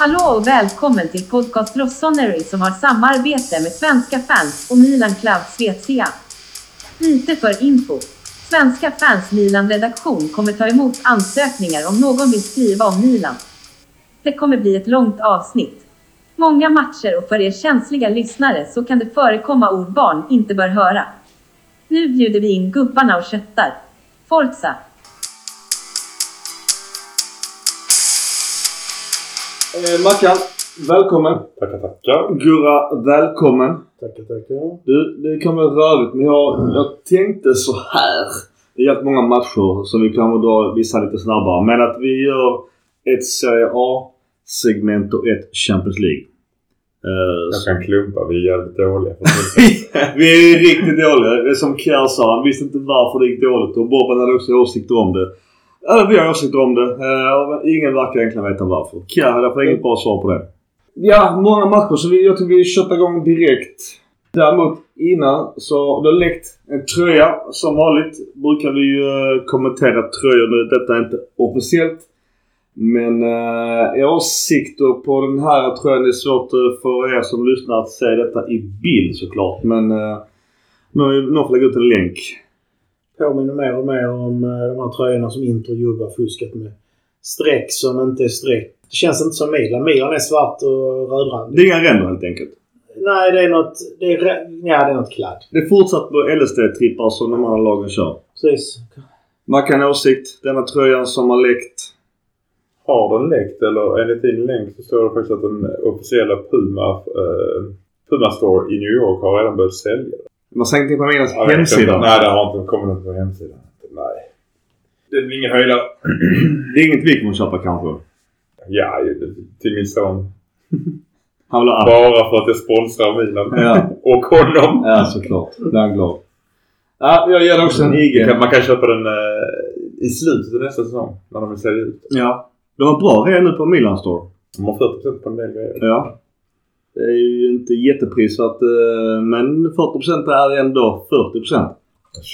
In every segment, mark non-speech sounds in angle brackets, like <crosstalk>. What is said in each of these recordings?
Hallå och välkommen till podcast Rossoneri som har samarbete med svenska fans och Milan Club Svezia. Lite för info. Svenska fans Milan-redaktion kommer ta emot ansökningar om någon vill skriva om Milan. Det kommer bli ett långt avsnitt. Många matcher och för er känsliga lyssnare så kan det förekomma ord barn inte bör höra. Nu bjuder vi in gubbarna och köttar. Forza! Eh, Mackan, välkommen. Tackar, tackar. Gurra, välkommen. Tackar, tackar. Du, det kan vara rörigt men jag, jag tänkte så här. Det är jävligt många matcher så vi kan dra vissa lite snabbare. Men att vi gör ett Serie A-segment och ett Champions League. Eh, Jag kan klumpa. Vi är jävligt dåliga. <laughs> vi är riktigt dåliga. Det är som Kjär sa. Han visste inte varför det gick dåligt och Bobban hade också åsikter om det. Ja, vi har åsikter om det. Eh, ingen verkar egentligen veta varför. Kjär hade därför inget bra svar på det. Ja, många matcher så vi, jag tycker vi köttar igång direkt. Däremot innan så det har läckt en tröja. Som vanligt brukar vi ju eh, kommentera tröjor nu. Detta är inte officiellt. Men eh, åsikter på den här tröjan är svårt eh, för er som lyssnar att se detta i bild såklart. Men eh, någon får lägga ut en länk påminner mer och mer om eh, de här tröjorna som Inter och Juve har fuskat med. Streck som inte är streck. Det känns inte som Milan. Milan är svart och rödrandig. Det är inga ränder helt enkelt. Nej, det är något... Det är, ja, det är något kladd. Det är fortsatt på LSD-trippar som de andra lagen kör. Precis. Mackan åsikt. Denna tröjan som har läckt. Har den läckt eller enligt din länk så står det faktiskt att den officiella Puma, eh, Puma Store i New York har redan börjat sälja den. Man säger ingenting på Milans Ja, jag hemsida. Nej, det har inte kommit något på hemsidan. Nej. Det är ingen höjdare. <clears throat> Det är inget vi kommer köpa kanske. Ja, till min son. <laughs> Han vill ha. Bara för att det sponsrar Milan. <laughs> Ja. Och honom. Ja, såklart. Då är han glad. Ja, jag ger också en IG. Man kan, köpa den eh, i slutet av nästa säsong. När de vill sälja ut. Ja. De har bra rea nu på Milan Store. De har 40% på en del grejer. Ja. Det är ju inte jätteprisvärt eh, men 40% är ändå 40%.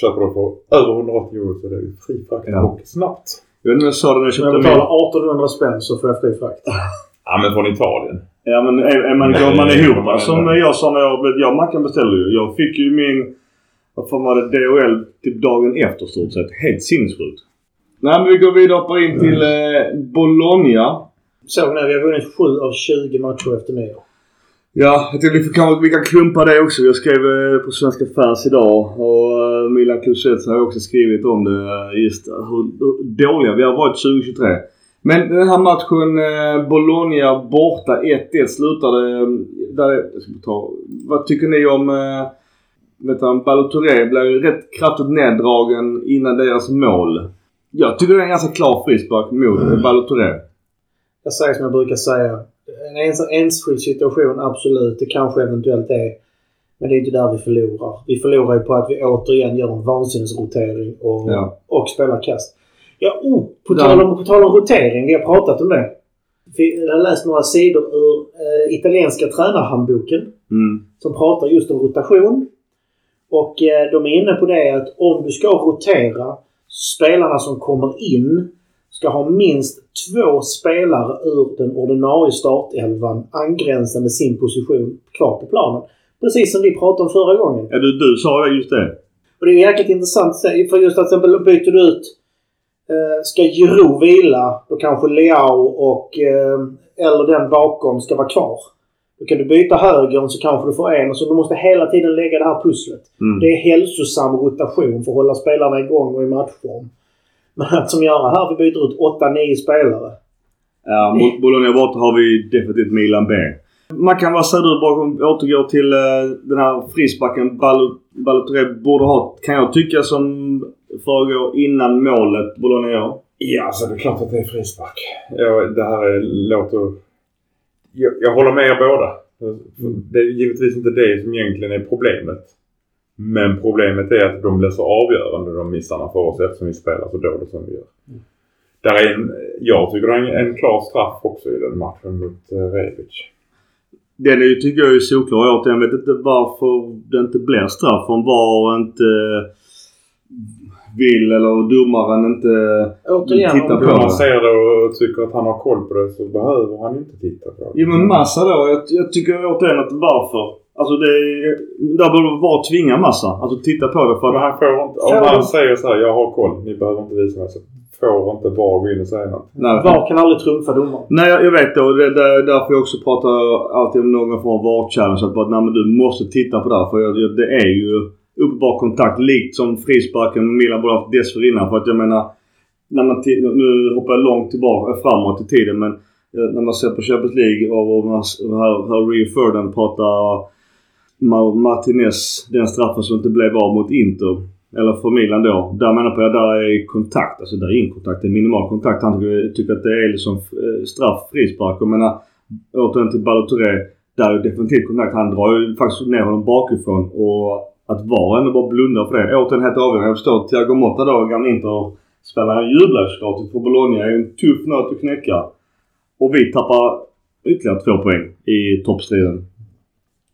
Köper du för över 180 euro så är det ju fri frakt Ja. och snabbt. Jag vet inte om jag sa det när jag Om jag köpte betalar min. 1800 spänn så får jag fri frakt. Ja men från Italien. Ja men är, är man, går man ihop man som ändå. jag sa när jag, jag och Mackan beställde ju. Jag fick ju min, vad fan var det, DHL typ dagen efter stort sett. Helt sinnessjukt. Nej men vi går vidare hoppar in till eh, Bologna. Såg ni? Vi har vunnit 7 av 20 matcher efter nyår. Ja, jag tänkte vi, får, kan, vi kan klumpa det också. Jag skrev eh, på Svenska fans idag och eh, Milan Kulusevski har också skrivit om det. eh, Just hur, hur dåliga vi har varit 2023. Men den här matchen, Bologna borta 1-1 slutade... Där, ta, vad tycker ni om... Vet du, Balotelli blev ju rätt kraftigt neddragen innan deras mål. Jag tycker det är en ganska klar frispark mot mm. Balotelli. Jag säger som jag brukar säga. En ens, enskild situation, absolut. Det kanske eventuellt är. Men det är inte där vi förlorar. Vi förlorar ju på att vi återigen gör en vansinnesrotering och, Ja. och spelar kast. Ja, oh, på, tal om, på tal om rotering. Vi har pratat om det. Jag har läst några sidor ur eh, italienska tränarhandboken Mm. som pratar just om rotation. Och eh, de är inne på det att om du ska rotera spelarna som kommer in ska ha minst två spelare ur den ordinarie startelvan angränsande sin position kvar på planen. Precis som vi pratade om förra gången. Ja, du, du sa just det. Och det är jäkligt intressant för just att till exempel byter du ut eh, Ska Giroud vila, då kanske Leao och eh, eller den bakom ska vara kvar. Då kan du byta högern så kanske du får en så du måste hela tiden lägga det här pusslet. Mm. Det är hälsosam rotation för att hålla spelarna igång och i matchform. Men att <laughs> som göra här, vi byter ut 8-9 spelare. Ja, mot Bologna borta har vi definitivt Milan B. Man kan vara du bakom, återgår till uh, den här frisbacken Bal- Balotelli borde ha, kan jag tycka, som föregår innan målet Bologna gör. Ja, alltså det är klart att det är frispark. Ja, det här är, låter... Jag, jag håller med er båda. Det är givetvis inte det som egentligen är problemet. Men problemet är att de blir så avgörande de missarna för oss eftersom vi spelar så dåligt som vi gör. Där är en, jag tycker det är en, en klar straff också i den matchen mot uh, Rebic. Den är ju, tycker jag är solklar återigen. Jag vet inte varför det inte blir straff. Hon var inte vill eller domaren inte Återigen, tittar om på Om det. man ser det och tycker att han har koll på det så behöver han inte titta på det. Jo men Massa då. Jag, jag tycker återigen att varför? Alltså det är... Där borde att tvinga Massa. Alltså titta på det för Men att... han får inte, om han säger så här, jag har koll, ni behöver inte visa mig. Så får inte VAR gå in och säga något. Nej, VAR kan aldrig trumfa domaren. Nej jag, jag vet det och det, det är därför jag också pratar alltid om någon form av VAR-challenge. Att bara, nej, men du måste titta på det här. För jag, jag, det är ju uppenbar kontakt. Likt som frisparken Milan borde haft dessförinnan. För att jag menar... När man nu hoppar jag långt tillbaka, framåt i tiden men eh, när man ser på Champions League och, och man, hör, hör Rio Ferdinand prata Martinez, den straffen som inte blev av mot Inter. Eller för Milan då. Där menar på jag där är kontakt. Alltså där är ingen kontakt. Det är minimal kontakt. Han tycker, att det är liksom eh, straff, frispark. Jag menar återigen till Balotelli. Där är definitivt kontakt. Han drar ju faktiskt ner honom bakifrån. Och att VAR ändå bara blundar för det. Återigen helt avgörande. Jag förstår att Thiago Motta då, gamla Inter-spelaren, jublar såklart. För Bologna är ju en tuff nöt att knäcka. Och vi tappar ytterligare två poäng i toppstriden.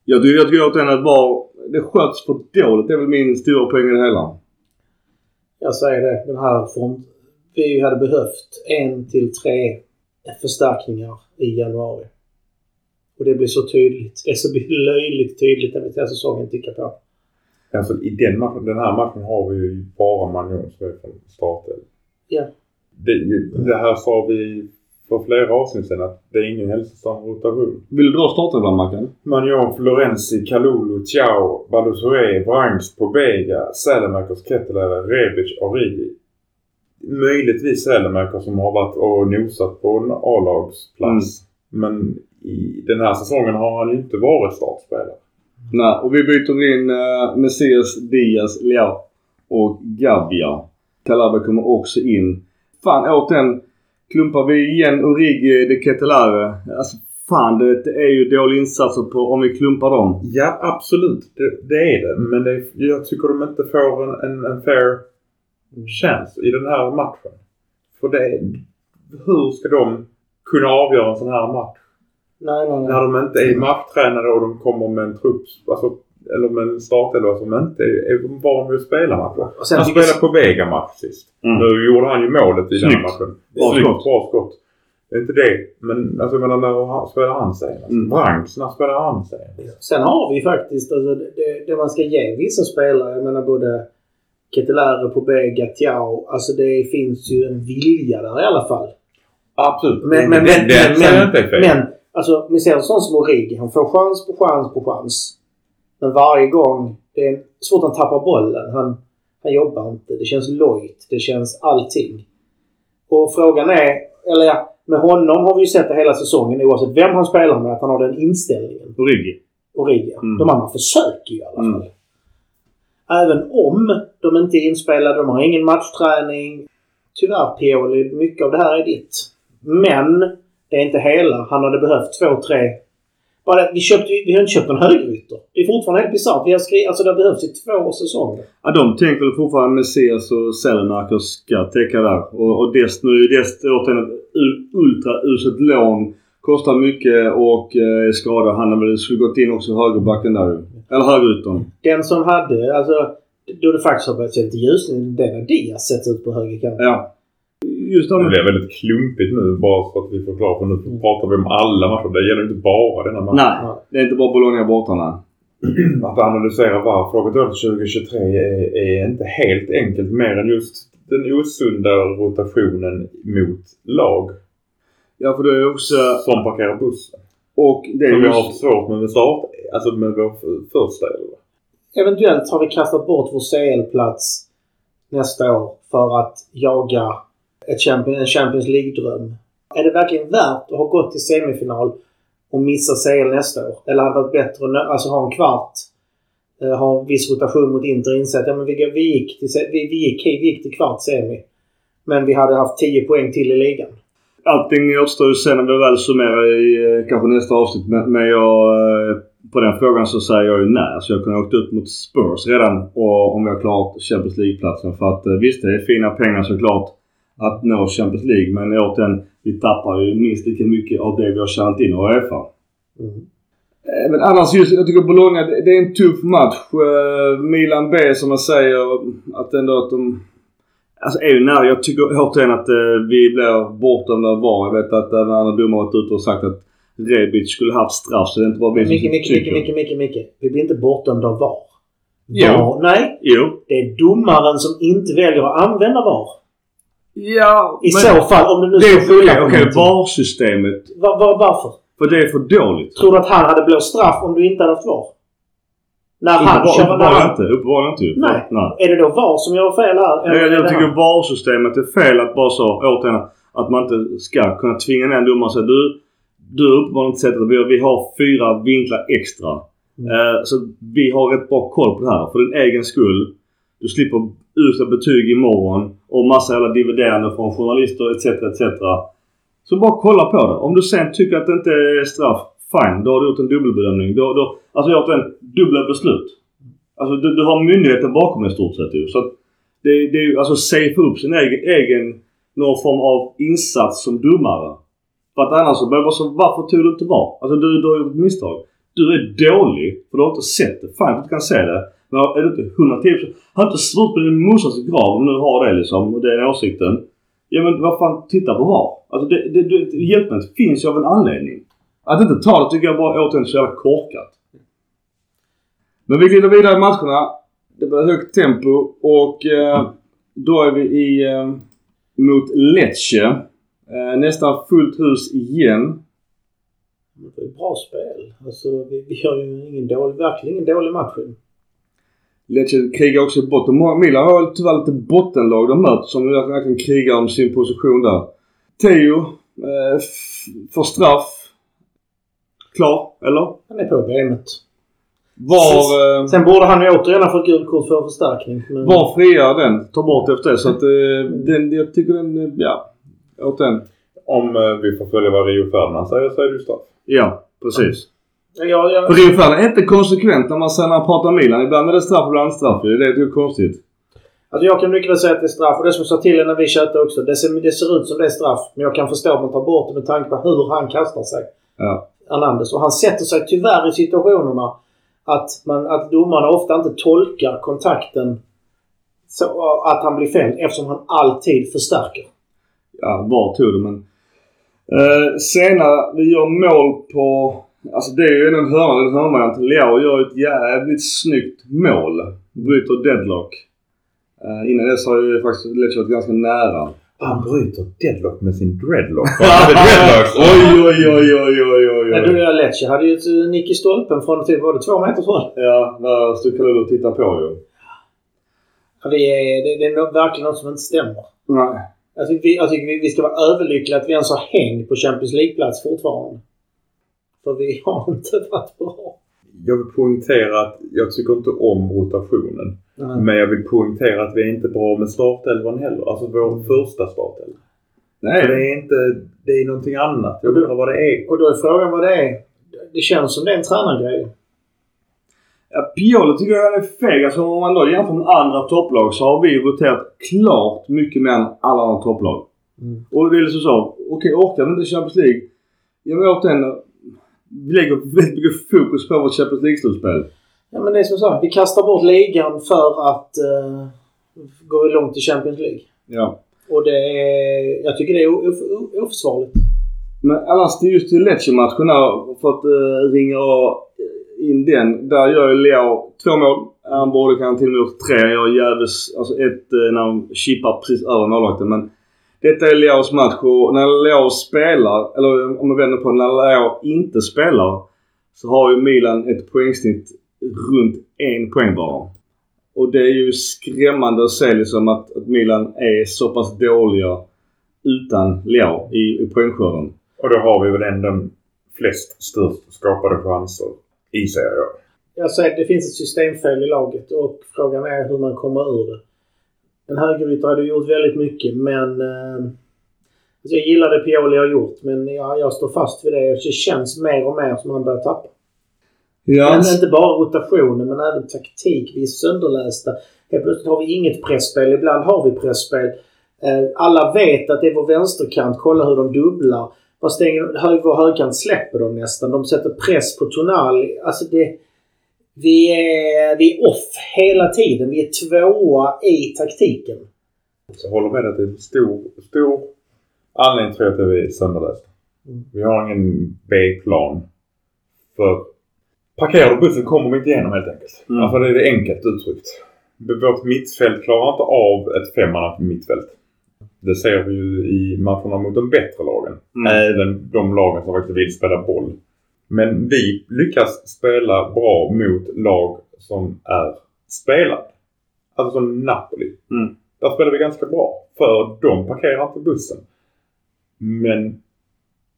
Jag tycker, jag tycker återigen att VAR, det sköts för dåligt. Det är väl min stora poäng i det hela. Jag säger det. Den här front... Vi hade behövt en till tre förstärkningar i januari. Och det blir så tydligt. Det är så löjligt tydligt när vi tar säsongen tickar på. Alltså i den, matchen, den här matchen har vi ju bara Manjon som är från starten. Ja. Det, det här sa vi för flera avsnitt sedan att det är ingen hälsosam rotation. Vill du dra starten ibland Mackan? Manjon, Florenzi, Kalulu, Ciao, Baluzue, Brangs, Pobega, Sälemakers, Kettelere, Rebic, Origi. Möjligtvis Sälemakers som har varit och nosat på en A-lagsplats. Men i den här säsongen har han ju inte varit startspelare. Nej, och vi byter in uh, Messias, Diaz, Leao och Gabia. Calabria kommer också in. Fan återigen. Klumpar vi igen Origi de Ketelare. Alltså fan det, det är ju dåliga insatser på om vi klumpar dem. Ja, absolut. Det, det är det. Men det, jag tycker de inte får en, en, en fair chance i den här matchen. För det, hur ska de kunna avgöra en sån här match? Nej, nej, När nej. de inte är matchtränare och de kommer med en trupp, alltså, eller med en startelva som inte är, van vid att spela matcher. Han spelade på Vega-match sist. Mm. Nu gjorde han ju målet i den Snyggt. matchen. Bra Snyggt, skott. bra skott. Det är inte det. Men alltså, jag menar, när spelar han senast? Mm. Branks, när spelar han senast? Sen har vi faktiskt, alltså, det, det man ska ge vissa spelare, jag menar både Ketelare, Pobega, Tiao. Alltså det finns ju en vilja där i alla fall. Absolut. Men, men, men, men, inte är fel. men alltså, ser en sån som Origi. Han får chans på chans på chans. Men varje gång, det är svårt att han tappar bollen. Han, han jobbar inte. Det känns lojt. Det känns allting. Och frågan är, eller ja, med honom har vi ju sett det hela säsongen oavsett vem han spelar med, att han har den inställningen. Origi. Origi. Mm. De andra försöker ju i alla fall. Mm. Även om de inte är inspelade, de har ingen matchträning. Tyvärr Pioli, mycket av det här är ditt. Men det är inte hela. Han hade behövt två, tre. Bara, vi, köpte, vi har inte köpt en högerytter. Det är fortfarande helt bisarrt. Vi har skrivit, alltså det har behövts i två säsonger. Ja, de tänker väl fortfarande Messias och Sellemarker ska täcka där. Och, och Dest, nu är Dest återigen ett ultrauselt lån. Kostar mycket och eh, är skadad. Han har väl skulle gått in också i högerbacken där. Eller högeryttern. Den som hade, alltså då det faktiskt har börjat se lite ljusning, är när Diaz sätts ut på högerkanten. Ja. Just det blir väldigt klumpigt nu bara för att vi förklarar. För nu pratar vi om alla matcher. Det gäller inte bara denna match. Nej, det är inte bara Bologna borta nej. <clears throat> Att analysera varför dåligt 2023 är, är inte helt enkelt mer än just den osunda rotationen mot lag Ja, för det är också... som parkerar bussen. Och det är Som vi har svårt med med start, alltså med vår första elva. Eventuellt har vi kastat bort vår CL-plats nästa år för att jaga ett Champions, en Champions League-dröm. Är det verkligen värt att ha gått till semifinal och missa CL nästa år? Eller hade det varit bättre att alltså, ha en kvart, eh, ha en viss rotation mot Inter och inse att ja, men vi, vi, gick till, vi, vi, gick, vi gick till kvart semi. Men vi hade haft 10 poäng till i ligan. Allting återstår ju sen när vi väl summerar i eh, kanske nästa avsnitt. Men, men jag... Eh, på den frågan så säger jag ju nej. Så jag kunde ha åkt ut mot Spurs redan och, om vi har klarat Champions League-platsen. För att eh, visst, det är fina pengar såklart att nå Champions League. Men återigen, vi tappar ju minst lika mycket av det vi har tjänat in i Uefa. Mm. Eh, Men annars just, jag tycker Bologna, det det är en tuff match. Eh, Milan B som man säger, att ändå att de Alltså är ju nära. Jag tycker återigen att eh, vi blir bortdömda av VAR. Jag vet att en annan domare varit ute och sagt att Rebic skulle haft straff så det är inte bara vi som Micke, tycker. Micke, Micke, Micke. Vi blir inte bortdömda av VAR. Jo. VAR. Nej, Jo. det är domaren som inte väljer att använda VAR. Ja, I så fall, om du nu Det är okej. på Okay. VAR-systemet. Va- va- varför? För det är för dåligt. Tror du att han hade blåst straff om du inte hade haft VAR? När han kör... Uppenbarligen inte. Uppenbarligen inte. Nej. Nej. Är det då VAR som gör fel här? Eller Jag, jag tycker? VAR-systemet är fel att bara så, återigen, att man inte ska kunna tvinga ner en domare och säga du, du har uppenbarligen inte sett att vi har, vi har fyra vinklar extra. Mm. Eh, så vi har rätt bra koll på det här för din egen skull. Du slipper usla betyg imorgon och massa jävla dividerande från journalister etc. etc. Så bara kolla på det. Om du sen tycker att det inte är straff, fine. Då har du gjort en dubbelbedömning. Då, då, alltså har gjort en dubbla beslut. Alltså du, du har myndigheten bakom dig i stort sett ju. Så att det, det är ju alltså safe upp sin egen, egen någon form av insats som domare. För att annars så börjar jag bara så varför tog du inte VAR? Alltså du, du har gjort ett misstag. Du är dålig för du har inte sett det. Fan att du inte kan se det. Men är du inte 110 Har inte svårt på din morsas grav om du har det liksom och den åsikten. Ja men vad fan, titta på VAR. Alltså det, det, det, hjälpmedlet finns ju av en anledning. Att inte ta det tycker jag bara återigen är så jävla korkat. Men vi glider vidare i matcherna. Det blir högt tempo och eh, då är vi i eh, mot Lecce. Eh, nästan fullt hus igen. Det är bra spel. Alltså, vi, vi gör ju ingen dålig, verkligen ingen dålig match. Lecce krigar också i botten. Milan har väl tyvärr lite bottenlag de möter som verkligen krigar om sin position där. Teo eh, får straff. Klar, eller? Han är på benet. Var, eh, Sen borde han ju återigen ha fått gult kort för förstärkning. Men... var friar den. Ta bort efter det. Så att eh, <laughs> den, jag tycker den, eh, ja. Åt den. Om eh, vi får följa vad Rio Ferdinand säger så är det ju straff. Ja, precis. Ja, jag, För Ferdinand är inte konsekvent när man sen när man pratar Milan. Ibland är det straff, ibland är det straff. Det är är konstigt. alltså jag kan mycket väl säga att det är straff. Och det som jag sa till er när vi chattade också. Det ser, det ser ut som det är straff. Men jag kan förstå att man tar bort det med tanke på hur han kastar sig. Ja. Hernandez. Och han sätter sig tyvärr i situationerna att, man, att domarna ofta inte tolkar kontakten så att han blir fälld eftersom han alltid förstärker. ja, var tog det men... Eh, senare, vi gör mål på... Alltså det är ju en hörna, en hörnvariant. Leao gör ett jävligt snyggt mål. Bryter deadlock. Eh, innan dess har ju faktiskt Lecce varit ganska nära. Han bryter deadlock med sin dreadlock. <laughs> Dreadlocks. <laughs> oj, oj, oj, oj, oj, oj, Ja. Du. Lecce hade ju ett eh, nick i stolpen från typ, var det två meters håll? Ja, där stod Kalulu och tittade på ju. Ja, det, är, det, det är nog verkligen något som inte stämmer. Nej. Alltså, vi, jag tycker vi, vi ska vara överlyckliga att vi ens har häng på Champions League-plats fortfarande. För vi har <laughs> inte varit bra. Jag vill poängtera att jag tycker inte om rotationen. Nej. Men jag vill poängtera att vi är inte bra med startelvan heller. Alltså vår första startelva. Nej. Det är inte... Det är någonting annat. Jag undrar vad det är. Och då är frågan vad det är. Det känns som det är en tränargrej. Ja, Pioli tycker jag är feg. Alltså om man då jämför med andra topplag så har vi roterat klart mycket mer än alla andra topplag. Mm. Och det är liksom så. Okej, orkar vi inte Champions League? Jag vill återigen... Vi lägger väldigt mycket fokus på vårt Champions League-slutspel. Ja, men det är som sagt, vi kastar bort ligan för att uh, gå långt i Champions League. Ja. Och det är, jag tycker det är oförsvarligt. Men annars till just till Lecce-matchen här, för att uh, ringa in den. Där gör ju Leo två mål. Han borde kanske till och med gjort tre. Han gör jävligt... Alltså ett eh, när han chippar precis över målvakten. Men detta är Leos match och när Leo spelar, eller om man vänder på när Leo inte spelar så har ju Milan ett poängsnitt runt en poäng bara. Och det är ju skrämmande att se liksom att, att Milan är så pass dåliga utan Leo i, i poängskörden. Och då har vi väl ändå flest störst skapade chanser i jag. Jag säger det finns ett systemfel i laget och frågan är hur man kommer ur det. En högerytter hade gjort väldigt mycket men... Eh, alltså jag gillar det Pioli har gjort men jag, jag står fast vid det. Det känns mer och mer som han börjar tappa. Ja, Men inte bara rotationen men även taktik. Vi är sönderlästa. Helt plötsligt har vi inget pressspel. Ibland har vi pressspel. Eh, alla vet att det är vår vänsterkant. Kolla hur de dubblar. Vad stänger hög, vår högkant släpper de nästan. De sätter press på Tonali. Alltså det... Vi är, vi är off hela tiden. Vi är tvåa i taktiken. Så jag håller med att det är en stor, stor anledning tror jag till att vi är sönderlästa. Mm. Vi har ingen B-plan. För parkerar du bussen kommer vi inte igenom helt enkelt. Mm. Alltså det är det enkelt uttryckt. Vårt mittfält klarar inte av ett femmanna mittfält. Det ser vi ju i matcherna mot de bättre lagen. Mm. Även de lagen som faktiskt vill spela boll. Men vi lyckas spela bra mot lag som är spelade. Alltså som Napoli. Mm. Där spelar vi ganska bra. För de parkerar inte bussen. Men...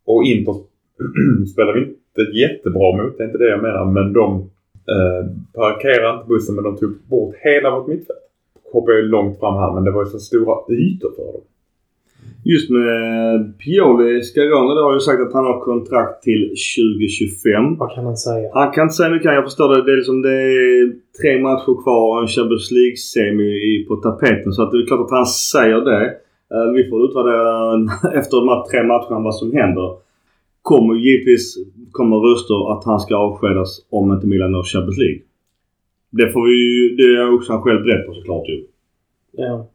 Och Inter <clears throat> spelar vi inte jättebra mot. Det är inte det jag menar. Men de eh, parkerar inte bussen men de tog bort hela vårt mittfält. Hoppar jag långt fram här men det var ju så stora ytor för dem. Just med Pioli, Scarone har ju sagt att han har kontrakt till 2025. Vad kan man säga? Han kan inte säga mycket. Jag förstår det. Det är, liksom, det är tre matcher kvar och en Champions League-semi på tapeten. Så att det är klart att han säger det. Eh, Vi får utvärdera <laughs> efter de här tre matcherna vad som händer. Kommer givetvis komma röster att han ska avskedas om inte Milan når Champions League. Det får vi ju... Det är också han själv beredd på såklart ju. Ja.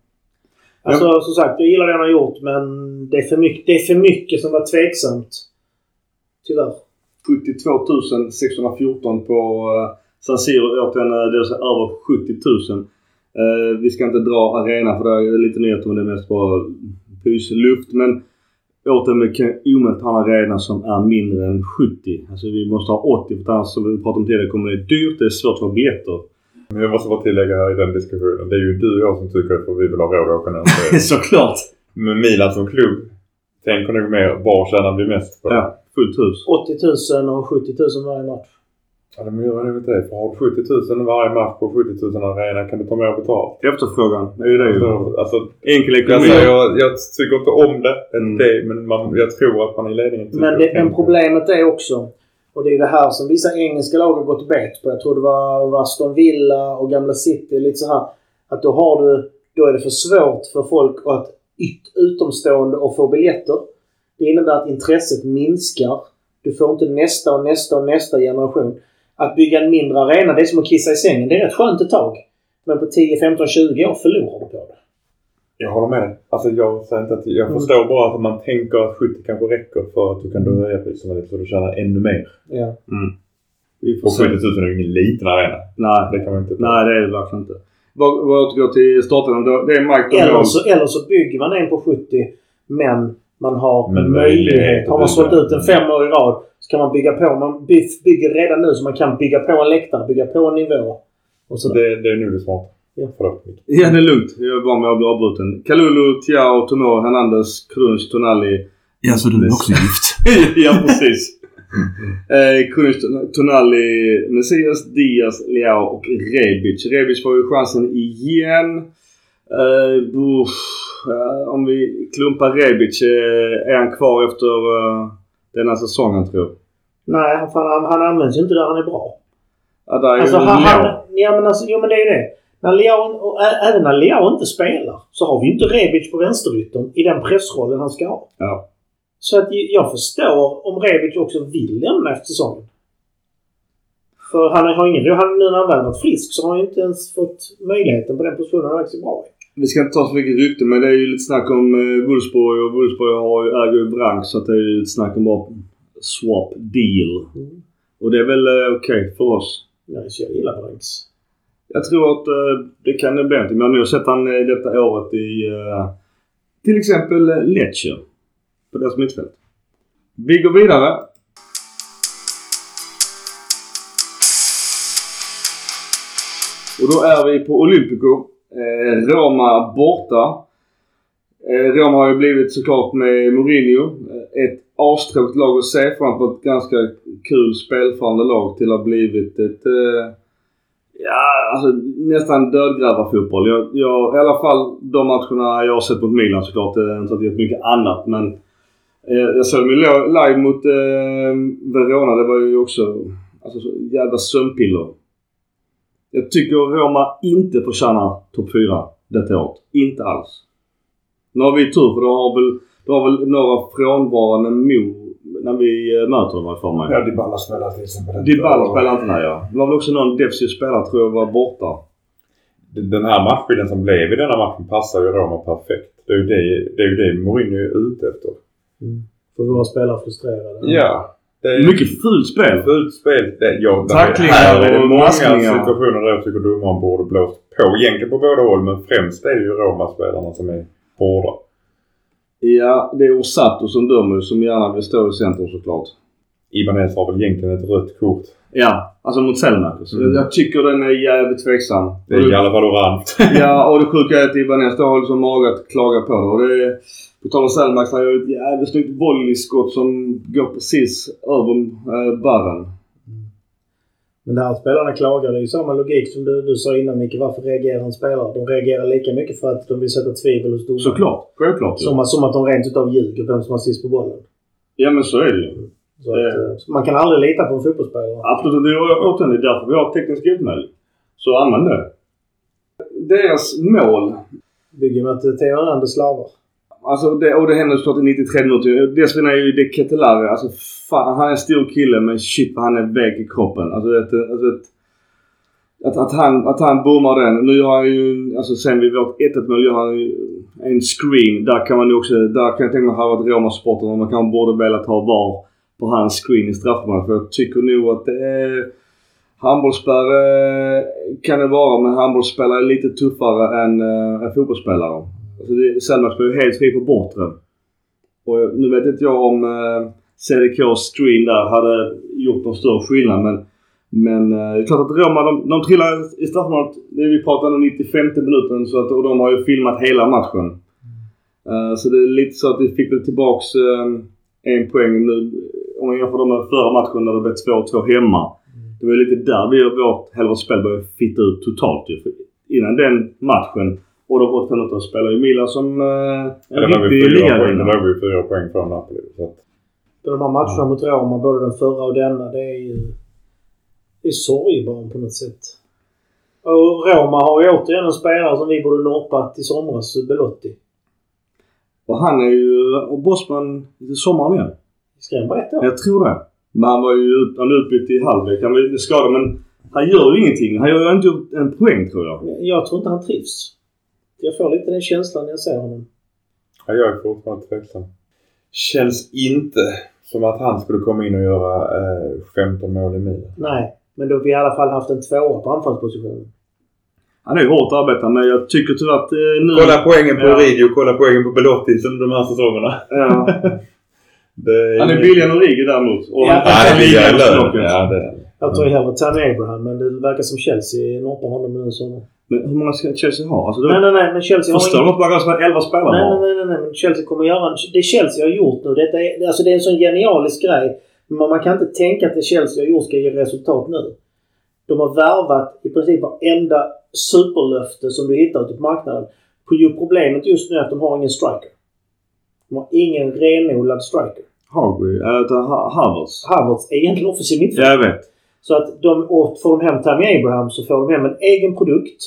Alltså som sagt, jag gillar det han har gjort men det är för mycket, det är för mycket som var tveksamt. Tyvärr. 72 614 på uh, San Siro återigen. eh, Det säga över 70 000. Eh, vi ska inte dra arena för det är lite nyheter men det är mest bara pysluft. Men återigen vi kan omöjligt ha en arena som är mindre än 70. Alltså vi måste ha 80 för annars som vi pratade om tidigare kommer det dyrt. Det är svårt att få biljetter. Men jag måste bara tillägga här i den diskussionen. Det är ju du och jag som tycker att vi vill ha råd att åka ner. <laughs> Såklart! Men Milan som klubb tänker nog mer var tjänar vi mest på det? Ja, fullt hus. 80 000 och 70 000 varje match. Ja, de gör nog inte det. För har du 70 000 varje match på 70 000 arena kan du ta mer betalt. Efterfrågan, det är ju det ju. Så, alltså, Enkel jag, ekonomi. säger, jag, jag tycker inte om det, Mm. det men man, jag tror att man i ledningen tycker Men, det, men problemet är också, och det är det här som vissa engelska lag har gått bet på. Jag tror det var Aston Villa och gamla City. Lite så här. Att då har du, då är det för svårt för folk att yt, utomstående och få biljetter. Det innebär att intresset minskar. Du får inte nästa och nästa och nästa generation. Att bygga en mindre arena, det är som att kissa i sängen. Det är rätt skönt ett tag. Men på 10, 15, 20 år förlorar du på det. Jag håller med dig. Alltså jag säger inte att... Jag Mm. förstår bara att man tänker att 70 kanske räcker för att du kan då höja priserna lite så du tjänar ännu mer. Ja. Mm. Vi får Och se. 70 000 är ju ingen liten arena. Nej. Det kan man inte... Nej, det är det verkligen inte. Vad återgår till starten. då- Det är Mike Eller så, eller så bygger man en på 70 men man har Men möjlighet. möjlighet Har man sålt ut en fem år i rad så kan man bygga på. Man by- bygger redan nu så man kan bygga på en läktare, bygga på en nivå. Och sådär. Det, det är nu det smarta. Ja. Förlåt. Micke. Ja, det är lugnt. Jag är van med att bli avbruten. Kalulu, Tiao, Tomo, Hernandez, Krunch, Tonali. Ja, så du är också gift? <laughs> ja, precis. eh, Krunch, Tonali, Messias, Diaz, Leao och Rebic. Rebic får ju chansen igen. Eh, uff, eh, om vi klumpar Rebic, eh, är han kvar efter eh, denna säsongen tror jag? Nej, han, fan, han, han används ju inte där han är bra. Ja, där är Alltså, ju han, han, ja, men alltså, jo men det är det. När Leao, och även när Leao inte spelar så har vi inte Rebic på vänsteryttern i den pressrollen han ska ha. Ja. Så att jag förstår om Rebic också vill lämna efter säsongen. För han har ingen... Han, nu när han väl varit frisk så har han inte ens fått möjligheten på den positionen han är bra i. Vi ska inte ta så mycket rykte men det är ju lite snack om uh, Wolfsburg och Wolfsburg har äger ju Brank så att det är ju ett snack om bara swap deal. Mm. Och det är väl eh, okej för oss. Nej, så jag gillar Branks. Jag tror att eh, det kan det bli någonting. Men jag har nog sett han eh, detta året i eh, till exempel Lecce. På deras mittfält. Vi går vidare. Och då är vi på Olympico. Roma borta. Roma har ju blivit såklart med Mourinho ett astråkigt lag att se. Från att vara ett ganska kul spelförande lag till att ha blivit ett eh, Ja, alltså nästan dödgrävarfotboll. Jag, jag, I alla fall de matcherna jag har sett mot Milan såklart. Eh, det har inte varit jättemycket annat men eh, jag såg dem ju live mot eh, Verona. Det var ju också alltså, så jävla sömnpiller. Jag tycker Roma inte förtjänar topp 4 detta året. Inte alls. Nu har vi tur för då har väl, då har väl några frånvarande Mo när vi eh, möter dem för mig. Ja, Dybala spelar till exempel. Dybala spelar inte när ja. Det var väl också någon defensiv spelare tror jag var borta. Den här matchbilden som blev i denna matchen passar ju Roma perfekt. Det är ju det, det, är ju det Mourinho är ute efter. Mm. För våra spelare frustrerade. Ja. Det är Mycket fult spel. Fult spel. Det, ja, det Tacklingar här är det och många situationer där jag tycker domaren borde blåst på. Egentligen på båda håll men främst är det ju Roma-spelarna som är hårda. Ja, det är Osato som dömer som gärna vill stå i centrum såklart. Ibanez har väl egentligen ett rött kort. Ja, alltså mot Selmakers. Mm. Jag tycker den är jävligt tveksam. Det är i alla fall orange. Ja, och det sjuka är att Ibanez då har liksom mage att klaga på det. Och det är, på tal om Selmax, han gör ett jävligt snyggt volleyskott som går precis över äh, barren. Men där spelarna klagar, det är ju samma logik som du, du sa innan Micke. Varför reagerar en spelare? De reagerar lika mycket för att de vill sätta tvivel hos domaren. Såklart. Självklart. Som, som att de rent utav ljuger vem som har sist på bollen. Ja men så är det ju. Så att, eh, man kan aldrig lita på en fotbollsspelare. Absolut. Det är återigen det är därför vi har teknisk hjälpmedel. Så använd det. Deras mål Bygger med att Theo Hernandez slarvar. Alltså det, och det händer såklart i 93 minuter. Dessförinnan är ju det Ketelare. Alltså fan, han är en stor kille men shit vad han är väg i kroppen. Alltså, det, alltså det, att, att, han, att han bommar den. Nu har han ju, alltså sen vid vårt 1-1 mål gör han ju en screen. Där kan man ju också, där kan jag tänka mig att varit Roma-supporter man kan borde velat ha VAR på hans screen i straffområdet. För jag tycker nog att det är Handbollsspärr kan det vara men handbollsspelare är lite tuffare än eh, en fotbollsspelare. Alltså det, Selma spelar ju helt fri på bortre. Och nu vet inte jag om eh, CDKs screen där hade gjort någon större skillnad men men eh, det är klart att Roma, de, de trillar i straffområdet. Det vi pratade om 95 minuten så att, och de har ju filmat hela matchen. Eh, så det är lite så att vi fick väl tillbaks eh, en poäng nu. Om man jämför dem med förra matchen när det blev 2-2 hemma. Det var lite där vi vårt hälften spel började fitta ut totalt ju. Innan den matchen och de 85 minuterna spelar ju Milan som eh, en det var riktig fyra poäng. Det ligavinnare. var vi fyra poäng från Napoli. Så De här matcherna mot Roma, både den förra och denna, det är ju... Det är sorgebarn på något sätt. Och Roma har ju återigen en spelare som vi borde norpat i somras, Belotti. Och han är ju och Bosman i sommaren igen. Ska han berätta? Jag tror det. Men han var ju han utbytt i halvlek. Han var ju skadad men han gör ju ingenting. Han gör ju inte en poäng tror jag. Jag tror inte han trivs. Jag får lite den känslan när jag ser honom. ja, jag är fortfarande tveksam. Känns inte som att han skulle komma in och göra eh, 15 mål i Milan. Nej, men då har vi i alla fall haft en tvåa på anfallspositionen. Han är ju hårt arbetande men jag tycker tyvärr att eh, nu... Kolla poängen på Ja. Oridio och kolla poängen på Belotti under de här säsongerna. Ja. <laughs> Det Han är billigare än Origi däremot. Och Ja, det är billigare också. Ja, det är. Jag ju hellre Tammy Abraham, men det verkar som Chelsea norpar honom nu sommar. Men hur många ska Chelsea ha? Alltså, Nej, nej, nej, men Chelsea har förstår man kan spela 11 spelare Nej, bara? nej, nej, nej, men Chelsea kommer göra Det Chelsea har gjort nu, detta är, alltså det är en sån genialisk grej. Men man kan inte tänka att det Chelsea har gjort ska ge resultat nu. De har värvat i princip varenda superlöfte som du hittar ute på marknaden. Problemet just nu är att de har ingen striker. De har ingen renodlad striker. Hagby? Äh, Havertz? Havertz är egentligen offensiv mittfältare. Ja, jag vet. Så att de, och får de hem Tammy Abraham så får de hem en egen produkt.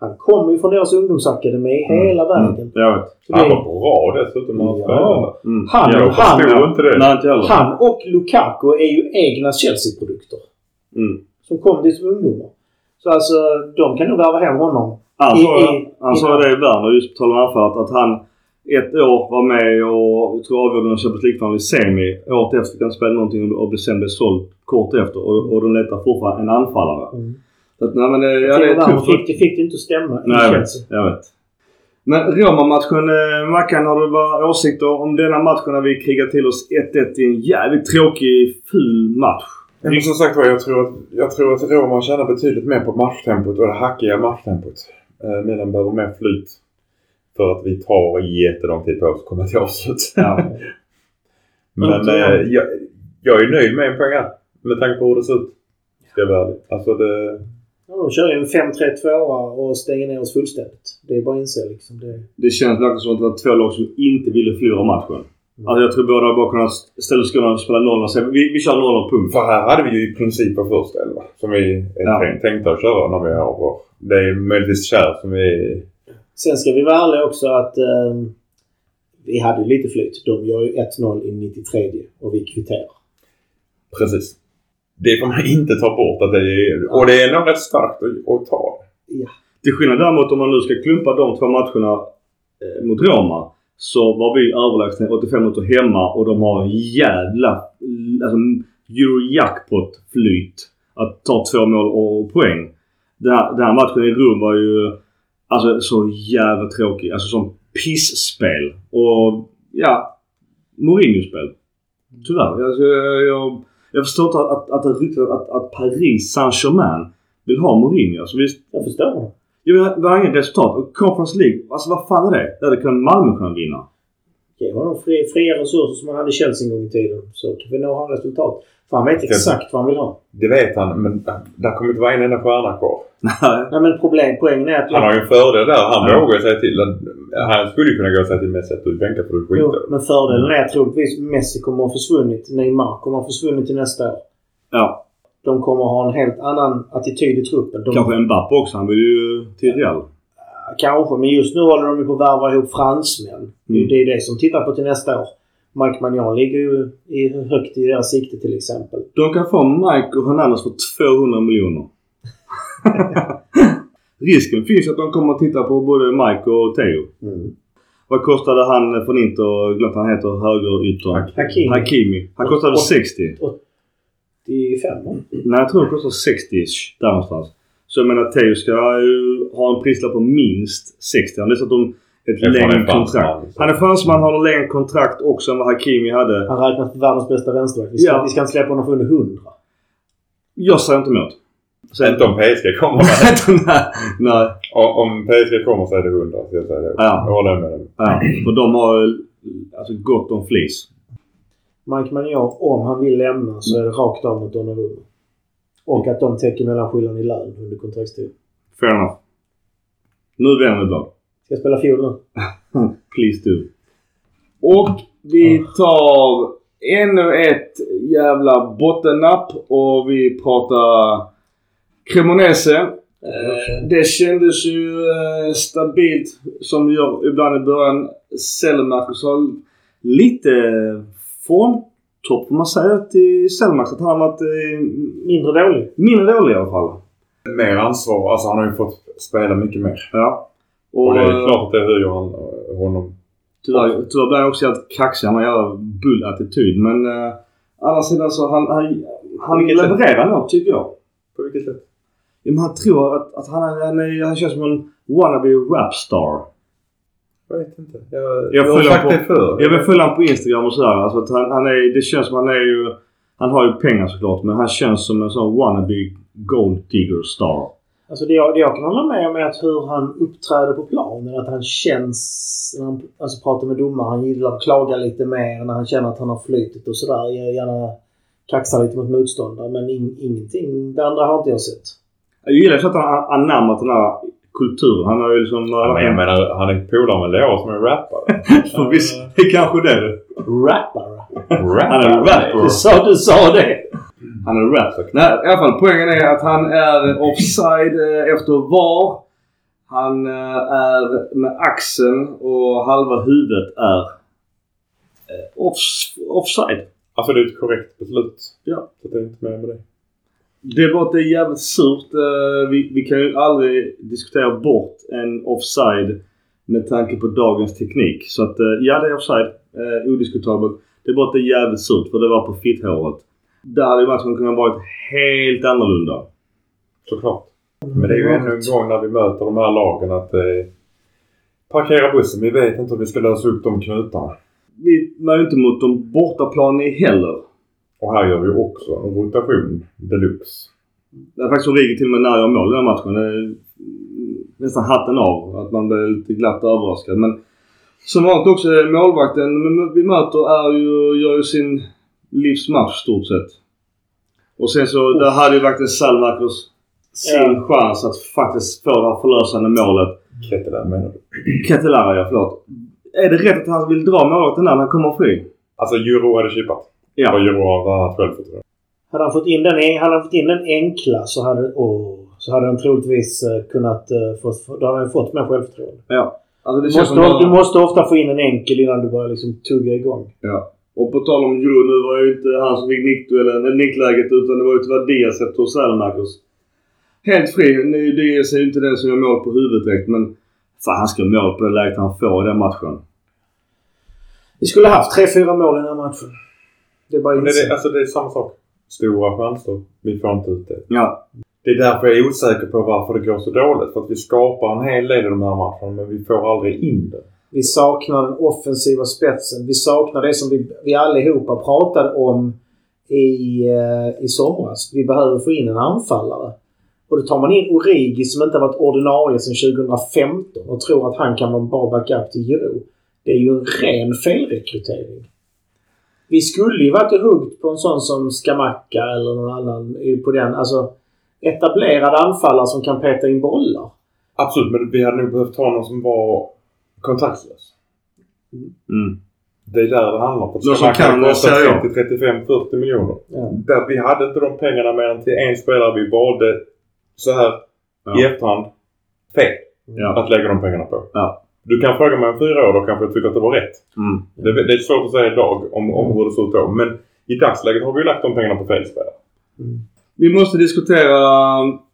Han kommer ju från deras ungdomsakademi hela vägen. Jag vet. Så det Han är- var bra dessutom när han Ja. spelade. Mm. Han, Jag han, inte det. Nej, inte. Han och Lukaku är ju egna Chelsea-produkter. Mm. Som kom dit som ungdomar. Så alltså, de kan nog värva hem honom. Han sa, det i Werner just på tal om anfall att, att han ett år var med och jag tror avgjorde en Champions League-final i semi. Året efter fick han spela någonting och blev sen såld kort efter. Och, och de letar fortfarande en anfallare. Mm. Så att, nej, men det, ja, Theo det är tufft. fick, det fick det inte att stämma Nej, jag vet. Jag vet. Men Roma-matchen, eh, Mackan, har du några åsikter om denna matchen när vi krigar till oss 1-1 i en jävligt tråkig, ful match? Ja, men som sagt var, jag tror att, jag tror att Roma tjänar betydligt mer på matchtempot och det hackiga matchtempot. Eh, Milan behöver mer flyt. För att vi tar jättelång tid på oss att komma till avslut. Ja. <laughs> Men eh, jag, jag är nöjd med en poäng här. Med tanke på hur det ser ut. Ska jag vara ärlig. Alltså det... Ja, de kör ju en 5-3-2 och stänger ner oss fullständigt. Det är bara att inse liksom. Det, Det känns verkligen som att det var två lag som inte ville förlora matchen. Mm. Alltså jag tror båda bara kunnat istället skulle kunna spela noll och säga vi, vi kör noll och punkt. För här hade vi ju i princip vår första elva. Som vi är Ja. tänk- tänkta att köra när vi har vår... Det är möjligtvis kär som vi är... Sen ska vi vara ärliga också att eh, vi hade ju lite flyt. De gör ju 1-0 i 93 och vi kvitterar. Precis. Det får man <laughs> inte ta bort. Att det är, och det är nog rätt starkt att, att ta. Till skillnad däremot om man nu ska klumpa de två matcherna eh, mot Roma. Så var vi överlägsna 85 minuter hemma och de har jävla alltså, Eurojackpot flyt. Att ta två mål och poäng. Den här, den här matchen i Rom var ju alltså så jävla tråkig. Alltså som pissspel. Och ja, Mourinho-spel. Tyvärr. Alltså, jag, jag, jag förstår inte att, att, att, att, att Paris Saint-Germain vill ha Mourinho. Alltså visst, Jag förstår. jag menar, det var inget resultat. Och Conference League, alltså vad fan är det? Det hade kunnat Malmö kunnat vinna. Ge honom fri, fria resurser som han hade i Chelsea en gång i tiden. Så kan vi nå ha resultat. För han vet exakt vad han vill ha. Det vet han, men där kommer inte vara en enda stjärna kvar. Nej. Men problem, poängen är att... Han har ju en fördel där. Han Ja. vågar säga till. Han skulle ju kunna gå och säga till Messi att du är bänkad för du Jo, skiter. men fördelen är troligtvis Messi kommer att ha försvunnit. Neymar kommer att ha försvunnit till nästa år. Ja, De kommer att ha en helt annan attityd i truppen. De, kanske Mbappe också. Han vill ju till Real. Kanske, men just nu håller de ju på att värva ihop fransmän. Mm. det, är det som tittar på till nästa år. Mike Magnan ligger ju i, högt i deras sikte till exempel. De kan få Mike och Hernandez för 200 miljoner. <laughs> Risken finns att de kommer att titta på både Mike och Theo. Mm. Vad kostade han från Inter? Glömt han heter. Högeryttern. Hakimi. Hakimi. Han kostade Och- 60. 85 va? Nej, jag tror det kostar 60 där någonstans. Så jag menar Theo ska ju ha en prislapp på minst 60. Han har dessutom ett en längre kontrakt. Han är fransman, har längre kontrakt också än vad Hakimi hade. Han räknas till världens bästa vänsterback. Vi ska, Ja. vi ska inte släppa honom för under 100. Jag säger inte emot. Så Inte om PSG kommer. <laughs> nej, nej. Och om PSG kommer så är det 100. Så jag säger det. Ja. Jag håller med dig. Ja, för de har ju, alltså gott om flis. Mike Magnan, om han vill lämna så är det rakt av mot Donnarumma. Och att de täcker mellanskillnaden i lön under kontraktstid. Fair enough. Nu vänder vi. Ska jag spela fiol nu? <laughs> Please do. Och vi tar ännu ett jävla bottennapp och vi pratar Cremonese. Eh, Det kändes ju eh, stabilt som det gör ibland i början. Selmarkus har lite formtopp får man säga till Selmarkus. Att han har varit eh, Mindre dålig. mindre dålig i alla fall. Mer ansvar. Alltså han har ju fått spela mycket mer. Ja. Och det är eh, klart att det höjer han, honom. Tyvärr, tyvärr blir han också helt kaxig. Han har en jävla bull-attityd. Men uh, andra sidan så han, han, han levererar nog tycker jag. På vilket sätt? Ja, men han tror att, att han, är, han, är, han känns som en wannabe rapstar. Jag vet inte. Jag, Jag jag har sagt på- det förr. Jag vill följa honom på Instagram och sådär. Alltså att han, han är, det känns som han är ju... Han har ju pengar såklart men han känns som en sån wannabe gold digger star. Alltså det jag, det jag kan hålla med om är att hur han uppträder på planen. Att han känns... När han alltså pratar med domare. Han gillar att klaga lite mer när han känner att han har flytet och sådär. Jag Gärna kaxar lite mot motståndare. Men in, ingenting. Det andra har inte jag sett. Jag gillar så att han anammat den här kulturen. Han har ju liksom... Ja, men jag menar, han är polare med Leo som är rappare. <laughs> För visst, det är kanske det. Rappare. Han är rapper. <laughs> Du sa, du sa det! Han är rap. Nej, i alla fall poängen är att han är offside eh, efter VAR. Han eh, är med axeln och halva huvudet är eh, offs, offside. Alltså det är ett korrekt beslut. Ja. Så det är inte mer med det. Det var det jävligt surt. Eh, Vi, vi kan ju aldrig diskutera bort en offside med tanke på dagens teknik. Så att eh, ja, det är offside. Eh, odiskutabelt. Det det är jävligt surt för det var på fitthåret. Där hade matchen kunnat varit helt annorlunda. Såklart. Men det är ju ännu en gång när vi möter de här lagen att eh, parkera bussen. Vi vet inte hur vi ska lösa upp de knutarna. Vi var ju inte mot de bortaplanen heller. Och här gör vi också en rotation deluxe. Det är faktiskt Origi till och med när jag mål i den här matchen. Det är nästan hatten av att man blir lite glatt överraskad. Men som vanligt också målvakten vi möter är ju, gör ju sin livsmatch stort sett. Och sen så, där hade ju verkligen Salmakers sin Ja. chans att faktiskt få det här förlösande målet. Kettelar menar du? Ketelara, ja förlåt. Är det rätt att han vill dra målvakten när han kommer fri? Alltså Euro hade chippat. Ja. Och Euro har ett annat självförtroende. Hade han fått in den, hade han fått in den enkla så hade, åh, så hade han troligtvis eh, kunnat få, då hade han fått mer självförtroende. Ja. Alltså det måste, som du måste ofta få in en enkel innan du börjar liksom tugga igång. Ja. Och på tal om Euro, nu var ju inte han som fick nickduellen, eller nickläget utan det var ju tyvärr Diaz efter Salmakers. helt fri. Nu, det är ju inte den som gör mål på huvudet direkt men fan han ska göra mål på det läget han får i den matchen. Vi skulle haft 3-4 mål i den här matchen. Det är bara Men det, alltså, det är samma sak. Stora chanser. Vi får inte ut det. Ja. Det är därför jag är osäker på varför det går så dåligt. För att vi skapar en hel del i de här matcherna men vi får aldrig in det. Vi saknar den offensiva spetsen. Vi saknar det som vi, vi allihopa pratade om i, eh, i somras. Vi behöver få in en anfallare. Och då tar man in Origi som inte har varit ordinarie sedan 2015 och tror att han kan vara en bra backup till Giroud. Det är ju en ren felrekrytering. Vi skulle ju varit i hugg på en sån som Skamacka eller någon annan på den. Alltså etablerad anfallare som kan peta in bollar. Absolut, men vi hade nog behövt ha någon som var kontaktlös. Mm. Det är där det handlar om. Någon som kan A. 30, 35, 40 miljoner. Ja. Där vi hade inte de pengarna mer än till en spelare. Vi valde så här Ja. i efterhand fel Ja. att lägga de pengarna på. Ja. Du kan fråga mig om fyra år då kanske jag tycker att det var rätt. Mm. Det, det är svårt att säga idag om, om hur det ser ut då. Men i dagsläget har vi ju lagt de pengarna på fel spelare. Vi måste diskutera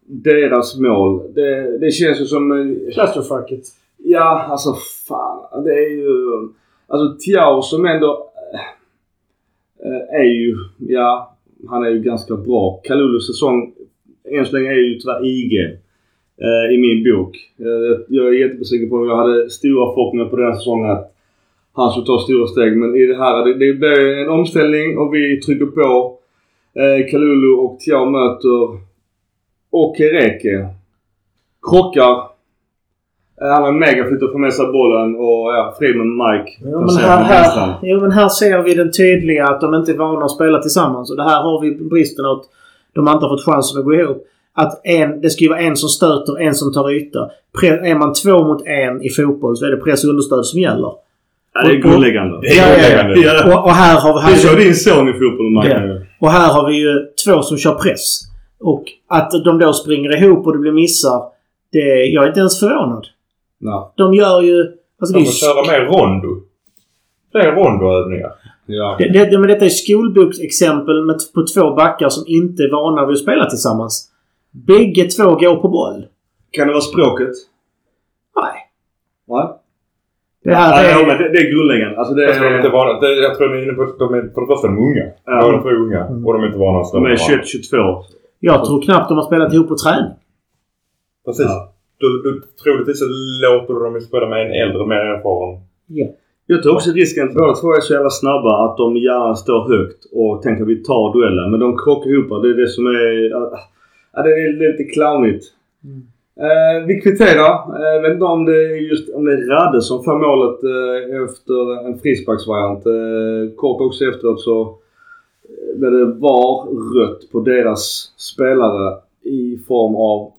deras mål. Det, det känns ju som... eh, Clusterfucket. Ja, alltså fan. Det är ju... Alltså Tiao som ändå eh, är ju... Ja, han är ju ganska bra. Kalulus säsong än så länge är ju tyvärr IG eh, i min bok. Eh, jag är jättebesviken på honom. Jag hade stora förhoppningar på den här säsongen att han skulle ta stora steg. Men i det här, det, det blir en omställning och vi trycker på. Eh, Kalulu och Tiao möter Okereke. Krockar. Han har megaflytt och får med sig bollen och ja, med Mike. Ja, men här, här, jo, men här ser vi den tydliga att de inte är vana att spela tillsammans. Och det här har vi bristen att de inte har fått chansen att gå ihop. Att en, det ska ju vara en som stöter, en som tar yta. Pre, är man två mot en i fotboll så är det press och understöd som gäller. Ja, det är grundläggande. Det är Ja, ja, ja. Ja. Och, och här har vi... Det kör Här, din son i fotboll, Mike. och här har vi ju två som kör press. Och att de då springer ihop och det blir missar. Det, jag är inte ens förvånad. Ja. De gör ju... Alltså det De är får köra mer rondo. Fler rondoövningar. Ja. Det, det, men detta är skolboksexempel med, på två backar som inte är vana vid att spela tillsammans. Bägge två går på boll. Kan det vara språket? Nej. Nej. Det här Ja, men är... det, det är grundläggande. Alltså det Jag tror de är inte är... vana. Det, jag tror de är inne på... De är, för det första är de unga. Ja. Två är unga. Och de är inte vana att De är spela 21-22. Jag tror knappt de har spelat ihop på träning. Precis. Ja. Du, du, troligtvis så låter du dem spela med en äldre, mer erfaren. Ja. Jag tror också risken att båda två är så jävla snabba att de gärna står högt och tänker att vi tar duellen. Men de krockar ihop. Det är det som är... Ja, det är lite clownigt. Eh, vi kvitterar. Eh, vet inte om det är just om det är Radde som får målet eh, efter en frisparksvariant. Eh, kort också efteråt så eh, blev det var rött på deras spelare i form av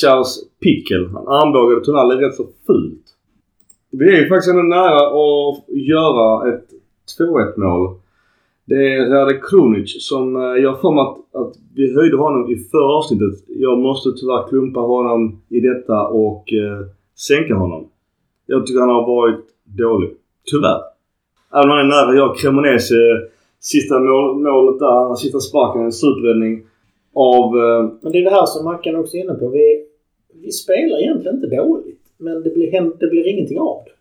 Charles Pickel. Han armbågade Tonali rätt så fult. Vi är ju faktiskt ändå nära att göra ett 2-1 mål. Det är Rade Krunic som, eh, jag har för mig att, att vi höjde honom i förra avsnittet. Jag måste tyvärr klumpa honom i detta och eh, sänka honom. Jag tycker han har varit dålig. Tyvärr. Även om han är nära. Jag Cremonese, sista mål, målet där, sista sparken, en superräddning av... Eh, Men det är det här som Mackan också är inne på. Vi, vi spelar egentligen inte dåligt. Men det blir, det blir ingenting av det.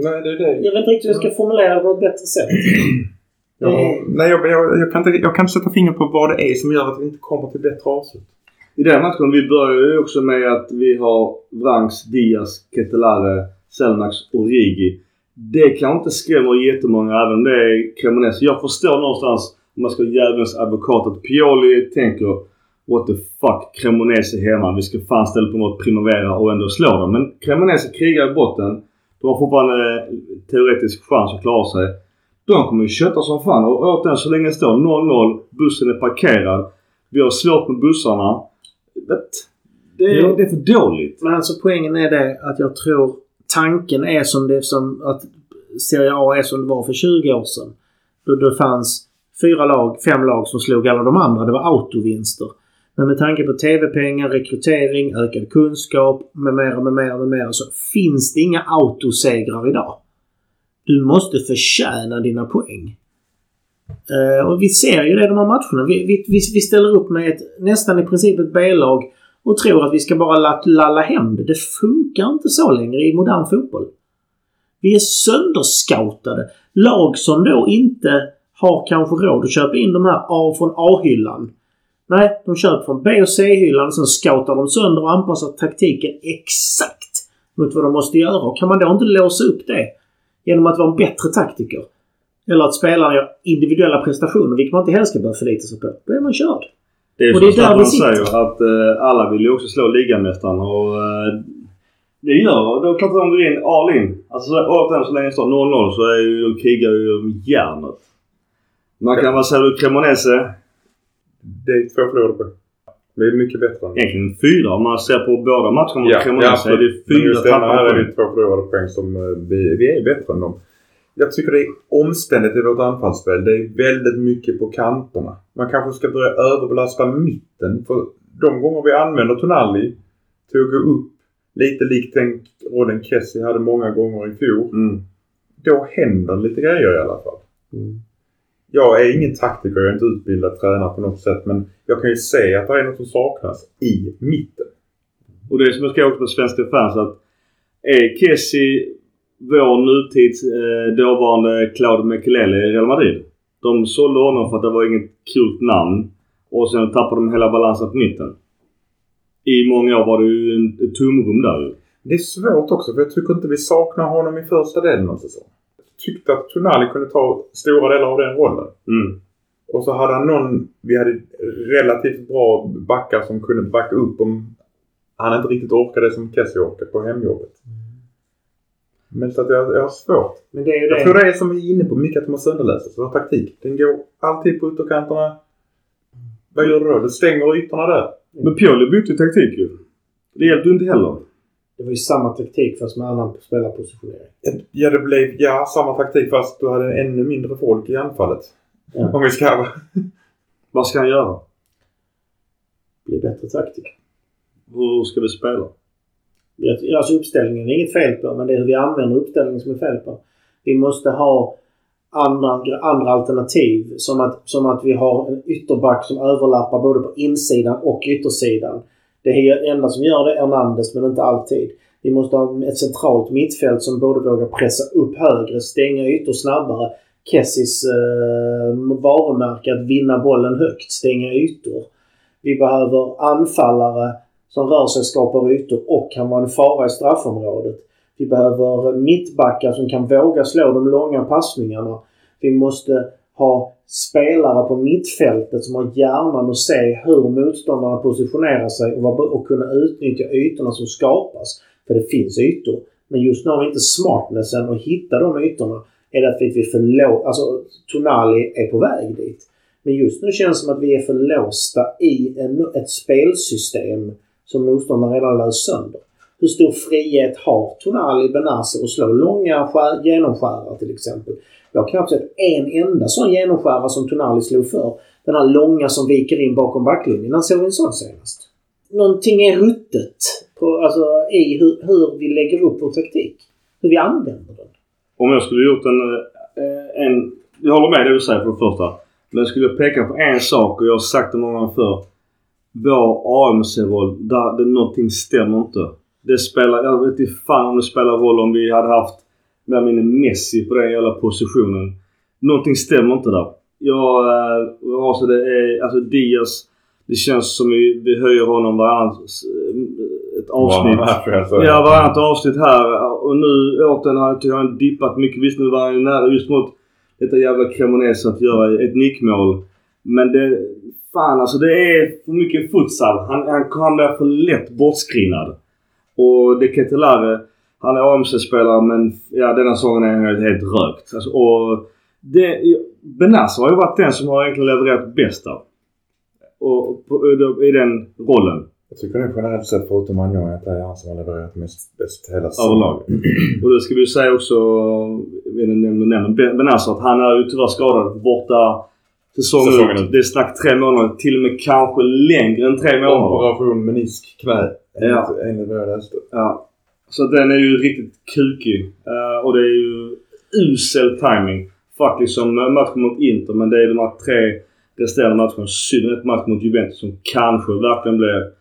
Nej, det är det. Jag vet inte riktigt hur jag ska formulera det på ett bättre sätt. <clears throat> Jag, har- nej, jag, jag, jag, kan inte, jag kan inte sätta fingret på vad det är som gör att vi inte kommer till bättre avslut. I den matchen, vi börjar ju också med att vi har Vrangs, Diaz, Ketelare, Selmax och Rigi. Det kan inte skrämma jättemånga även om det är Cremonese. Jag förstår någonstans, om man ska vara djävulens advokat, att Pioli tänker What the fuck, Cremonese är hemma. Vi ska fan ställa på något Primavera och ändå slå dem. Men Cremonese krigar i botten. De har fortfarande teoretisk chans att klara sig. De kommer ju kötta som fan och återigen så länge det står 0-0, bussen är parkerad. Vi har svårt med bussarna. Det, är, det är för dåligt. Men alltså poängen är det att jag tror tanken är som det som att Serie A är som det var för 20 år sedan. Då det fanns fyra lag, fem lag som slog alla de andra. Det var autovinster. Men med tanke på TV-pengar, rekrytering, ökad kunskap med mera, med mera, med mera så finns det inga autosegrar idag. Du måste förtjäna dina poäng. Eh, och vi ser ju det i de här matcherna. Vi, vi, vi, vi ställer upp med ett, nästan i princip ett B-lag och tror att vi ska bara lalla hem det. Det funkar inte så längre i modern fotboll. Vi är sönderscoutade. Lag som då inte har kanske råd att köpa in de här A från A-hyllan. Nej, de köper från B och C-hyllan. Sen scoutar de sönder och anpassar taktiken exakt mot vad de måste göra. Och kan man då inte låsa upp det genom att vara en bättre taktiker eller att spelarna gör individuella prestationer, vilket man inte heller ska börja förlita sig på, då är man körd. Det är Och det är där vi sitter. säger att eh, alla vill ju också slå ligamästaren och eh, det gör Då klart de går in all in. Alltså så- återigen så länge det står 0-0 så är ju, de krigar ju om järnet. Man kan vara säga Cremonese Det är två förlorade poäng. Det är mycket bättre än egentligen fyra. Om man ser på båda matcherna mot Ja, Cremonese ja, är det fyra just denna här tappade är det poäng. två förlorade poäng som eh, vi, vi är bättre än dem. Jag tycker det är omständigt i vårt anfallsspel. Det är väldigt mycket på kanterna. Man kanske ska börja överbelasta mitten. För de gånger vi använder Tonali till att gå upp lite likt den rollen Kessie hade många gånger i fjol. Mm. Då händer lite grejer i alla fall. Mm. Jag är ingen taktiker, jag är inte utbildad tränare på något sätt. Men jag kan ju se att det är något som saknas i mitten. Och det är som jag skrev också på Svenska fans att är Kessie vår nutids eh, dåvarande Claude Mekelele i Real Madrid. De sålde honom för att det var inget kul namn. Och sen tappade de hela balansen på mitten. I många år var det ju en, ett tomrum där ju. Det är svårt också för jag tycker inte vi saknar honom i första delen av säsongen. Tyckte att Tonali kunde ta stora delar av den rollen. Mm. Och så hade han någon, vi hade relativt bra backar som kunde backa upp om han inte riktigt orkade det som Kessie orkade på hemjobbet. Men så att jag, jag har svårt. Men det är Jag det. tror det är som vi är inne på mycket att de har sönderläst vår taktik. Den går alltid på ytterkanterna. Vad gör du då? Du stänger ytorna där. Men Pioli bytte taktik ju. Det hjälpte ju inte heller. Det var ju samma taktik fast med annan spelarpositionering. Ja, det blev ja, samma taktik fast du hade ännu mindre folk i anfallet. Ja. Om vi ska. <laughs> Vad ska han göra? Bli bättre taktiker. Hur ska vi spela? Alltså uppställningen är inget fel på men det är hur vi använder uppställningen som är fel på. Vi måste ha andra, andra alternativ. Som att, som att vi har en ytterback som överlappar både på insidan och yttersidan. Det är enda som gör det är Hernandez men inte alltid. Vi måste ha ett centralt mittfält som både vågar pressa upp högre, stänga ytor snabbare. Kessis eh, varumärke att vinna bollen högt, stänga ytor. Vi behöver anfallare som rör sig, skapar ytor och kan vara en fara i straffområdet. Vi behöver mittbackar som kan våga slå de långa passningarna. Vi måste ha spelare på mittfältet som har hjärnan att se hur motståndarna positionerar sig och, och kunna utnyttja ytorna som skapas. För det finns ytor. Men just nu har vi inte smartnessen att hitta de ytorna. Är det att vi är för låg... Alltså Tonali är på väg dit. Men just nu känns det som att vi är för låsta i en, ett spelsystem som motståndaren redan löst sönder. Hur stor frihet har Tonali Benazer att slå långa skär, genomskärare till exempel? Jag har knappt sett en enda sån genomskärare som Tonali slog för. Den här långa som viker in bakom backlinjen. När såg vi en sån senast? Någonting är ruttet på, alltså, i hur, hur vi lägger upp vår taktik. Hur vi använder den. Om jag skulle gjort en... Eh, en jag håller med det du säger för det första. Men skulle jag peka på en sak och jag har sagt det många gånger förr. Vår AMC-roll, där det någonting stämmer inte. Det spelar... Jag vet inte fan om det spelar roll om vi hade haft eller mindre Messi på den jävla positionen. Någonting stämmer inte där. Jag... eh, Alltså det är... Alltså Diaz. Det känns som vi, vi höjer honom varannat eh, ett avsnitt. Alltså. Ja, varannat avsnitt här. Och nu återigen har jag- han dippat mycket. Visst, nu var han nära just mot detta jävla Cremonese att göra ett nickmål. Men det... Fan alltså det är för mycket futsal. Han, han, han blir för lätt bortskrinad. Och det Ketelare, han är AMC-spelare men ja, denna säsongen är han helt rökt. Alltså, och det, Benazer har ju varit den som har egentligen levererat bäst där. Och, på, I den rollen. Jag tycker är generellt sett förutom Manjon att det är han som har levererat mest bäst hela Överlag. Och det ska vi ju säga också, Benazer, att han är ju tyvärr skadad borta säsongen Säsongen ut. Det är snack tre månader. Till och med kanske längre än tre månader. Operation menisk knä. Ja. Enligt- Enligt vad jag läste. Ja. Så den är ju riktigt kukig. Eh, och det är ju usel timing. Faktiskt som matchen mot Inter. Men det är de här tre resterande matcherna. I synnerhet matchen mot Juventus som kanske verkligen blir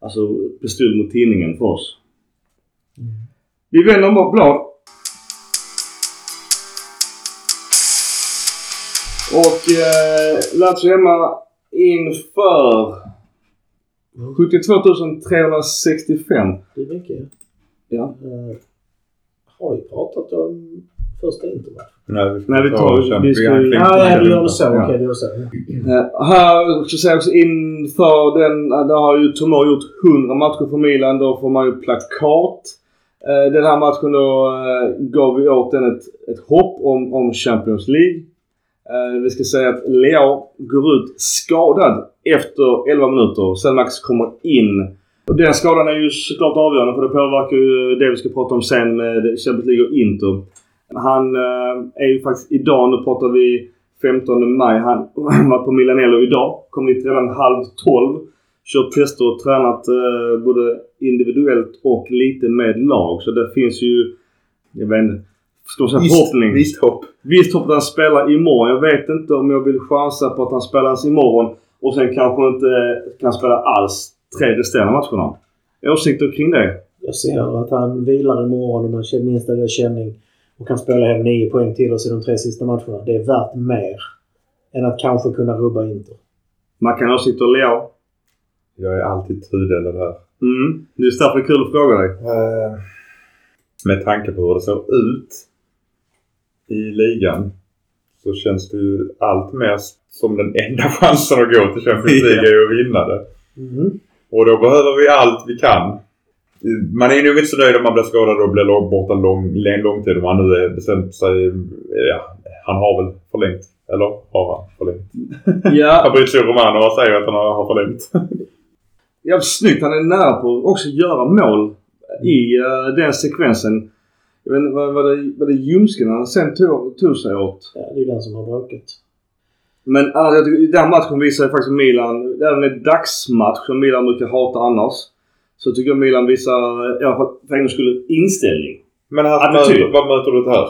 alltså pistol mot tinningen för oss. Vi vänder om blad. Och eh, Lazio hemma inför 72 365. Det är mycket. Ja. Uh, har vi pratat om första intermatchen? Nej, vi, Nej, vi ta tar- vi ska Ja, du det. gör det så. Ja. Okej, du gör så. Eh, här ska jag säga också inför den, eh, där har ju Tomor gjort 100 matcher för Milan. Då får man ju plakat. Den här matchen då gav vi åt den ett, ett hopp om, om Champions League. Vi ska säga att Leo går ut skadad efter 11 minuter. Sen Max kommer in. Och den skadan är ju såklart avgörande för det påverkar ju det vi ska prata om sen med Champions League och Inter. Han eh, är ju faktiskt idag, nu pratar vi 15 maj. Han <clears throat> var på Milanello idag. Kom dit redan halv 12. Kört tester och tränat eh, både individuellt och lite med lag. Så det finns ju, jag vet inte, ska man säga förhoppning? Visst hopp. Visst hoppas han spelar imorgon. Jag vet inte om jag vill chansa på att han spelar ens imorgon och sen kanske inte kan spela alls tre resterande matcherna. Åsikter kring det? Jag ser att han vilar imorgon om han känner minsta lilla känning och kan spela hem nio poäng till oss i de tre sista matcherna. Det är värt mer än att kanske kunna rubba Inter. Man kan ha åsikter Leo. Jag är alltid tudelad här. Mm. Det är just därför det är kul att fråga dig. Eh, med tanke på hur det ser ut i ligan så känns det ju allt mer som den enda <laughs> chansen att gå till Champions League är att vinna det. Mm. Och då behöver vi allt vi kan. Man är nog inte så nöjd om man blir skadad och blir borta lång, lång, lång tid. Om han nu är bestämt sig. Ja, han har väl förlängt. Eller har han förlängt? <laughs> Ja, Fabrizio Romano säger att han har förlängt. <laughs> jävligt snyggt. Han är nära på att också göra mål i eh, den sekvensen. Jag vet inte, var, var, det, var det ljumsken han sen tog, tog sig åt? Ja, det är den som har bråkat. Men annars, jag tycker, den matchen visar faktiskt Milan, även en dagsmatch som Milan brukar hata annars. Så tycker jag Milan visar, i alla fall för en gångs skull, inställning. Men här möter, vad möter du här?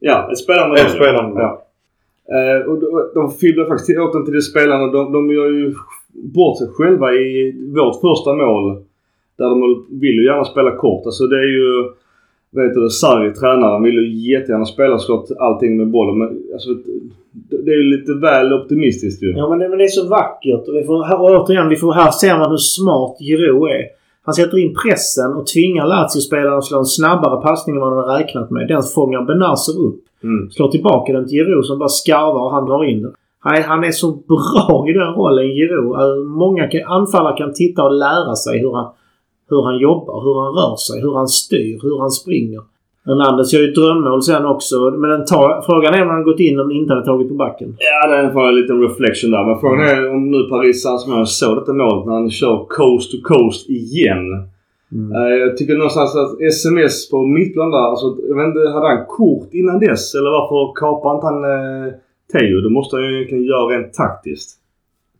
Ja, ett spelande Ett lag. Ja. Eh, och de, de fibblar faktiskt åt den till det spelarna. De, de gör ju bort sig själva i vårt första mål. Där de vill ju gärna spela kort. Alltså det är ju... Vet du, Sarri, tränaren, vill ju jättegärna spela såklart allting med bollen. Men alltså, det är lite väl optimistiskt ju. Ja, men det, men det är så vackert. Och vi får, här, återigen, vi får, här ser man hur smart Giroud är. Han sätter in pressen och tvingar Lazio-spelaren att slå en snabbare passning än vad de har räknat med. Den fångar Benazer upp. Mm. Slår tillbaka den till Giroud som bara skarvar och han drar in den. Han är, han är så bra i den rollen, Giroud. Alltså, Många kan, anfallare kan titta och lära sig hur han, hur han jobbar, hur han rör sig, hur han styr, hur han springer. Hernandez gör ju ett drömmål sen också. Men den tar, frågan är om han gått in om han inte hade tagit på backen. Ja, det är bara en liten reflection där. Men frågan är om nu Paris Saint-Germain såg detta målet när han kör coast to coast igen. Mm. Eh, Jag tycker någonstans att sms på mittplan där, alltså, jag vet inte, hade han kort innan dess? Eller varför kapar inte han eh, Teo? Det måste han ju egentligen göra rent taktiskt.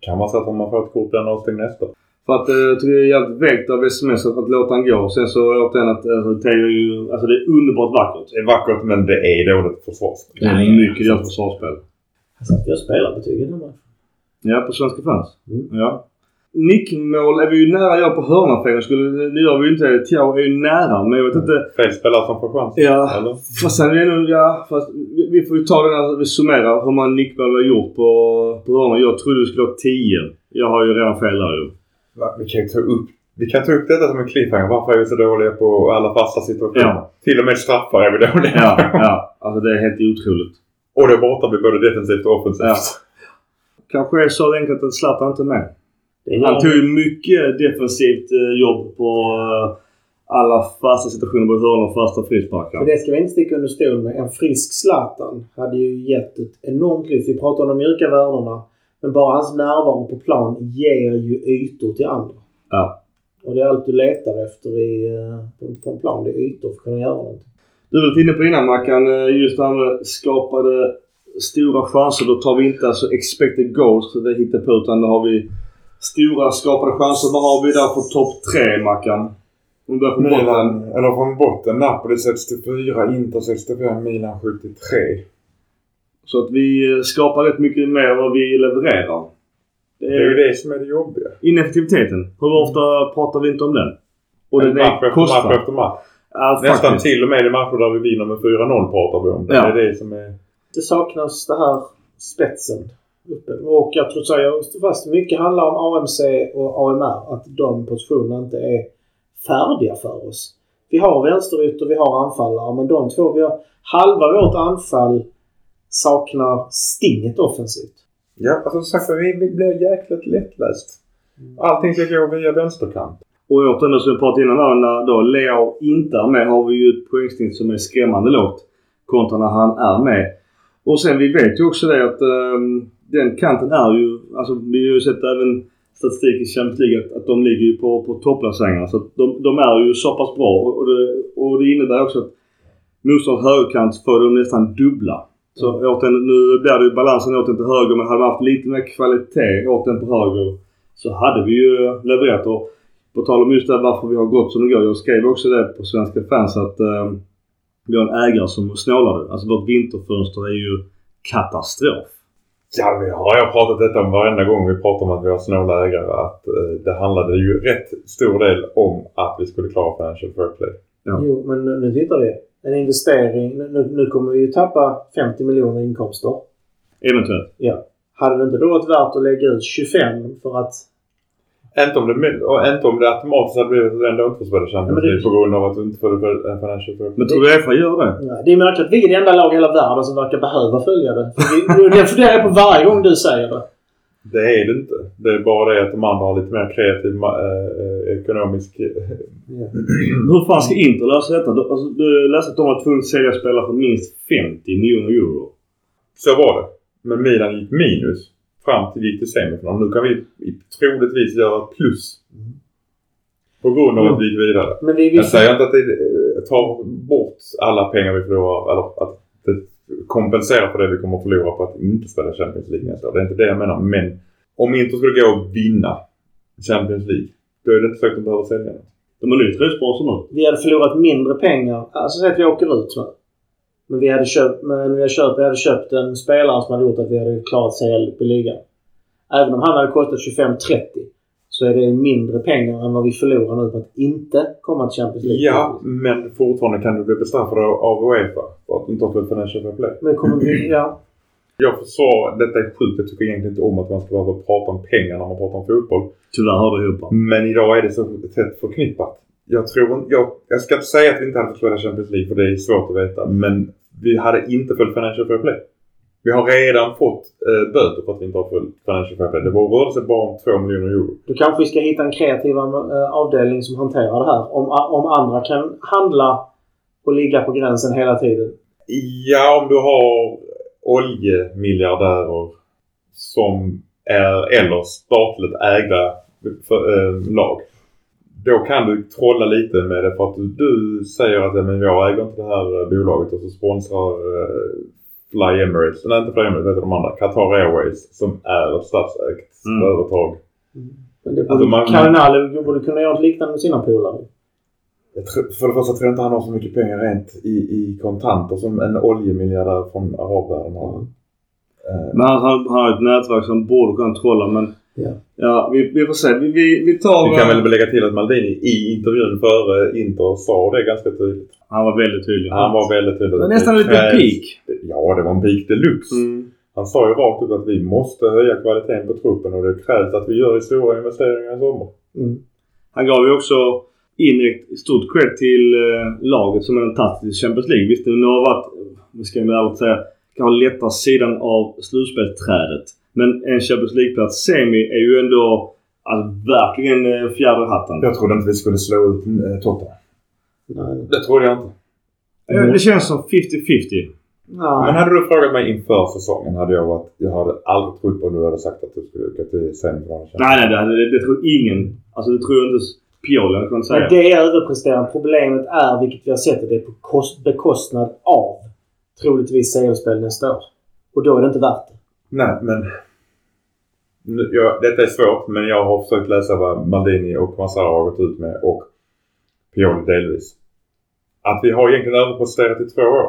Kan vara så att om man får ett kort den avstängd nästa. För att eh, jag tycker det är jävligt vägt av sms att, att låta han gå. Sen så återigen att alltså, Teo är ju, alltså det är underbart vackert. Det är vackert men det är dåligt försvarsspel. Det är mycket dåligt försvarsspel. Alltså, jag spelar betyg i den matchen. Ja, på Svenska fans. Mm. Ja. Nickmål är vi ju nära jag på hörna för en gång skull. Det gör vi ju inte. Tiao är ju nära, men jag vet inte. Fel spelare som får chansen. Ja, Eller? fast sen är det nog, ja, fast vi, vi får ju ta det när vi summerar hur många nickmål vi har gjort på, på hörna. Jag trodde vi skulle ha 10. Jag har ju redan fel där ju. Vi kan ju ta upp vi kan ta upp detta som en cliffhanger. Varför är vi så dåliga på alla fasta situationer? Ja. Till och med straffar är vi dåliga Ja, ja. Alltså det är helt otroligt. Och då borta blir både defensivt och offensivt. Ja. Kanske är så enkelt att Zlatan inte är med. Det Han tog ju mycket defensivt eh, jobb på eh, alla fasta situationer på hörnor och fasta För frisparkar. det ska vi inte sticka under stol med. En frisk Zlatan hade ju gett ett enormt lyft. Vi pratar om de mjuka värdena. Men bara hans närvaro på plan ger ju ytor till andra. Ja. Och det är allt du letar efter i, eh, på, en plan. Det är ytor för att kunna göra någonting. Du var lite inne på innan Mackan, eh, just det här med skapade stora chanser. Då tar vi inte alltså expected goals, så det hittar på, utan då har vi stora skapade chanser. Vad har vi där på topp tre Mackan? Om börjar från botten. Eller från botten. Napoli 64, Inter 65, Milan 73. Så att vi skapar rätt mycket mer än vad vi levererar. Det är ju det som är det jobbiga. Ineffektiviteten. Hur ofta pratar vi inte om den? Och En den match är efter match efter match. Ja, Nästan faktiskt. till och med i matcher där vi vinner med 4-0 pratar vi om. Det Ja. är det som är... Det saknas det här spetsen. Uppe. Och jag tror så jag fast mycket handlar om AMC och AMR. Att de positionerna inte är färdiga för oss. Vi har vänsterytter, vi har anfallare. Men de två, vi har halva vårt anfall saknar stinget offensivt. Ja, alltså som sagt vi, vi blir jäkligt lättläst. Allting ska gå via vänsterkant. Och återigen som vi pratade innan här, när då Leo inte är med har vi ju ett poängsnitt som är skrämmande lågt. Kontra när han är med. Och sen vi vet ju också det att ehm, den kanten är ju, alltså vi har ju sett även statistik i Champions League att, att de ligger ju på, på topplaceringar. Så att de, de är ju så pass bra och, och, det, och det innebär också att motståndets högerkant får de nästan dubbla. Så återigen, nu blir det ju balansen åt den till höger men hade man haft lite mer kvalitet åt den på höger så hade vi ju levererat. Och på tal om just det här varför vi har gått som det går. Jag skrev också det på Svenska fans att eh, vi har en ägare som snålade. Alltså vårt vinterfönster är ju katastrof. Ja, vi har jag pratat detta om varenda gång vi pratar om att vi har snåla ägare. Att eh, det handlade ju rätt stor del om att vi skulle klara Financial Fair Play. Ja. Jo, men nu, nu tittar vi. En investering. Nu, nu- kommer vi ju tappa 50 miljoner inkomster. Eventuellt. Ja. Hade det inte då varit värt att lägga ut 25 för att... Inte om det, och inte om det automatiskt hade blivit att du ändå inte får spela Champions League på grund av att du inte får eh, Financial Fair. Men tror du Uefa gör det? Ja, det är märkligt att vi är det enda lag i hela världen som verkar behöva följa det. Det funderar jag på varje gång du säger det. Det är det inte. Det är bara det att de andra har lite mer kreativ eh, eh, ekonomisk... Ja. <clears throat> Hur fan ska Inter lösa detta? Du, alltså, du läste att de var tvungna att sälja spelare för minst 50 miljoner euro. Så var det. Men Milan gick minus fram till vi gick till semifinal. Nu kan vi i- troligtvis göra plus. På grund av att vi gick vidare. Men vi, vi, Jag säger inte att det eh, tar bort alla pengar vi förlorar eller att det kompenserar för det vi kommer att förlora på att inte spela Champions League nästa år. Det är inte det jag menar. Men om Inter skulle gå och vinna Champions League då är det inte säkert att de behöver sälja något. De har ny tröjsponsor nu. vi hade förlorat mindre pengar. Alltså säg att vi åker ut nu. Men vi hade köpt, men vi hade köpt, vi hade köpt en spelare som hade gjort att vi hade klarat CL i ligan. Även om han hade kostat 25-30 så är det mindre pengar än vad vi förlorar nu på att inte komma till Champions League. Ja, men fortfarande kan du bli bestraffad av- Uefa för att du inte har spelat Financial Fair Play. Men kommer vi... Ja. Jag försvarar, detta är sjukt. Jag tycker egentligen inte om att man ska behöva prata om pengar när man pratar om fotboll. Tyvärr hör det ihop. Men idag är det så tätt förknippat. Jag tror jag, jag ska inte säga att vi inte hade fått spela Champions League för det är svårt att veta. Men vi hade inte följt Financial Fair Play. Vi har redan fått eh, böter för att vi inte har följt Financial Fair Play. Det var sig bara om 2 miljoner euro. Då kanske ska hitta en kreativ eh, avdelning som hanterar det här. Om, om andra kan handla och ligga på gränsen hela tiden. Ja, om du har oljemiljardärer som är eller statligt ägda för, eh, lag. Då kan du trolla lite med det för att du, du säger att ja, men jag äger inte det här eh, bolaget och så sponsrar eh, Fly Emirates, nej inte Fly Emirates, heter de andra? Qatar Airways som är ett statsägt Mm. företag. Men det Alltså, borde, Cardinale borde kunna göra något liknande med sina polare. För det första tror jag inte han har så mycket pengar rent i, i kontanter som en oljemiljardär från arabvärlden har. Eh, Men han, han, han har ett nätverk som borde kunna trolla men... Ja. Ja, vi, vi får se. Vi, vi, vi tar... Vi kan eh, väl lägga till att Maldini i intervjun före Inter sa det ganska tydligt. Han var väldigt tydlig. Han var väldigt tydlig. Det var nästan lite krävs- peak. Ja, det var en peak deluxe. Mm. Han sa ju rakt ut att vi måste höja kvaliteten på truppen och det krävs att vi gör stora investeringar i sommar. Mm. Han gav ju också indirekt stort cred till eh, laget som är tagit till Champions League. Visst, det har varit, vi ska jag ärligt säga, kanske lätta sidan av slutspelsträdet. Men en Champions League-plats semi är ju ändå alltså, verkligen eh, fjäder i hatten. Jag trodde inte vi skulle slå ut äh, Tottenham. Nej. Det trodde jag inte. Eh, Det känns som 50-50. Nej. Men hade du frågat mig inför säsongen hade jag varit... Jag hade aldrig trott på om du hade sagt att du skulle åka till semifinalen. Nej, nej, det, hade- det, det tror ingen. Alltså det tror jag inte Pioli hade kunnat säga. Men det är överpresterande. Problemet är, vilket vi har sett, att det är på kost, bekostnad av troligtvis CL-spel nästa år. Och då är det inte värt det. Nej, men... Jag, detta är svårt, men jag har försökt läsa vad Maldini och Massara har gått ut med och Pioli delvis. Att vi har egentligen överpresterat i två år.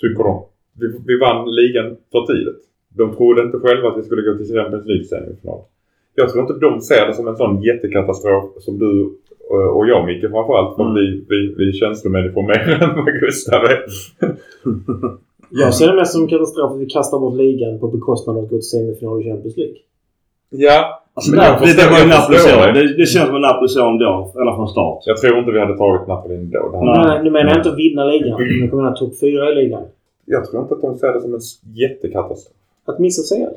Tycker de. Vi, vi vann ligan för tidigt. De trodde inte själva att vi skulle gå till Champions League semifinal. Jag tror inte de ser det som en sån jättekatastrof som du och- och jag Micke framförallt. För Mm. vi, vi, vi är känslomänniskor mer <laughs> än vad Gustav är. <laughs> Jag ser det mest som en katastrof att vi kastar bort ligan på bekostnad av att gå till semifinal i Champions League. Ja, Alltså, Men jag det, var ju jag Napoli så. det. Det, det känns som en Napoli så ändå. Ända från start. jag tror inte vi hade tagit Napoli ändå. Nej. Nu, menar jag inte att vinna ligan. Men kommer vinna topp fyra i ligan. Jag tror inte att de ser det som en jättekatastrof. Att missa CL.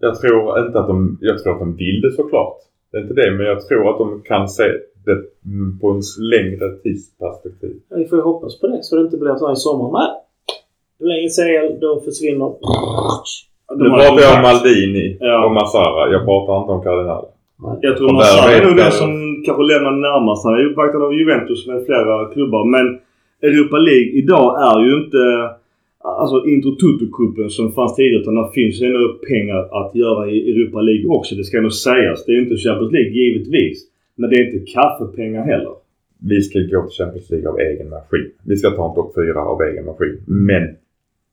Jag tror inte att de... Jag tror att de vill det såklart. Det är inte det, men jag tror att de kan se det mm, på en längre tidsperspektiv. Vi får ju hoppas på det så det inte blir så här i sommar. Nej. Blir CL, då försvinner... Nu pratar jag om Maldini Ja. och Massara. Jag pratar inte om Kardinal. Jag tror där Massara är nog den som kanske lämnar närmast. Han är ju uppvaktad av Juventus med flera klubbar. Men Europa League idag är ju inte alltså Intro Toto-cupen som fanns tidigare. Utan det finns ju ändå pengar att göra i Europa League också. Det ska nog sägas. Det är inte Champions League givetvis. Men det är inte kaffepengar heller. Vi ska gå till Champions League av egen maskin. Vi ska ta en topp fyra av egen maskin. Men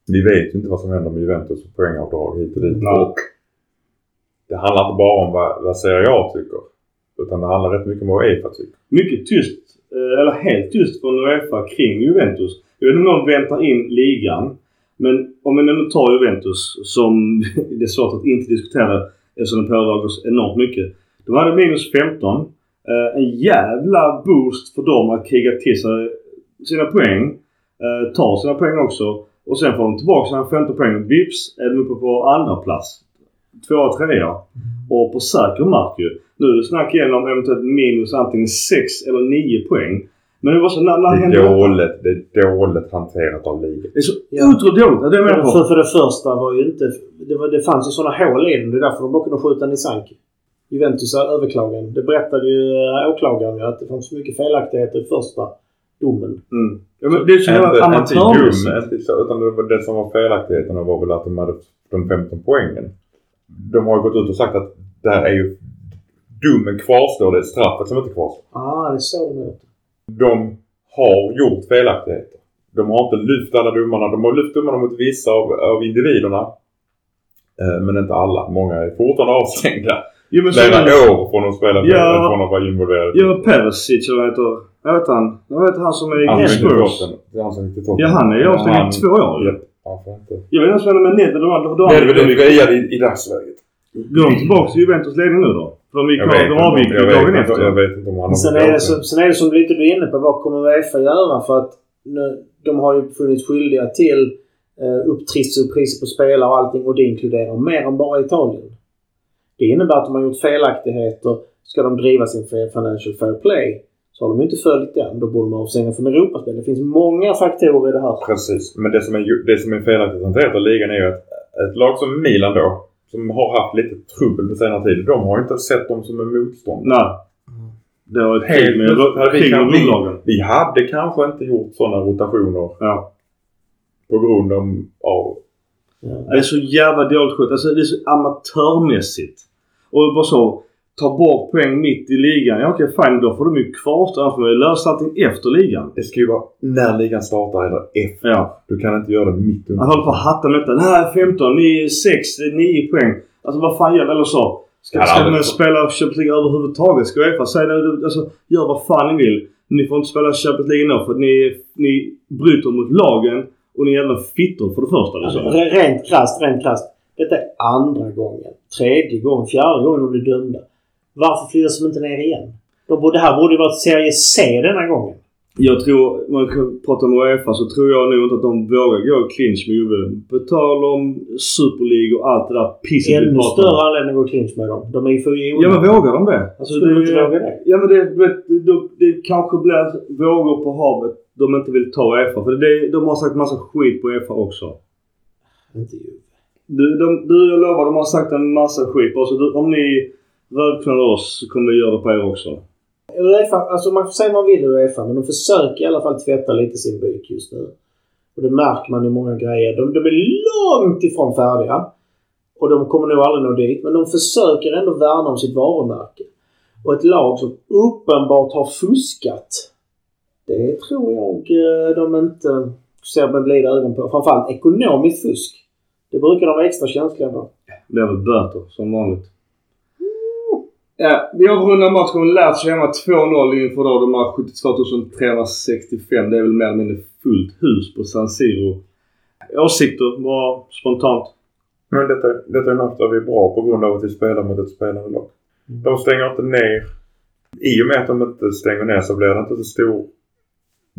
vi vet ju inte vad som händer med Juventus och poängavdrag hit och dit. Nej. Och det handlar inte bara om vad, vad Serie A tycker. Utan det handlar rätt mycket om vad Uefa tycker. mycket tyst, eh, eller helt tyst från Uefa kring Juventus. Jag vet inte om de väntar in ligan. Men om vi nu tar Juventus som <laughs> det är svårt att inte diskutera eftersom de påverkar oss enormt mycket. De hade minus 15. Eh, en jävla boost för dem att kriga till sig sina poäng. Eh, ta sina poäng också. Och sen får de tillbaka sina 15 poäng. Vips är de uppe på andra plats. Tvåa, trea. Och på säker mark ju. Nu är det snack igen om eventuellt minus antingen 6 eller 9 poäng. Men det var så när, när Det är detta? dåligt, det är dåligt hanterat av ligan. Det är så Ja. otroligt dåligt. Det är jag För, för det första var ju inte... Det, var, det fanns ju sådana hål i den. Det är därför de bara kunde skjuta Nisanki. Juventus överklagan. Det berättade ju äh, åklagaren ju att det fanns så mycket felaktigheter i första domen. Mm. Ja, men det jävla Inte, amatörmässigt. inte så, utan det, var det som var felaktigheterna var väl att de hade de 15 poängen. De har ju gått ut och sagt att det här är ju... Domen kvarstår, det är straffet som inte kvarstår. Ah, det är så. De har gjort felaktigheter. De har inte lyft alla domarna. De har lyft domarna mot vissa av, av individerna. Eh, men inte alla. Många är fortfarande avstängda. Jo, men så Flera är det- år från att spela Ja. från att vara involverade. Ja, Perisic eller vad heter Jag vet han. Jag vet han som är Han i som Spurs. Det är han som gick till. Ja, han är ju avstängd Han- i två år ju. Ja, varför inte? Jag vet inte ens vad det är med Nedved och de andra. Nedved är andra- friad i, i dagsläget. Går de tillbaka till Juventus ledning nu då? För de gick av, de avgick ju dagen inte- efter. Jag vet inte om han Men sen är, det så, sen är det som lite du är inne på. Vad kommer Uefa göra? För att nu, de har ju funnits skyldiga till eh, upptrissor och priser på spelare och allting. Och det inkluderar mer än bara Italien. Det innebär att de har gjort felaktigheter. Ska de driva sin financial fair play så har de inte följt den. Då borde de avstänga från Europaspel. Det finns många faktorer i det här. Precis. Men det som är, det som är felaktigt hanterat av ligan är ju att ett lag som Milan då, som har haft lite trubbel på senare tid, de har inte sett dem som en motstånd. Nej. Det var ett Helt med, hade vi hade kanske inte gjort sådana rotationer Ja. på grund av... Ja. Det är så jävla dåligt skött. Alltså det är så amatörmässigt. Och bara så. Ta bort poäng mitt i ligan. Ja okej fine. Då får de ju kvarstå. Annars får man ju lösa allting efter ligan. Det ska ju vara när ligan startar eller efter. Ja. Du kan inte göra det mitt under. Han håller på att hatta med detta. Är 15, ni är 6, 9 poäng. Alltså vad fan gäller Eller så. Ska, ska man spela Champions League överhuvudtaget? Ska Uefa säga det? Alltså, gör vad fan ni vill. Ni får inte spela Champions League nu för att ni, ni bryter mot lagen och ni är jävla fittor för det första. Liksom. Re- Rent krasst, rent krasst. Detta är andra gången, tredje gången, fjärde gången de blir dömda. Varför flyttas de inte ner igen? De borde, det här borde ju varit serie C denna gången. Jag tror, man kan prata om Uefa så tror jag nog inte att de vågar gå clinch med Juve. På tal om Super League och allt det där pisset vi Ännu pratar om. större anledning att gå clinch med dem. De är ju för Ja men vågar de det? Alltså, Skulle de inte våga det? Ja men det, vet, det, det kanske blir vågor på havet de inte vill ta Uefa. För det, de har sagt massa skit på Uefa också. Inte ju. Du, de, du jag lovar, de har sagt en massa skit. Bara så du, om ni rödknallar oss så kommer vi göra det på er också. Uefa, alltså man får säga vad man vill Uefa, men de försöker i alla fall tvätta lite sin byk just nu. Och det märker man i många grejer. De, de är långt ifrån färdiga. Och de kommer nog aldrig nå dit. Men de försöker ändå värna om sitt varumärke. Och ett lag som uppenbart har fuskat. Det tror jag eh, de inte ser med blida ögon på. Framförallt ekonomiskt fusk. Det brukar de vara extra känsliga för. Det blir väl böter som vanligt. Ja, vi avrundar matchen med Lazio hemma 2-0 inför då de här 72 365. Det är väl mer eller mindre fullt hus på San Siro. Åsikter bara spontant? Men detta, detta är något där vi är bra på grund av att vi spelar mot ett spelande lag. De stänger inte ner. I och med att de inte stänger ner så blir det inte så stor...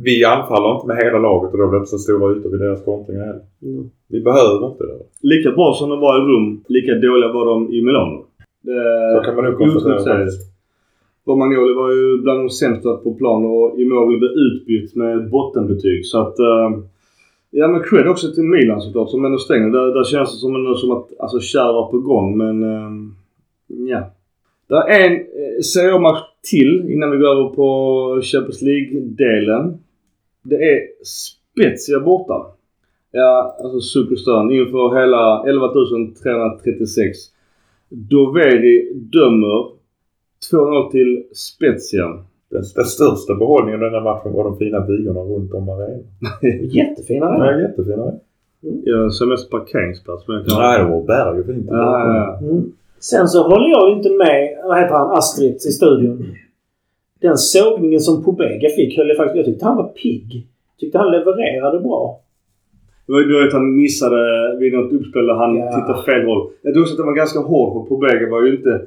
Vi anfaller inte med hela laget och då blir det inte så stora ytor vid deras kontringar heller. Mm. Vi behöver inte det. Lika bra som de var i Rom, lika dåliga var de i Milano. Det, Så kan man nog konstatera. Romagnoli var ju bland de sämsta på plan och Immobile blev utbytt med bottenbetyg. Så att... eh, ja men cred också till Milan såklart som ändå stänger. Där, där känns det som, som att alltså, kär var på gång men... eh, ja. Det är en eh, Serie A-match till innan vi går över på Champions League-delen. Det är Spezia borta. Ja, alltså superstön inför hela 11 336. Doveri dömer 2-0 till Spezia. Den, den största behållningen av den här matchen var de fina vyerna runt om arenan. <laughs> Jättefina det. är jättefina. Jag ser mest parkeringsplats men jag kan... Nej, det var berg och fint. Ja, ja, ja. Mm. Sen så håller jag inte med, vad heter han, Astrid i studion. Den sågningen som Pobega fick höll jag faktiskt... Jag tyckte han var pigg. Tyckte han levererade bra. Det var ju att han missade vid något uppspel där han Ja. tittade fel håll. Jag tror också att det var ganska hård för Pobega var ju inte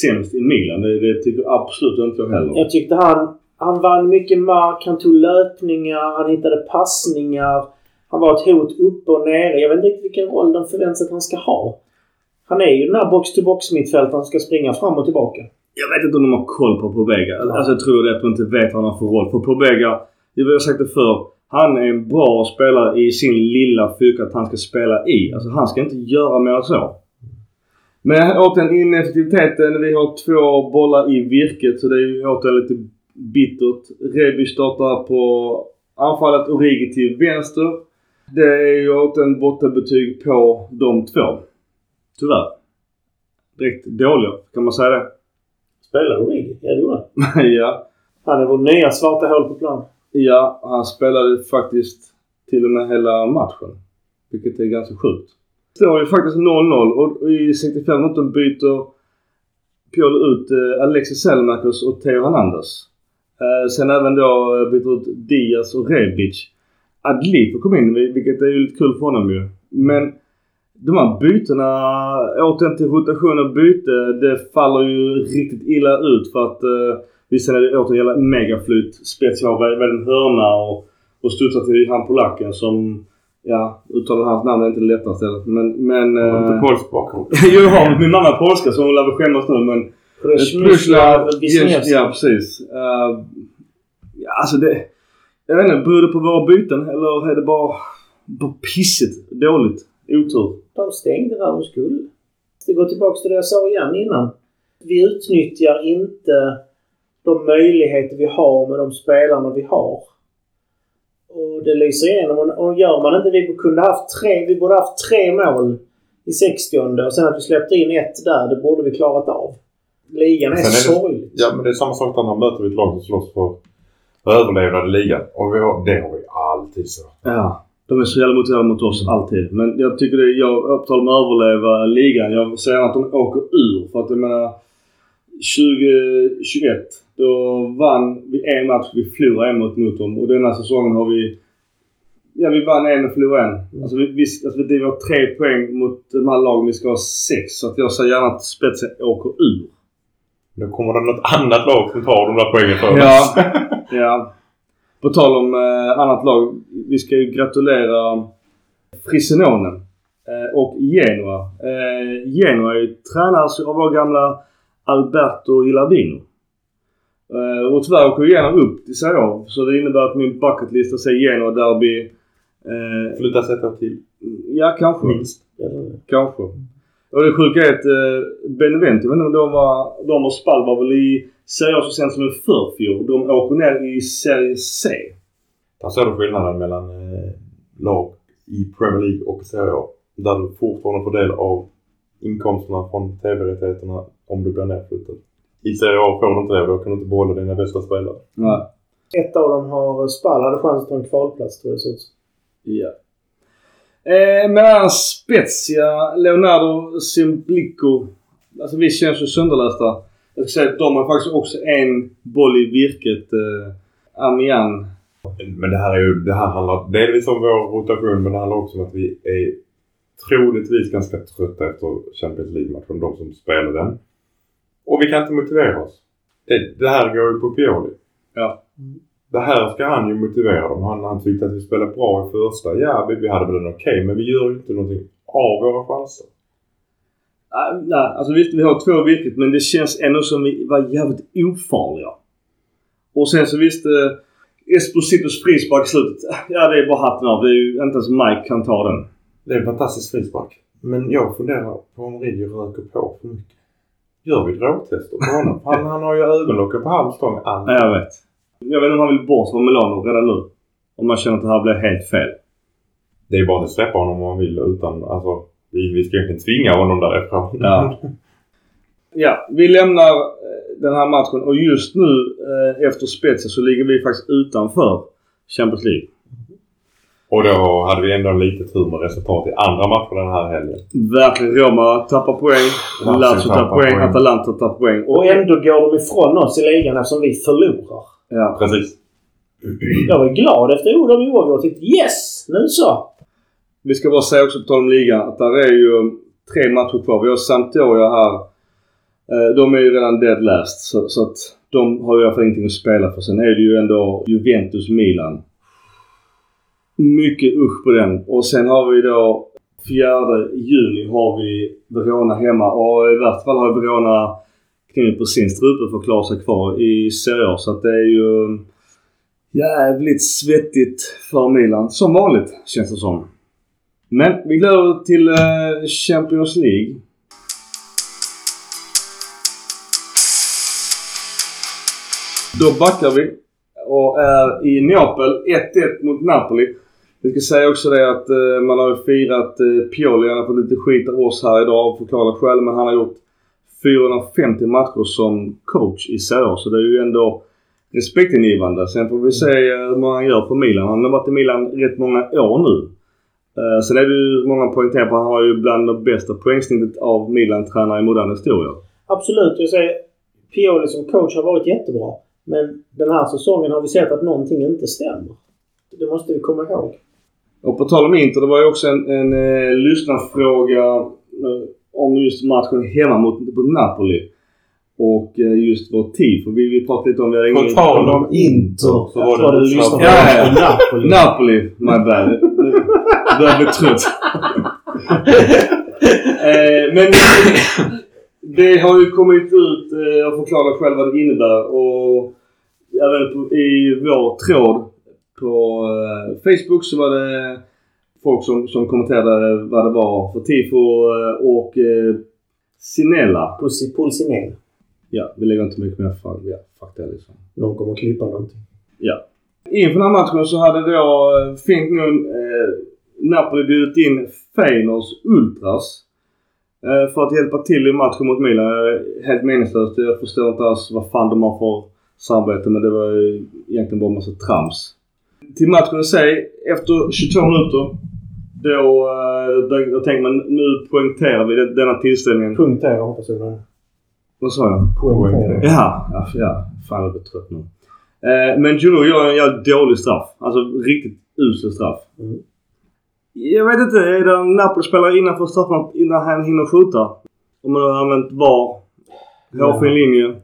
sämst i Milan. Det, det tycker absolut inte jag heller. Jag tyckte han, han vann mycket mark, han tog löpningar, han hittade passningar. Han var ett hot uppe och nere. Jag vet inte riktigt vilken roll de förväntar sig att han ska ha. Han är ju den här box-to-box mittfältaren som ska springa fram och tillbaka. Jag vet inte om de har koll på Pobega. Alltså jag tror det att de inte vet vad han har för roll. För Pobega, jag har sagt det förr. Han är en bra spelare i sin lilla fyrkant han ska spela i. Alltså han ska inte göra mer än så. Men återigen ineffektiviteten. Vi har två bollar i virket så det är ju återigen lite bittert. Rebi startar på anfallet. Origi till vänster. Det är ju återigen bottenbetyg på de två. Tyvärr. Direkt dåliga, kan man säga det? Spelar Origi? Ja, det gjorde han. <laughs> ja. Han är vår nya svarta hål på plan. Ja, han spelade faktiskt till och med hela matchen. Vilket är ganska sjukt. Det står ju faktiskt 0-0 och i 65 minuten byter Piolo ut eh, Alexis Selmakers och Theo Hernandez. Eh, sen även då eh, byter ut Diaz och Rebic. Adli får komma in, vilket är ju lite kul för honom ju. Men de här bytena, återigen till rotation och byte, det faller ju riktigt illa ut för att eh, Visst är det återigen hela megaflyt. Spets har väl väl en hörna och, och studsar till han polacken som... Ja, uttalar hans namn är inte det lättaste. Men... men var eh, inte polsk bakgrund. <laughs> jo, jag har min mamma är polska så hon lär väl skämmas nu men... Wisniewski. Ja, precis. Uh, ja, alltså det... Jag vet inte, beror det på våra byten eller är det bara, bara pissigt dåligt? Otur? De stängde där de skulle. Det går tillbaka till det jag sa igen innan. Vi utnyttjar inte de möjligheter vi har med de spelarna vi har. Och det lyser igenom. Och- gör man inte... Vi kunde haft tre... Vi borde haft tre mål i 60 och sen att vi släppte in ett där. Det borde vi klarat av. Ligan är, är det- sorglig. Ja, men det är samma sak. När möter vi ett lag som slåss för överlevnad i ligan. Och vi har, det har vi alltid så. Ja. De är så jävla motiverade mot oss alltid. Men jag tycker det, jag på tal om att överleva ligan. Jag gärna att de åker ur. För att jag menar 2021 då vann vi en match. Vi förlorade en mot, mot dem. Och denna säsongen har vi... Ja, vi vann en och förlorade en. Alltså vi, vi, alltså vi har tre poäng mot de här lagen. Vi ska ha sex. Så att jag ser gärna att spetsen åker ur. Nu kommer det något annat lag som tar de där poängen för Ja. oss. Ja. <laughs> På tal om eh, annat lag. Vi ska ju gratulera Frisenonen eh, och Genoa. Eh, Genoa är ju tränars av vår gamla Alberto Gilardino. Eh, och tyvärr åker Genoa upp till Serie A. Så det innebär att min bucketlista säger Genoa Derby. Eh, Flyttas ett år till. ja, kanske. Minst. Kanske. Och det sjuka är att eh, Benevento, jag de var... De och Spal var väl i Serie A så sent som i förfjol. De åker ner i Serie C. Där ser du skillnaden mellan eh, lag i Premier League och Serie A. Där du fortfarande får del av inkomsterna från TV-rättigheterna om du blir nedflyttad. I Serie A får du inte det. Då kan du inte behålla dina bästa spelare. Ett av dem har... Spall hade chans att ta en kvalplats tror jag det ser ut. Ja. Eh, mellan Spezia, Leonardo Simplico. Alltså vi känns ju sönderlästa. Jag ska säga att de har faktiskt också en boll i virket. Eh, Amian. Men det här är ju, det här handlar delvis om vår rotation men det handlar också om att vi är troligtvis ganska trötta efter Champions League-matchen, de som spelar den. Och vi kan inte motivera oss. Det, det här går ju på Pioli. Ja. Det här ska han ju motivera dem. Han, han tyckte att vi spelade bra i första. Ja, vi, vi hade väl en okej men vi gör ju inte någonting av våra chanser. Ah, nej, alltså visst vi har två virket men det känns ändå som vi var jävligt ofarliga. Och sen så visst eh, Espositos frispark i slutet. Ja det är bara hatten av. Det är ju inte ens Mike kan ta den. Det är en fantastisk frispark. Men jag funderar på om Ridjo röker på för mycket. Gör vi drogtester på honom? <laughs> Han, han har ju ögonlocken på halv stång. Ja, jag vet. Jag vet inte om han vill bort från Milano redan nu. Om man känner att det här blir helt fel. Det är bara att släppa honom om man vill utan alltså vi, vi ska egentligen tvinga honom därifrån. Ja. Ja, vi lämnar eh, den här matchen och just nu eh, efter Spezia så ligger vi faktiskt utanför Champions League. Och då hade vi ändå lite tur med resultat i andra matcher den här helgen. Verkligen. Roma tappar poäng. Lazio tappar tappar poäng. poäng. Atalanta tappar poäng. Och ändå går de ifrån oss i ligan eftersom vi förlorar. Ja. Precis. Jag var glad efter om oavgjort. Jag tyckte yes! Nu så! Vi ska bara säga också på tal om ligan att där är ju tre matcher kvar. Vi har Sampdoria här. Eh, De är ju redan dead last. Så, så att de har ju i alla fall ingenting att spela för. Sen är det ju ändå Juventus-Milan. Mycket usch på den. Och sen har vi då 4 juni har vi Verona hemma. Och i värsta fall har Verona kniven på sin strupe för att klara sig kvar i Serie A. Så att det är ju um, jävligt svettigt för Milan. Som vanligt känns det som. Men vi går över till eh, Champions League. Då backar vi och är i Neapel 1-1 mot Napoli. Vi ska säga också det att eh, man har ju firat eh, Pioli. Han har fått lite skit av oss här idag av förklarliga skäl. Men han har gjort 450 matcher som coach i A. Så det är ju ändå respektingivande. Sen får vi se eh, hur många han gör på Milan. Han har varit i Milan rätt många år nu. Uh, sen är det ju många poängterar på att han har ju bland det bästa poängsnittet av Milan-tränare i modern historia. Absolut. Jag säger Pioli som coach har varit jättebra. Men den här säsongen har vi sett att någonting inte stämmer. Det måste vi komma ihåg. Och på tal om Inter, det var ju också en, en eh, lyssnarfråga eh, om just matchen hemma mot, mot Napoli. Och eh, just vår tifo. Vi, vi pratade lite om... Vi ingen- På tal om Inter så var det du lyssnar på Ja. Napoli. Napoli, my bad. <laughs> Jag börjar bli trött. <laughs> eh, men det har ju kommit ut, eh, jag förklarar själv vad det innebär och även på, i vår tråd på eh, Facebook så var det folk som, som kommenterade vad det var för tifo eh, och eh, Sinella. Pussy Pulsinell. Ja, vi lägger inte mycket mer för ja, fuck det liksom. Någon kommer att klippa någonting. Ja. Inför den här matchen så hade då eh, fint nog eh, Napoli bjudit in Feyenoords Ultras. Eh, för att hjälpa till i matchen mot Milan. Helt meningslöst. Jag förstår inte alls vad fan de har för samarbete men det var ju egentligen bara en massa trams. Till matchen i sig, efter 22 minuter då, eh, då, då tänkte man nu poängterar vi denna tillställningen. Punktera hoppas jag. det. Vad sa jag? Poängtera. Ja, ja, ja. Fan jag blir trött nu. Eh, men Giroud gör en jävligt dålig straff. Alltså riktigt usel straff. Mm. Jag vet inte. Är det Napoli-spelare innanför straffområdet innan han hinner skjuta? Om man har använt VAR. Hårfin linje.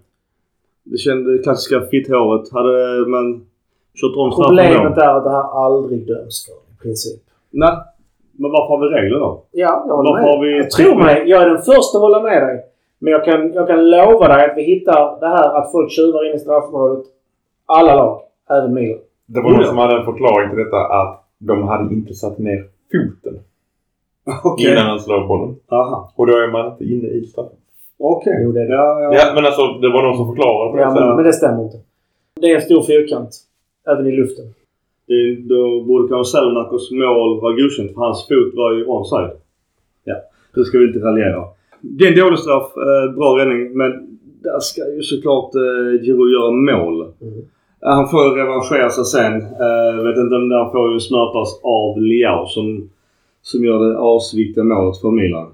Det klassiska fitthåret. Hade man kört om straffen Problemet är att det här aldrig döms för i princip. Nej. Men varför har vi regler då? Ja, jag håller Varför med. har vi... Jag tror mig, jag är den första att hålla med dig. Men jag kan, jag kan lova dig att vi hittar det här att folk tjuvar in i straffområdet. Alla lag. Även Milan. Det var någon som hade en förklaring till detta att de hade inte satt ner foten Okej. innan han slår bollen. Aha. Och då är man inte inne i straffen. Okej. Jo, det är det. Ja, ja. Ja men alltså det var någon som förklarade på det Ja, sättet. men, men det stämmer inte. Det är en stor fyrkant. Även i luften. Det, då borde kanske Selmakers mål vara godkänt för hans fot var ju onside. Ja, det ska vi inte raljera. Det är en dålig straff. Eh, bra räddning. Men där ska ju såklart eh, Giroud göra mål. Mm. Han får revanschera sig sen. Eh, vet inte om han får ju smörpas av Liao som som gör det asviktiga målet för Milan.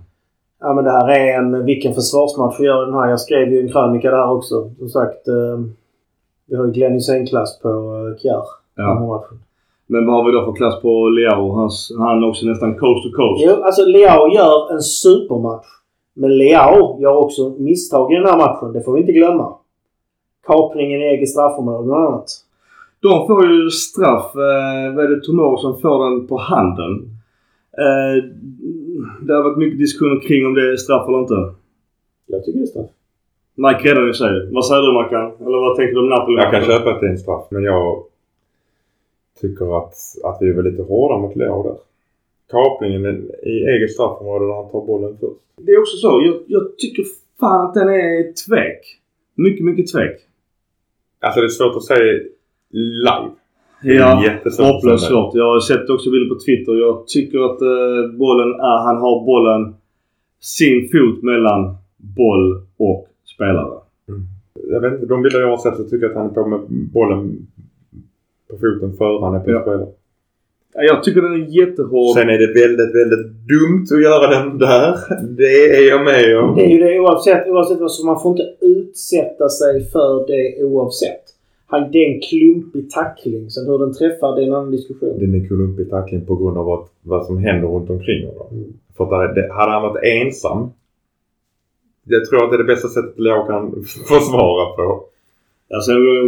Ja men det här är en... Vilken försvarsmatch vi gör den här. Jag skrev ju en krönika där också. Som sagt. Eh, vi har ju Glenn Hysén-klass på eh, Kjär. Ja. Men vad har vi då för klass på Leao? Hans, han är också nästan coast to coast. Jo, alltså Leao gör en supermatch. Men Leao gör också misstag i den här matchen. Det får vi inte glömma. Kapningen i eget straffområde bland annat. De får ju straff. Eh, vad är det Tomor som får den på handen? Eh, det har varit mycket diskussioner kring om det är straff eller inte. Jag tycker det är straff. Mike redan i sig. Vad säger du Mackan? Eller vad tänker du om Napoli? Jag kan köpa att det är en straff, men jag tycker att, att vi är väl lite hårda mot Leo där. Kaplingen i eget straffområde där han tar bollen först. Det är också så. Jag, jag tycker fan att den är tvek. Mycket, mycket tvek. Alltså det är svårt att säga live. Ja, hopplöst svårt. Jag har sett också bilder på Twitter. Jag tycker att eh, bollen är... Han har bollen sin fot mellan boll och spelare. Jag vet inte, de bilder jag har sett så tycker jag att han är på med bollen på foten före han är på Ja. Jag tycker den är jättehård. Sen är det väldigt, väldigt dumt att göra den där. Det är jag med om. Det är ju det oavsett, oavsett vad som man får inte utsätta sig för det oavsett. Han, det är en klumpig tackling. Sen hur den träffar det är en annan diskussion. Den är klumpig tackling på grund av vad, vad som händer runt omkring honom. Mm. För att där, det, hade han varit ensam. Jag tror att det är det bästa sättet Leo kan <laughs> försvara på.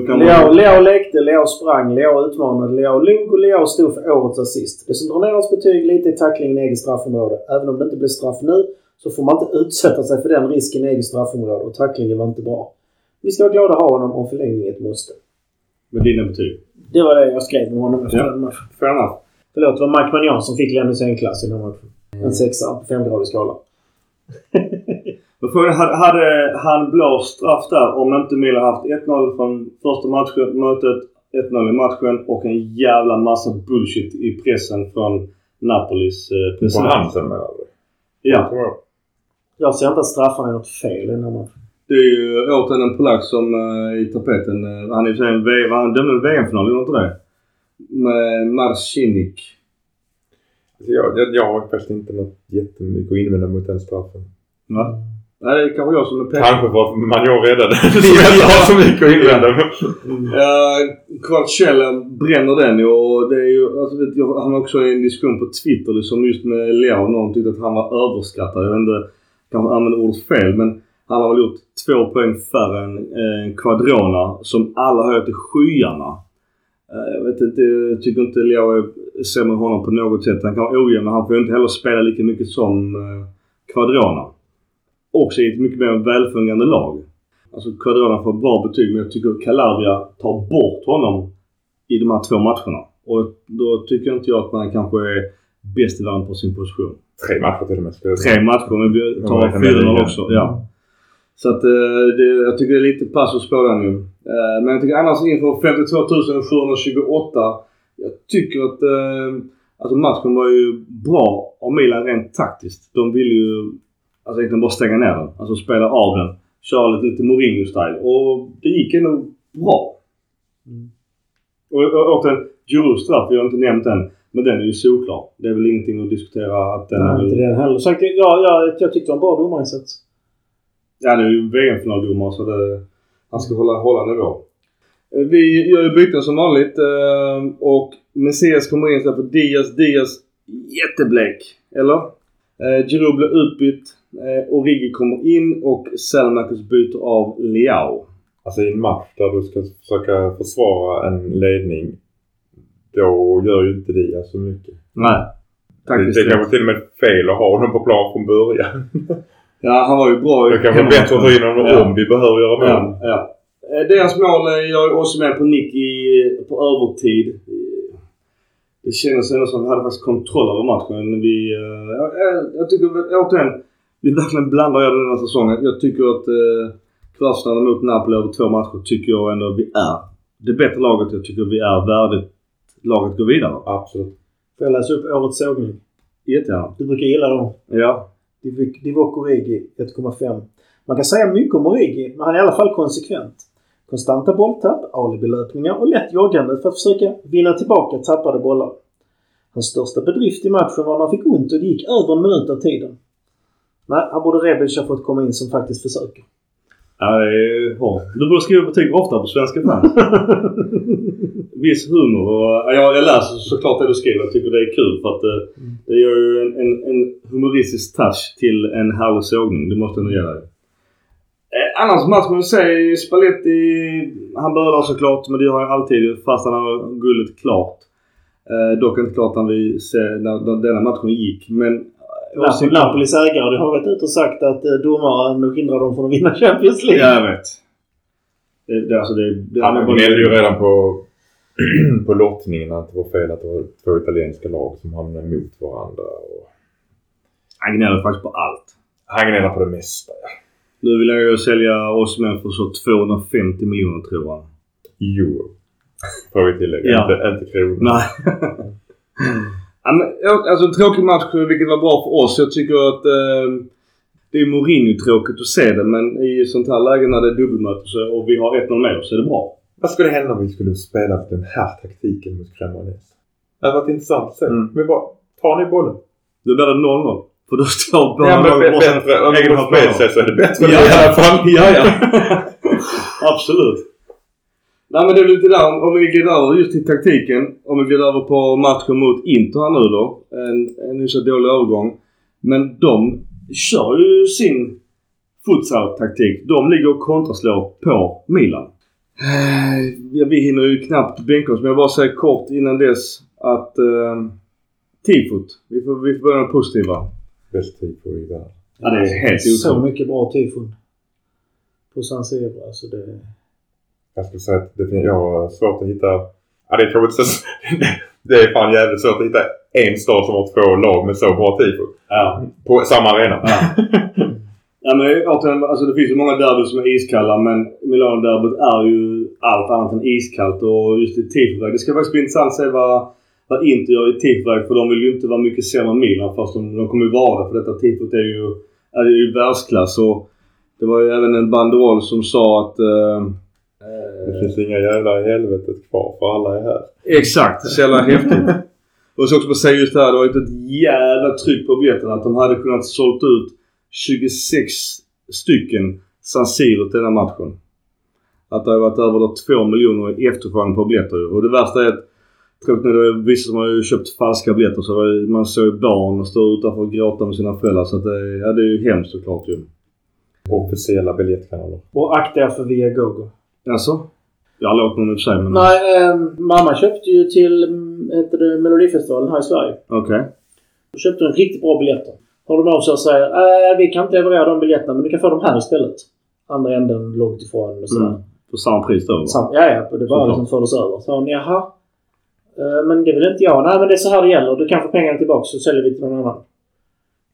Man... Leo, Leo lekte, Leo sprang, Leo utmanade, Leo log och Leo stod för årets assist. Det som drar ner hans betyg lite är tacklingen i eget straffområde. Även om det inte blir straff nu så får man inte utsätta sig för den risken i eget straffområde och tacklingen var inte bra. Vi ska vara glada att ha honom om förlängning ett måste. Med dina betyg. Det var det jag skrev om honom efter Ja. den matchen. Förlåt, det var Mike Magnan som fick Lennys en-klass i den matchen. En sexa på femgradig skala. <laughs> Men frågan hade, hade han blåst straff där om inte Milan haft 1-0 från första matchen, mötet, 1-0 i matchen och en jävla massa bullshit i pressen från Napolis eh, På president. Hansen menar du? Ja. Jag. Ser inte att straffarna är något fel i den här matchen. Det är ju återigen en polack som eh, i tapeten. Eh, han är i och för sig en V- han dömde VM-final, gjorde inte det? Med Marcinik. Jag, jag, jag har faktiskt inte något jättemycket att invända mot den straffen. Va? Nej, det är kanske jag som är petig. Kanske för att Major räddade den. <laughs> Som inte har så mycket att invända. Uh, Kvartskjell bränner den ju och det är ju, alltså, vet jag, han har också en diskussion på Twitter liksom just med Leo. Någon tyckte att han var överskattad. Jag vet inte, kanske använder ordet fel men han har väl gjort två poäng färre än eh, Quadrona som alla höjer till skyarna. Eh, jag vet inte, jag tycker inte Leo är sämre än honom på något sätt. Han kan vara ojämn men han får ju inte heller spela lika mycket som eh, Quadrona. Också i ett mycket mer välfungerande lag. Alltså Quadrana får bra betyg men jag tycker Calabria tar bort honom i de här två matcherna. Och då tycker inte jag att man kanske är bäst i världen på sin position. Tre matcher till och med. Tre matcher men vi tar det kan bli 4-0 lika. också. Ja. Så att eh, det, jag tycker det är lite passus på den nu. Eh, men jag tycker annars inför 52 728. Jag tycker att eh, alltså matchen var ju bra av Milan rent taktiskt. De ville ju alltså egentligen bara stänga ner den. Alltså spela av den. Köra lite, lite Mourinho-style. Och det gick ändå bra. Och, och återigen, Giroux straff, vi har inte nämnt den. Men den är ju solklar. Det är väl ingenting att diskutera att den är Nej, väl... inte den heller. Sagt, ja, ja, jag tyckte en bra domarinsats. Ja, det är ju VM-finaldomare så det, han ska hålla, hålla nivå. Eh, Vi gör ju byten som vanligt eh, och Messias kommer in istället för Diaz. Diaz jätteblek. Eller? Eh, Giroud blir utbytt. Eh, Origi kommer in och Selmakers byter av Leao. Alltså i en match där du ska försöka försvara en ledning. Då gör ju inte Diaz så mycket. Nej. Det, Taktiskt det rätt. kanske till och med fel att ha honom på plan från början. <laughs> Ja, han var ju bra i Det kanske är bättre att ta in honom Ja. om vi behöver göra mål. Ja, ja. Eh, Deras mål eh, gör ju också med på nick i, på övertid. Det kändes ändå som att vi hade faktiskt kontroll över matchen. Vi, jag, jag- jag tycker återigen, vi verkligen blandar över den här säsongen. Jag tycker att eh, kvartsfinalen mot Napoli över två matcher tycker jag ändå vi är det bättre laget. Jag tycker vi är värdigt laget gå vidare. Absolut. Får jag läsa upp årets sågning? Jättegärna. Du brukar gilla dem. Ja. Divock Origi 1,5. Man kan säga mycket om Origi, men han är i alla fall konsekvent. Konstanta bolltapp, alibi-löpningar och lätt joggande för att försöka vinna tillbaka tappade bollar. Hans största bedrift i matchen var när han fick ont och det gick över en minut av tiden. Nej, här borde Rebic ha fått komma in som faktiskt försöker. Ja, det är hårt. Du borde skriva betyg ofta på svenska fans. <laughs> Viss humor och ja, jag läser såklart det du skriver. Jag tycker det är kul för att eh, det gör ju en, en, en humoristisk touch till en härlig sågning. Det måste jag nog dig. Eh, annars match man säga Spalletti, han börjar såklart men det gör han alltid fast han har guldet klart. Eh, dock inte klart när vi ser när, när denna matchen gick. Men Napoli, Napolis ägare har varit ute och sagt att eh, domaren hindrar dem från att vinna Champions League. Ja, jag vet. Det, det, alltså det, det, Han gnällde ju redan på, <clears throat> på lottningen att det var fel att det var två italienska lag som hamnade mot varandra. Och Han gnäller faktiskt på allt. han gnäller på det mesta. Ja. Nu vill jag ju sälja oss män för så 250 miljoner tror jag. Euro. Får vi tillägga. Ja. Inte, inte kronor. Nej. <laughs> ja, men, alltså en tråkig match vilket var bra för oss. Jag tycker att eh, det är Mourinho-tråkigt att se det men i sånt här läge när det är dubbelmöte så, och vi har 1-0 med oss så är det bra. Vad skulle hända om vi skulle spela den här taktiken mot Cremonese? Det hade varit intressant att se. Mm. Vi bara, tar ni bollen? Då blir det 0-0. För då står båda Ja, men bättre. Om egen vi får halvplan. spel så är det bättre Ja, i alla fall. Ja, ja. <laughs> Absolut. Nej men det är lite där, om vi glider över just till taktiken. Om vi glider över på matchen mot Inter här nu då. En, en hyfsat dålig övergång. Men de kör ju sin futsal-taktik. De ligger och kontraslår på Milan. Eh, Ja, vi hinner ju knappt bänka oss men jag bara säger kort innan dess att eh, tifot. Vi får, vi får börja med positiva. Bäst på i världen. Ja, det är helt Så otroligt. mycket bra tifon. På San Siro. Alltså det... Jag skulle säga att det, jag har svårt att hitta... Ja, det är att <laughs> Det är fan jävligt svårt att hitta en stad som har två lag med så bra tifo. Ja. På samma arena. Ja. Ja men återigen, alltså det finns ju många derbyn som är iskalla men Milano-derbyt är ju allt annat än iskallt och just i tifoväg. Det ska faktiskt bli intressant att se vad, vad Inter gör i tifoväg för de vill ju inte vara mycket sämre än Milan fast de, de kommer ju vara det för detta tifot är ju, är ju världsklass och det var ju även en banderoll som sa att eh, Det finns inga jävla i helvetet kvar för alla är här. Exakt, så jävla häftigt. Och ska också bara säga just det här, det var ju ett jävla tryck på biljetterna att de hade kunnat sålt ut 26 stycken San Siro till den här matchen. Att det har varit över då 2 miljoner i efterfrågan på biljetter Och det värsta är att tråkigt nog, det är vissa som har ju köpt falska biljetter så var- man såg barn stå utanför och gråta med sina föräldrar så att det, ja, det är ju hemskt såklart ju. Officiella biljettkanaler. Och akta er för Viagogo. Alltså? Jag har lågt någon i och för sig men... Nej, eh, mamma köpte ju till heter det, Melodifestivalen här i Sverige. Okej. Då köpte hon riktigt bra biljetter. Hör de av sig och säger äh, vi kan inte leverera de biljetterna men du kan få dem här istället. Andra änden långt ifrån och sådär. Mm. Samma pris då? Sam, ja, ja. Det bara liksom fördes över. Så hon, jaha. Eh, Men det vill inte jag. Nej, men det är så här det gäller. Du kan få pengarna tillbaka så säljer vi till någon annan.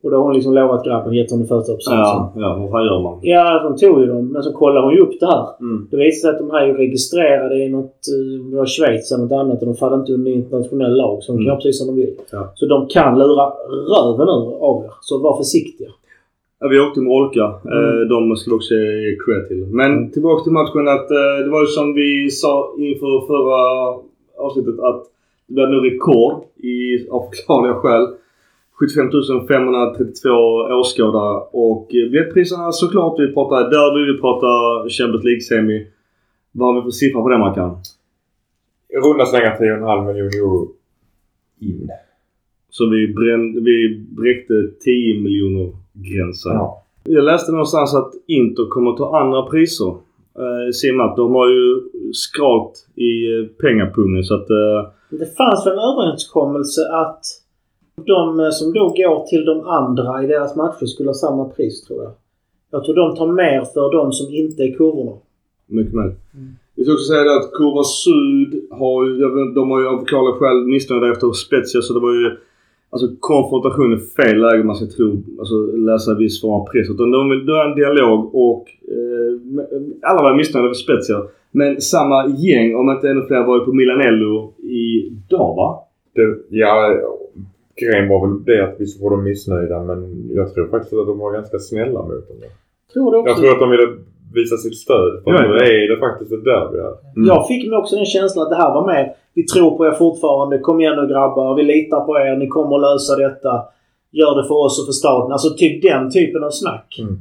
Och då har hon liksom lovat grabben, gett honom 40 Ja, ja, vad gör man? Ja, de tog ju dem. Men så kollade hon ju upp det här. Mm. Det visade sig att de här är registrerade i något, eh, det var Schweiz eller något annat och de faller inte under internationell lag. Så de kan Mm. göra precis som de vill. Ja. Så de kan lura röven ur av er. Så var försiktiga. Ja, vi åkte med Olka. Mm. Eh, de ska vi också ge cred till. Men tillbaka till matchen att eh, det var ju som vi sa inför förra avsnittet att det blev nu rekord i, av förklarliga skäl. 75 532 åskådare och eh, biljettpriserna såklart. Vi pratar derby, vi pratar Champions League-semi. Vad har vi för siffra på det Mackan? I runda slängar 10,5 miljoner euro in. Så vi, brände, vi bräckte 10 miljoner gränsen. Ja. Jag läste någonstans att Inter kommer att ta andra priser. Eh, att de har ju skralt i eh, pengapungen så att... Eh, Det fanns väl en överenskommelse att de eh, som då går till de andra i deras matcher skulle ha samma pris tror jag. Jag tror de tar mer för de som inte är kurvorna. mycket mer. Vi ska också säga det att Kurva Syd har ju, de har ju av förklarliga skäl missnöjda efter Spezia så det var ju Alltså konfrontation är fel läge man ska tro, alltså läsa viss form av press. Utan de vill, är en dialog och eh, alla var missnöjda med Spezia. Men samma gäng, om inte ännu fler, var ju på Milanello idag va? Det, ja, grejen var väl det att vissa var de missnöjda men jag tror faktiskt att de var ganska snälla mot dem. Tror du också? Jag tror att de ville visa sitt stöd. För Ja, nu ja. är det faktiskt ett derby här. Mm. Jag fick mig också den känslan att det här var med. Vi tror på er fortfarande. Kom igen nu grabbar. Vi litar på er. Ni kommer att lösa detta. Gör det för oss och för staten. Alltså typ den typen av snack. Mm.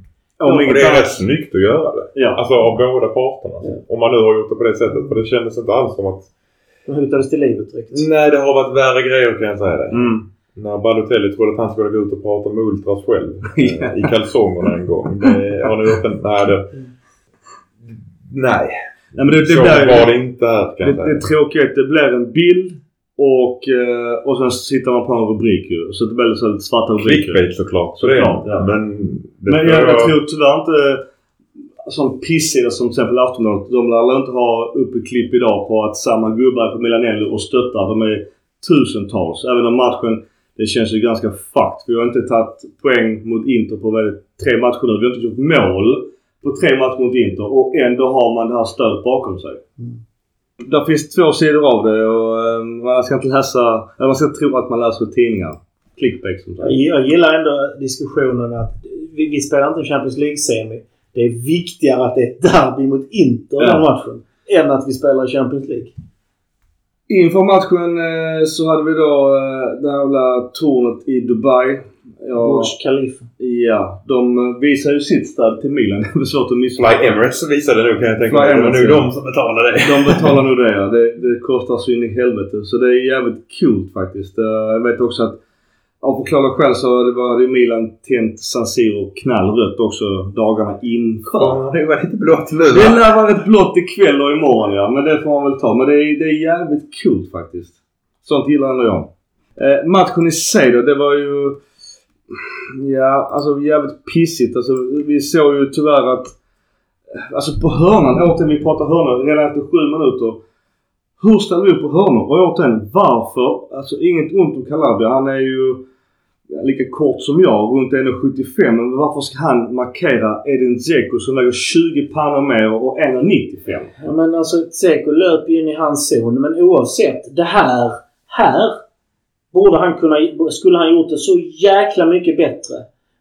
Om Och det är rätt snyggt att göra det. Ja. Alltså av båda parterna. Om man nu har gjort det på det sättet. För det kändes inte alls som att... De hotades till livet direkt. Nej, det har varit värre grejer kan jag säga det. Mm. När Balotelli trodde att han skulle gå ut och prata med Ultras själv. <laughs> Eh, I kalsongerna en gång. Det, har ni gjort en... Nej, det... Nej. Nej, men det, det, så blir, var det inte här kan det, jag det är att det blir en bild och, eh, och sen sitter man på en rubrik ju. Så det blir så lite svarta rubriker. Clickbait såklart. Så Såklart, ja. Men, Men jag, jag tror tyvärr inte sån pissida som till exempel Aftonbladet. De lär inte ha uppe klipp idag på att samma gubbar på Milanello och stöttar. De är tusentals. Även om matchen, det känns ju ganska fucked. Vi har inte tagit poäng mot Inter på väldigt, tre matcher nu. Vi har inte gjort mål på tre matcher mot Inter och ändå har man det här stödet bakom sig. Där finns två sidor av det och eh, man ska inte läsa, eller man ska tro att man läser tidningar. Clickbait som sagt. Jag, gillar ändå diskussionen att vi, vi spelar inte Champions League-semi. Det är viktigare att det är ett derby mot Inter Ja. den matchen. Än att vi spelar Champions League. Inför matchen eh, så hade vi då eh, det här jävla tornet i Dubai. Ja, Burj Khalifa. ja, de eh, visar ju sitt stöd till Milan. <laughs> Det är svårt att missa. Fly Emirates visade nu kan jag tänka mig. Det var Emirates, nog de som betalade det. De betalar <laughs> nog det ja. Det, det kostar så in i helvete. Så det är jävligt kul faktiskt. Jag vet också att av förklarliga skäl så var det Milan tänt San Siro knallrött också dagarna inför. Ja, det var lite blått nu Det lär vara rätt blått ikväll och imorgon ja. Men det får man väl ta. Men det är, det är jävligt kul faktiskt. Sånt gillar ändå jag. Eh, matchen i sig då, det var ju... Ja, alltså jävligt pissigt. Alltså, vi såg ju tyvärr att... Alltså på hörnan, återigen vi pratar hörnor redan efter sju minuter. Hur ställer vi upp på hörnor? Och återigen, varför? Alltså inget ont om Calabria. Han är ju lika kort som jag, runt 1,75. Men varför ska han markera Edin Dzeko som väger 20 pannor mer och 1,95? Ja, men alltså Tseko löper ju in i hans zon. Men oavsett. Det här. Här borde han kunna, skulle han gjort det så jäkla mycket bättre.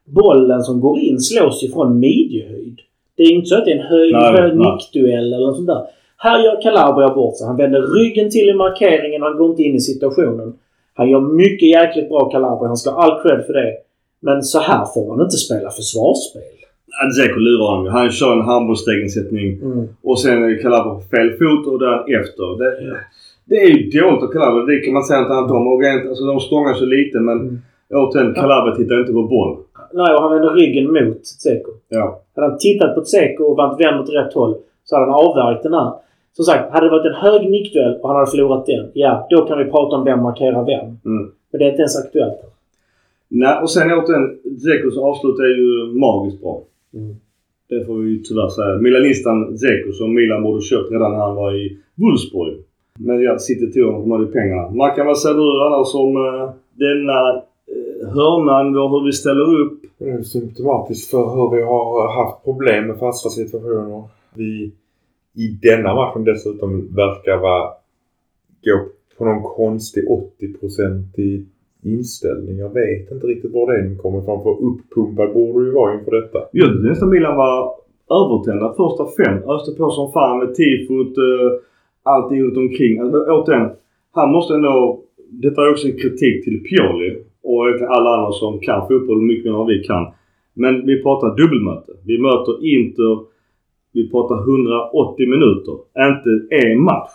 Bollen som går in slås ju från midjehöjd. Det är inte så att det är en hög, Nej, hög nej. nickduell eller något sånt där. Här gör Calabria bort sig. Han vänder ryggen till i markeringen och han går inte in i situationen. Han gör mycket jäkligt bra Calabria. Han ska ha all cred för det. Men så här får man inte spela försvarsspel. Dzeko lurar honom. Han kör en handbollsstegensättning Mm. och sen Calabria på fel fot och den efter. Det, det är ju dåligt av Calabria. Det kan man säga inte annat om. Och rent, alltså, de stångar så lite men Mm. återigen, Calabria tittar inte på boll. Nej, och han vänder ryggen mot Tseko. Ja. Hade han tittat på Tseko och varit vänd åt rätt håll så hade han avvärjt den här. Som sagt, hade det varit en hög nickduell och han hade förlorat den, ja, då kan vi prata om vem markerar vem. Mm. Men det är inte ens aktuellt. Nej, och sen återigen, Dzekos avslut är ju magiskt bra. Mm. Det får vi ju tyvärr säga. Milanistan Dzeko som Milan borde köpt redan när han var i Wolfsburg. Men ja, City tog honom, de hade pengarna. Mackan, vad säger du annars om uh, denna uh, hörnan, och hur vi ställer upp? Det är symptomatiskt för hur vi har haft problem med fasta situationer. Vi i denna matchen dessutom verkar vara gå på någon konstig 80-procentig inställning. Jag vet inte riktigt var den kommer ifrån. För uppumpad borde ju vara inför detta. Jag tyckte nästan Milan var övertända första fem. Öste på som fan med tifot, eh, uh, allting runt omkring. Alltså, återigen, han måste ändå... Detta är också en kritik till Pioli och alla andra som kan fotboll mycket mer än vad vi kan. Men vi pratar dubbelmöte. Vi möter Inter. Vi pratar 180 minuter. Inte en match.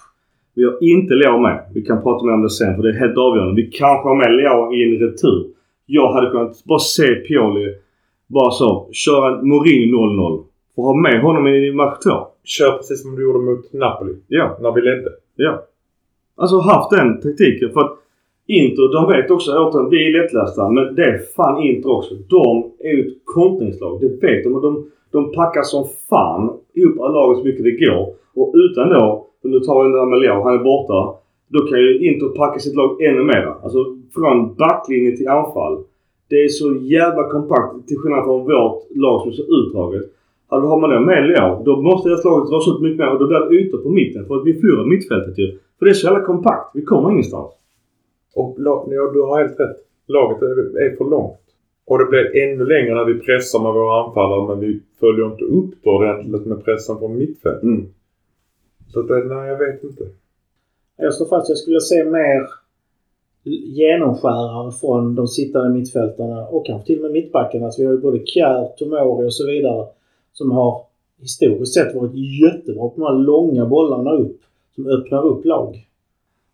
Vi har inte Leao med. Vi kan prata mer om det sen för det är helt avgörande. Vi kanske har med Leao i en retur. Jag hade kunnat bara se Pioli bara så. Köra en Mourinho 0-0. Få ha med honom i match 2. Kör precis som du gjorde mot Napoli. Ja. När vi ledde. Ja. Alltså haft den taktiken. För att Inter, de vet också återigen, vi är lättlästa. Men det är fan Inter också. De är ju ett kontringslag. Det vet de. Och de, de packar som fan ihop laget så mycket det går. Och utan då, och nu tar vi den här med Leo, han är borta. Då kan ju Inter packa sitt lag ännu mer. Alltså från backlinje till anfall. Det är så jävla kompakt till skillnad från vårt lag som är så utdraget. Alltså har man då med Leo, då måste deras lag dras ut mycket mer och då blir det ytor på mitten. För att vi förlorar mittfältet ju. För det är så jävla kompakt. Vi kommer ingenstans. Och la- ja, du har helt rätt. Laget är, är för långt. Och det blir ännu längre när vi pressar med våra anfallare men vi följer inte upp det ordentligt med pressen från mittfält. Mm. Så att, det- nej, jag vet inte. Jag står fast. Jag skulle se mer genomskärare från de sittande mittfältarna och kanske till och med mittbackarna. Så vi har ju både Kjär, Tomori och så vidare som har historiskt sett varit jättebra på de här långa bollarna upp. Som öppnar upp lag.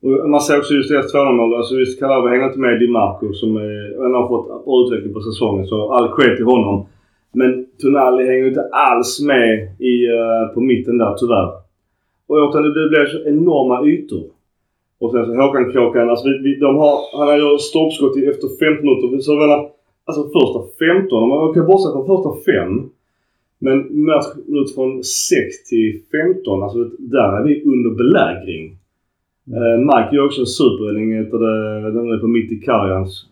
Och man ser också just deras 2-0 Alltså visst, Calabria hänger inte med Di Marco som eh, har fått bra utveckling på säsongen. Så all cred till honom. Men Tonali hänger inte alls med i, uh, på mitten där tyvärr. Och utan det, blir så enorma ytor. Och sen så Håkan Kråkan, alltså vi, vi, de har, han har gjort stolpskott efter 15 minuter. Så jag menar, alltså första 15, om man kan bortse från första 5. Men matchminut från 6 till 15, alltså där är vi under belägring. Eh, Mike gör också en superräddning efter det, den är på mitt i Karjans.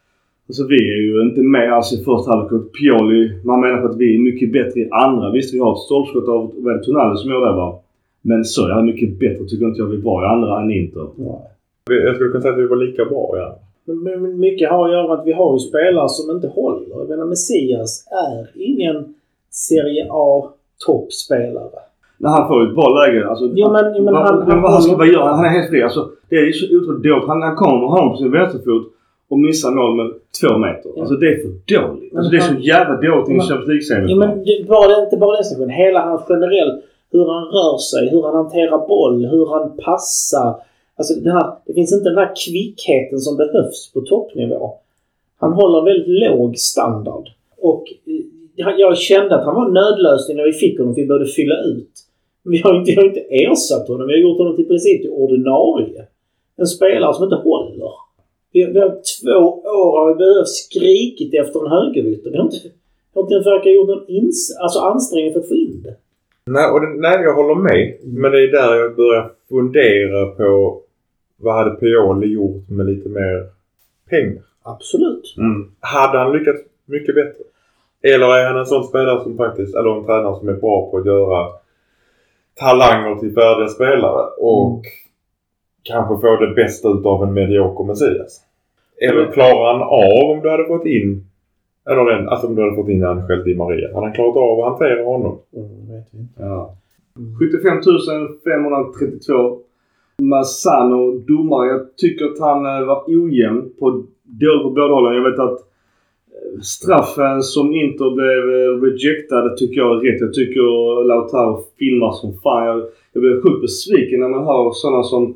Alltså vi är ju inte med alls i första halvlek. Pioli, man menar på att vi är mycket bättre i andra. Visst, vi har ett stolpskott av Tonali som gör det va? Men så är mycket bättre tycker inte jag vi var i andra än Inter. Vi- Jag skulle kunna säga att vi var lika bra ja. Men, men, men mycket har att göra med att vi har ju spelare som inte håller. Jag menar Messias är ingen Serie A toppspelare. När han får ett bra läge. Alltså, Jo, men- jo, men vad, han- han- vad, ska, vad gör han? Han är helt fri. Alltså, det är så otroligt dåligt. Han, han kommer honom på sin vänsterfot och missar mål med två meter. Ja. Alltså det är för dåligt. Alltså, det är så han- jävla dåligt i en Champions League-semi. Ja, men bara det, inte bara den situationen. Hela hans generell, hur han rör sig, hur han hanterar boll, hur han passar. Alltså det, här, det finns inte den här kvickheten som behövs på toppnivå. Han håller en väldigt låg standard. Och eh, jag kände att han var en nödlösning när vi fick honom för vi behövde fylla ut. Vi har inte, vi har inte ersatt honom. Vi har gjort honom till princip till ordinarie. En spelare som inte håller. Vi, vi har två år har vi behövt skrikit efter en högerytter. Vi har inte, vi har inte ens verkar gjort någon ins, alltså ansträngning för att få in det. Nej, och det, nej, jag håller med. Men det är där jag börjar fundera på vad hade Pioli gjort med lite mer pengar? Absolut. Mm. Hade han lyckats mycket bättre? Eller är han en sån spelare som faktiskt, eller en tränare som är bra på att göra talanger till färdiga spelare och kanske få det bästa utav en medioker Messias? Eller klarar han av om du hade fått in eller en, alltså om du hade fått in Angel Di Maria. Hade han klarat av att hantera honom? Mm, vet inte. Ja. 75 532. Massano, domare. Jag tycker att han eh, var ojämn. På, dålig på båda hållen. Jag vet att straffen som Inter blev eh, rejectad tycker jag är rätt. Jag tycker Lautaro filmar som fan. Jag, jag blir sjukt besviken när man hör sådana som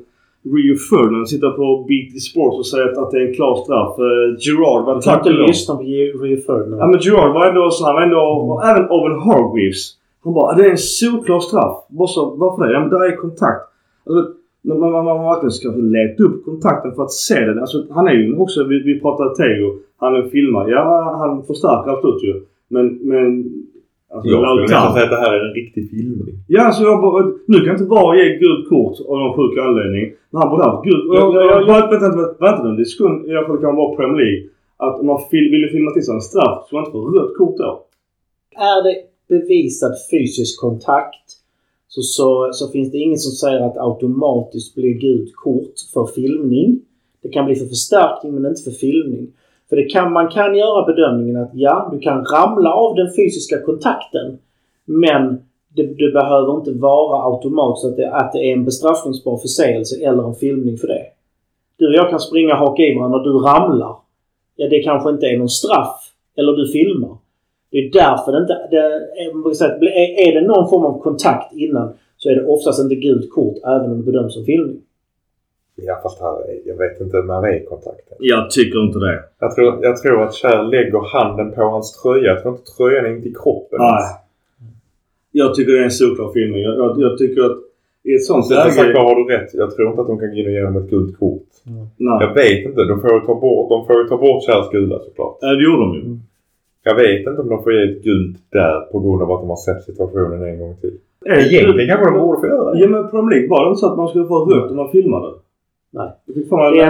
Rio Ferdinand sitta på BT Sports och säga att, att det är en klar straff. Uh, Gerard var Du kan inte lyssna på Rio Ferdinand. Ja men Gerard var ändå så. Han var ändå... Och även Owen Hargreaves. Han bara, det är en solklar straff. Bara så, varför det? Ja men där är kontakt. Alltså, när man, man, man verkligen ska leta upp kontakten för att se den. Alltså han är ju också, vi, vi pratade Teo. Han är filmare. Ja han förstärker absolut ju. Men, men... Alltså, Jag skulle nästan säga att det här är en riktig filmning. Ja, alltså jag bara, nu kan inte VAR ge gult kort av någon sjuk anledning. Men han borde haft gult. Vänta, vänta, vänta, nu. Sekund. I alla fall kan vara Premier League. Att om man fil, ville filma till sig en straff så man inte får rött kort då. Är det bevisad fysisk kontakt så, så, så finns det ingen som säger att automatiskt blir gult kort för filmning. Det kan bli för förstärkning men inte för filmning. För det kan, man kan göra bedömningen att ja, du kan ramla av den fysiska kontakten. Men det, det behöver inte vara automatiskt att det, att det är en bestraffningsbar förseelse eller en filmning för det. Du och jag kan springa och haka i varandra och du ramlar. Ja, det kanske inte är någon straff. Eller du filmar. Det är därför det inte... Det är, är, det någon form av kontakt innan så är det oftast inte gult kort även om det bedöms som filmning. Ja fast här, är- jag vet inte när är kontakten. Jag tycker inte det. Jag tror, jag tror att Kjär lägger handen på hans tröja. Jag tror inte tröjan är in till kroppen. Nej. Jag tycker det är en solklar filmning. Jag, jag, jag tycker att i ett sånt sagt läge... var har du rätt. Jag tror inte att de kan gå in och ge honom ett gult kort. Nej. Jag vet inte. De får ju ta bort, de får ju ta bort Kjärs gula såklart. Ja, det gjorde de ju. Jag vet inte om de får ge ett gult där på grund av att de har sett situationen en gång till. Det Egentligen kanske de borde få göra det. Ja men Premier League var det inte så att man skulle få rött om man filmade? Nej. Det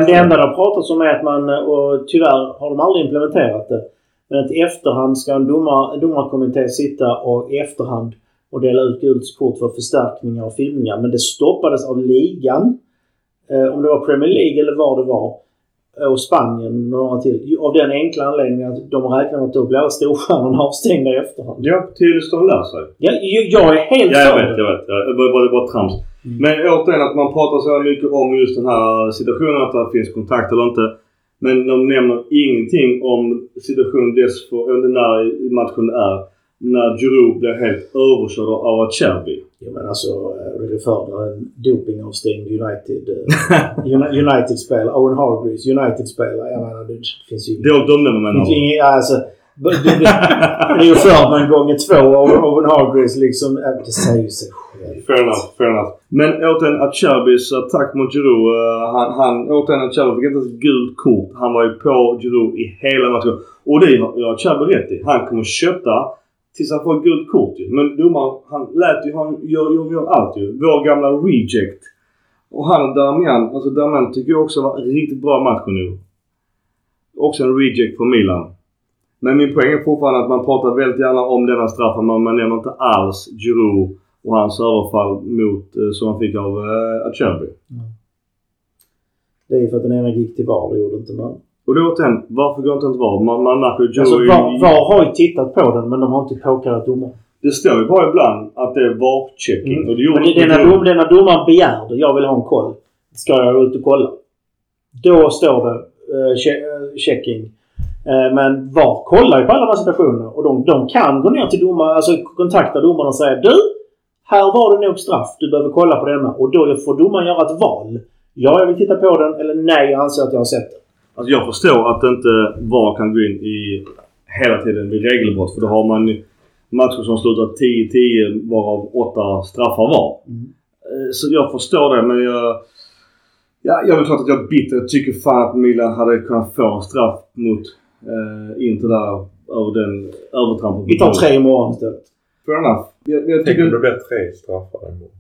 Det, enda det har pratats om är att man, och tyvärr har de aldrig implementerat det, men att i efterhand ska en, domar, en domarkommitté sitta och i efterhand och dela ut gult kort för förstärkningar och filmningar. Men det stoppades av ligan. Eh, om det var Premier League eller vad det var. Och Spanien några till. Av den enkla anledningen att de räknar med att då blir alla storstjärnorna <laughs> avstängda i efterhand. Ja, tills de lär sig. Ja, jag, jag är helt Ja, jag vet, jag vet. Det var bara, bara trams. Mm. Men återigen att man pratar så mycket om just den här situationen, att det finns kontakt eller inte. Men de nämner ingenting om situationen dessför, eller när matchen är. När Giroud blir helt överkörd av Acerbi. Ja, men alltså, eh, det refererar en dopingavstängd United, eh, <laughs> Uni- United-spelare. Owen Hargreaves, United-spelare. Jag menar, det finns ju Dåligt omdöme menar finns ju jag. inget... Alltså, det, det, det är ju gånger två av Owen Hargreaves liksom. Det säger ju sig själv. Fair enough, fair enough. Men återigen Acerbis attack mot Giroud. eh, han, han, återigen Acerbi fick inte ens gult kort. Han var ju på Giroud i hela matchen. Och det har Acerbi rätt i. Han kommer kötta tills han får ett gult kort ju. Men domaren, han lät ju, han gör, gör, gör allt ju. Vår gamla reject. Och han och Darmian, alltså Darmian tycker jag också var en riktigt bra match nu. Också en reject på Milan. Men min poäng är fortfarande att man pratar väldigt gärna om denna straffen men man nämner inte alls Giroud och hans överfall mot, eh, som han fick av eh, Acerbi. Mm. Det är för att den ena gick till VAR, det gjorde inte den andra. Och då återigen, varför går inte inte VAR? Man, man märker ju. Alltså, VAR, VAR har ju tittat på den men de har inte påkallat domaren. Det står ju bara ibland att det är VAR-checking. Och det Men det, det, är när, dom, det är när domaren begär det. Jag vill ha en koll. Ska jag ut och kolla? Då står det che- eh, checking. Eh, men VAR kollar ju på alla de här situationerna och de, de kan gå ner till domaren, alltså kontakta domaren och säga Du! Här var det nog straff. Du behöver kolla på denna. Och då får domaren göra ett val. Ja, jag vill titta på den. Eller nej, jag anser att jag har sett den. Alltså jag förstår att inte VAR kan gå in i hela tiden vid regelbrott. För då har man matcher som slutar 10-10 varav 8 straffar var. Mm. Eh, Så jag förstår det men jag... Ja, jag är klart att jag är bitter. Jag tycker fan att Milan hade kunnat få en straff mot eh, Inter där över den övertrampen. Vi tar tre imorgon istället. Fair enough. Jag, jag Tänk om det tycker... blir tre straffar imorgon.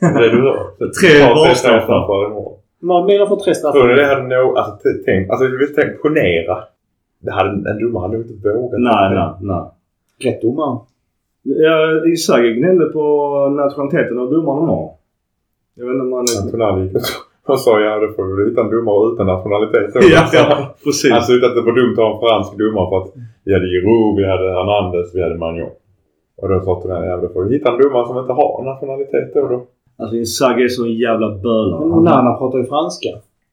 Det är det du. <laughs> Tre VAR-straffar. imorgon. Man Milan får tre straffar. Tror det hade nog... Alltså tänk... Alltså vi tänk ponera. Det hade, en domare hade nog inte vågat. Nej, nej, nej. Rätt domare. Ja, Isagi gnällde på nationaliteten av domaren de har. Jag vet inte om han gick <laughs> och sa ja då får vi hitta en domare utan nationalitet. Ja, ja, precis. Han tyckte att det var dumt att ha en fransk domare för att vi hade Giroud, vi hade Hernandez, vi hade Magnon. Och då sa Antonelli ja då får vi hitta en domare som inte har nationalitet då. då. Alltså Inzaghi är så en jävla böla. Men Nana pratar ju franska.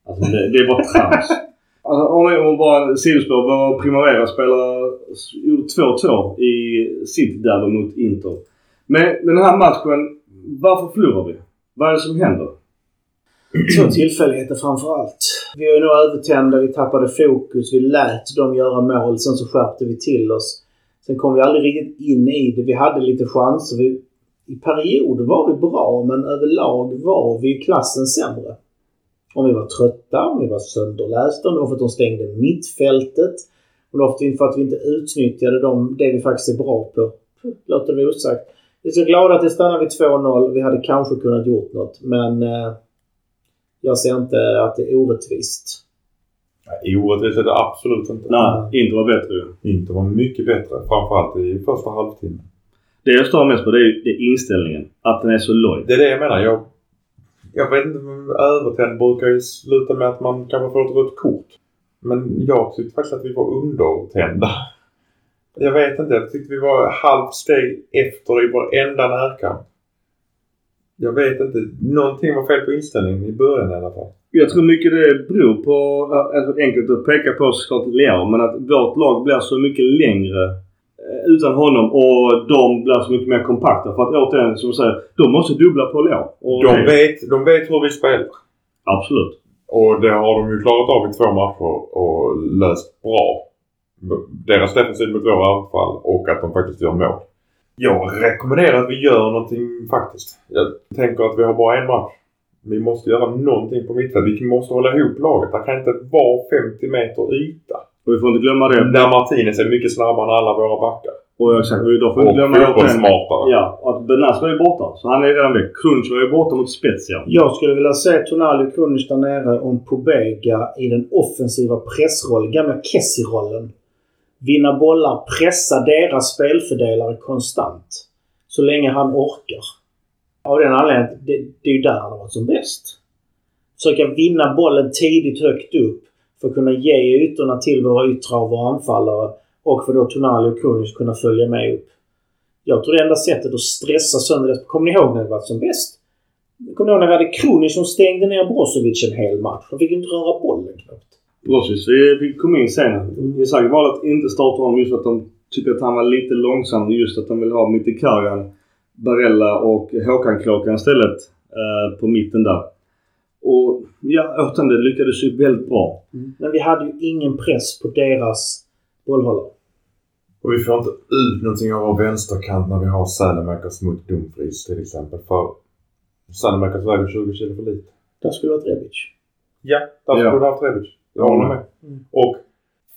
Alltså det, det är bara trams. <laughs> alltså om om bara sidospår. Vår Primavera spelare gjorde 2-2 i sitt derby mot Inter. Men men den här matchen, varför förlorar vi? Vad är det som händer? Två tillfälligheter framför allt. Vi var ju nog övertända, vi tappade fokus, vi lät dem göra mål. Sen så skärpte vi till oss. Sen kom vi aldrig riktigt in i det. Vi hade lite chanser. Vi, I perioder var vi bra, men överlag var vi i klassen sämre. Om vi var trötta, om vi var sönderlästa, om det var för att de stängde mittfältet. Om det var för att vi inte utnyttjade de, det vi faktiskt är bra på. Låter det osagt. Vi är så glada att det stannade vid 2-0. Vi hade kanske kunnat gjort något, men eh, jag ser inte att det är orättvist. Nej, orättvist är det absolut inte. Nej, Inter var bättre. Inte var mycket bättre. Framförallt i första halvtimmen. Det jag stör mest på det är, det är inställningen. Att den är så loj. Det är det jag menar. Jag, jag vet inte. Övertänd brukar ju sluta med att man kanske får ett rött kort. Men jag tyckte faktiskt att vi var undertända. Jag vet inte. Jag tyckte vi var halvt steg efter i varenda närkamp. Jag vet inte. Någonting var fel på inställningen i början i alla fall. Jag tror mycket det beror på, alltså enkelt att peka på såklart Leo, men att vårt lag blir så mycket längre utan honom och de blir så mycket mer kompakta. För att återigen, som du säger, de måste dubbla på. Och De vet, de vet hur vi spelar. Absolut. Och det har de ju klarat av i två matcher och löst bra. Deras defensiv mot våra anfall och att de faktiskt gör mål. Jag rekommenderar att vi gör någonting faktiskt. Jag tänker att vi har bara en match. Vi måste göra någonting på mittfält. Vi måste hålla ihop laget. Det kan inte vara 50 meter yta. Och vi får inte glömma det. Där Martinez är mycket snabbare än alla våra backar. Och exakt, och då får vi inte glömma det återigen. fotbollssmartare. Ja, att Benassi var ju borta. Så han är redan väck. Crunch var ju borta mot Spezia. Jag skulle vilja se Tonali Krunic där nere om Pobega i den offensiva pressrollen, gamla Kessie-rollen. Vinna bollar, pressa deras spelfördelare konstant. Så länge han orkar. Av den anledningen, det, det är ju där han har varit som bäst. Försöka vinna bollen tidigt högt upp för att kunna ge ytorna till våra yttrar och våra anfallare och för då Tonali och Kronis kunna följa med upp. Jag tror det enda sättet att stressa sönder det... Kommer ni ihåg när det var som bäst? Kommer ni ihåg när vi hade Kronis som stängde ner Brozovic en hel match? Han fick inte röra bollen knappt. Brozovic, vi, komma kom in sen. Isak valde att inte starta honom just för att de tyckte att han var lite långsam. Just att de ville ha Mkhitaryan, Barella och Håkan Kråkan istället eh, på mitten där. Och ja, återigen, det lyckades ju väldigt bra. Men vi hade ju ingen press på deras bollhållare. Och vi får inte ut någonting av vår vänsterkant när vi har Sälemakers mot Dumfries till exempel. För Sälemakers väger 20 kilo för lite. Där skulle det varit Rebic. Ja, därför Ja. borde du haft Rebic. Jag håller med. Mm. Och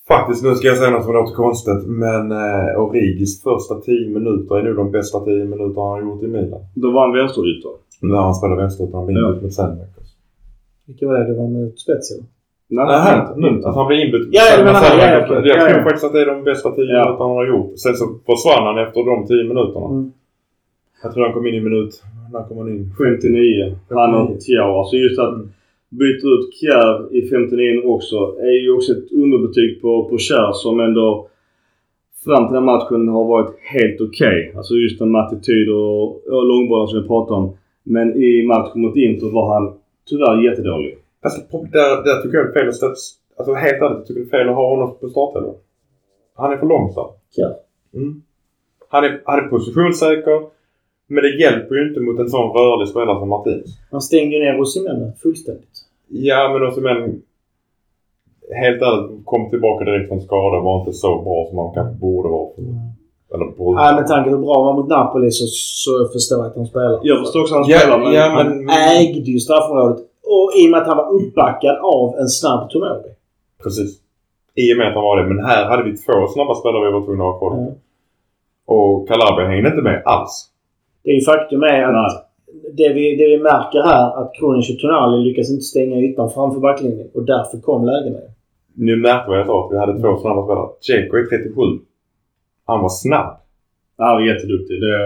faktiskt, nu ska jag säga något som låter konstigt, men eh, Origis första 10 minuter är nog de bästa 10 minuter han har gjort i Milan. Då var han vänsterytter. När han spelar vänsterytter, han blir Ja. inbytt med Sälemakers. Vilka var det? Det var med Spezia? Nej, Nej, inte. inte. Att han blir inbytt Ja, ja, du menar han. Ja, ja, Sälemakers. okej. Jag Ja, tror ja. faktiskt att det är de bästa 10 Ja. minuterna han har gjort. Sen så försvann han efter de 10 minuterna. Mm. Jag tror han kom in i minut... När kom han in? 59. Han och Thiaw. Alltså just att Mm. byta ut Kjär i 59 också är ju också ett underbetyg på, på Kjär som ändå fram till den matchen har varit helt okej. Alltså just med attityd och, och långbollar som vi pratade om. Men i matchen mot Inter var han tyvärr jättedålig. Alltså, på- där, där tycker jag det är fel att ställa... Alltså helt ärligt, jag tycker det är fel att ha honom på startelvan. Han är för långsam. Ja. Mm. Han, är, han är positionssäker. Men det hjälper ju inte mot en sån rörlig spelare som Martinez. Han stängde ju ner Osimhen fullständigt. Ja, men också men... Helt ärligt, kom tillbaka direkt från skada. Var inte så bra som han kanske borde vara. För, eller. Nej, med tanke på hur bra han var mot Napoli så, så förstår jag att han spelar. Jag förstår också att han Ja, spelar men... ja, han, men- Ägde ju straffområdet. Och i och med att han var uppbackad av en snabb Tomori. Precis. I och med att han var det. Men här hade vi två snabba spelare vi var tvungna att ha koll på. Ja. Och Calabria hängde inte med alls. Det är ju faktum är att Nej. det vi, det vi märker här att Kronic och Tonali lyckas inte stänga ytan framför backlinjen. Och därför kom lägena. Nu märkte vad jag sa. Att vi hade två snabba spelare. Dzeko är 37. Han var snabb. Han var jätteduktig. Det,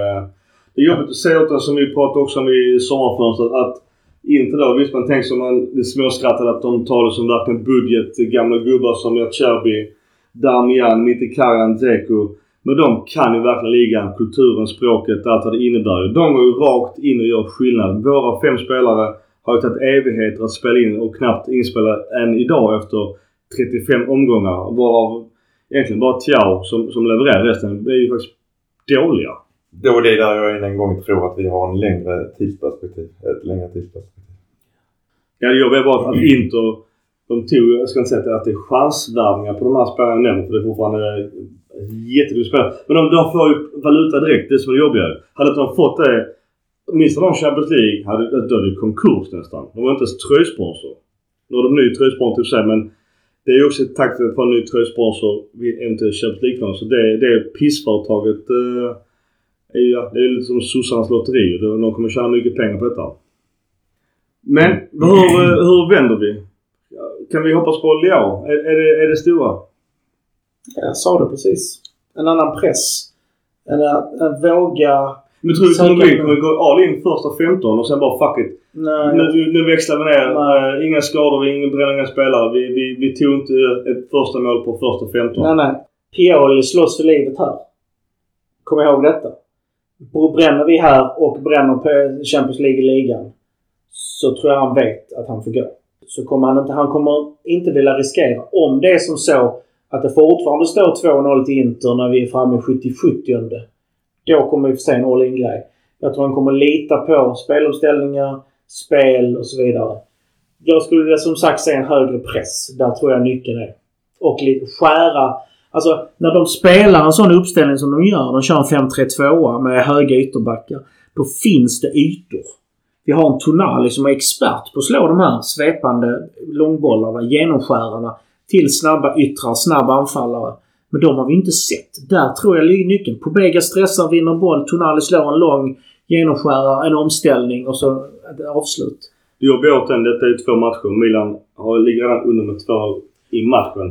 det är jobbigt att se åt som vi pratade också om i sommarfönstret att inte då, visst man tänker som man småskrattade att de tar det som verkligen budget, gamla gubbar som Cherby, Mitte Mkhitaryan, Dzeko. Men de kan ju verkligen ligan, kulturen, språket, allt vad det innebär. De går ju rakt in och gör skillnad. Våra fem spelare har ju tagit evigheter att spela in och knappt inspela än idag efter 35 omgångar. Varav egentligen bara Thiaw som, som levererar. Resten är ju faktiskt dåliga. Det var det där jag än en gång tror att vi har en längre tidsperspektiv. Ett längre tidsperspektiv. Ja, det jobbiga är bara att Inter, de tog, jag ska inte säga att det är chansvärvningar på de här spelarna jag nämner för det är fortfarande jätteduktiga spelare. Men de, de får ju valuta direkt, det som är jobbigare. Hade inte de fått det, missade de Champions League, hade, då är det konkurs nästan. De var inte ens tröjsponsor. Nu har de ny tröjsponsor i sig men det är också tack för en ny tröjsponsor vid eventuellt Champions League Så det, det pissföretaget eh, är ja, det är lite som sossarnas lotteri. De kommer tjäna mycket pengar på detta. Men hur, eh, hur vänder vi? Kan vi hoppas på Leao? Är, är, det, är det stora? Jag sa det precis. En annan press. En, en våga... Men tror du kommer vi kommer gå all in första 15 och sen bara fuck it. Nej, Nu, nu växlar vi ner. Nej. Eh, inga skador, ingen bränningar spelare. Vi, vi, vi tog inte ett första mål på första 15. nej, nej. Pioli slåss för livet här. Kom ihåg detta. Bränner vi här och bränner på Champions League i ligan så tror jag han vet att han får gå. Så kommer han inte, han kommer inte vilja riskera. Om det är som så att det fortfarande står 2-0 till Inter när vi är framme i 70-70 Då kommer vi få se en all in-grej. Jag tror han kommer lita på spelomställningar, spel och så vidare. Jag skulle som sagt säga en högre press. Där tror jag nyckeln är. Och lite skära. Alltså när de spelar en sån uppställning som de gör. De kör en 5-3-2 med höga ytterbackar. Då finns det ytor. Vi har en Tonali som är expert på att slå de här svepande långbollarna, genomskärarna till snabba yttrar, snabba anfallare. Men de har vi inte sett. Där tror jag ligger nyckeln. Pobega stressar, vinner boll. Tonali slår en lång genomskärare, en omställning och så ett avslut. Det jobbiga åt den, detta är två matcher. Milan har, ligger redan under med 2 i matchen.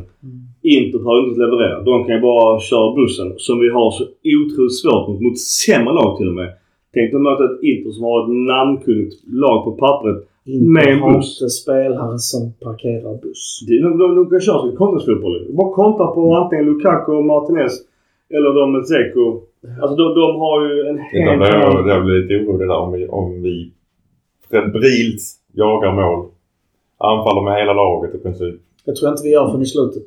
Inter har inte levererat. De kan ju bara köra bussen som vi har så otroligt svårt mot. Mot sämre lag till och med. Tänk dig möta ett Inter som har ett namnkunnigt lag på pappret. Inte Med en buss. inte spelare som parkerar buss. De, de, de, de kan köra som kontringsfotboll. Bara kontra på antingen Lukaku och Martinez eller de med Zeko. Alltså de, de har ju en helt annan... Jag blir lite orolig där om vi, om vi febrilt jagar mål. Anfaller med hela laget i princip. Det tror jag inte vi gör förrän i slutet.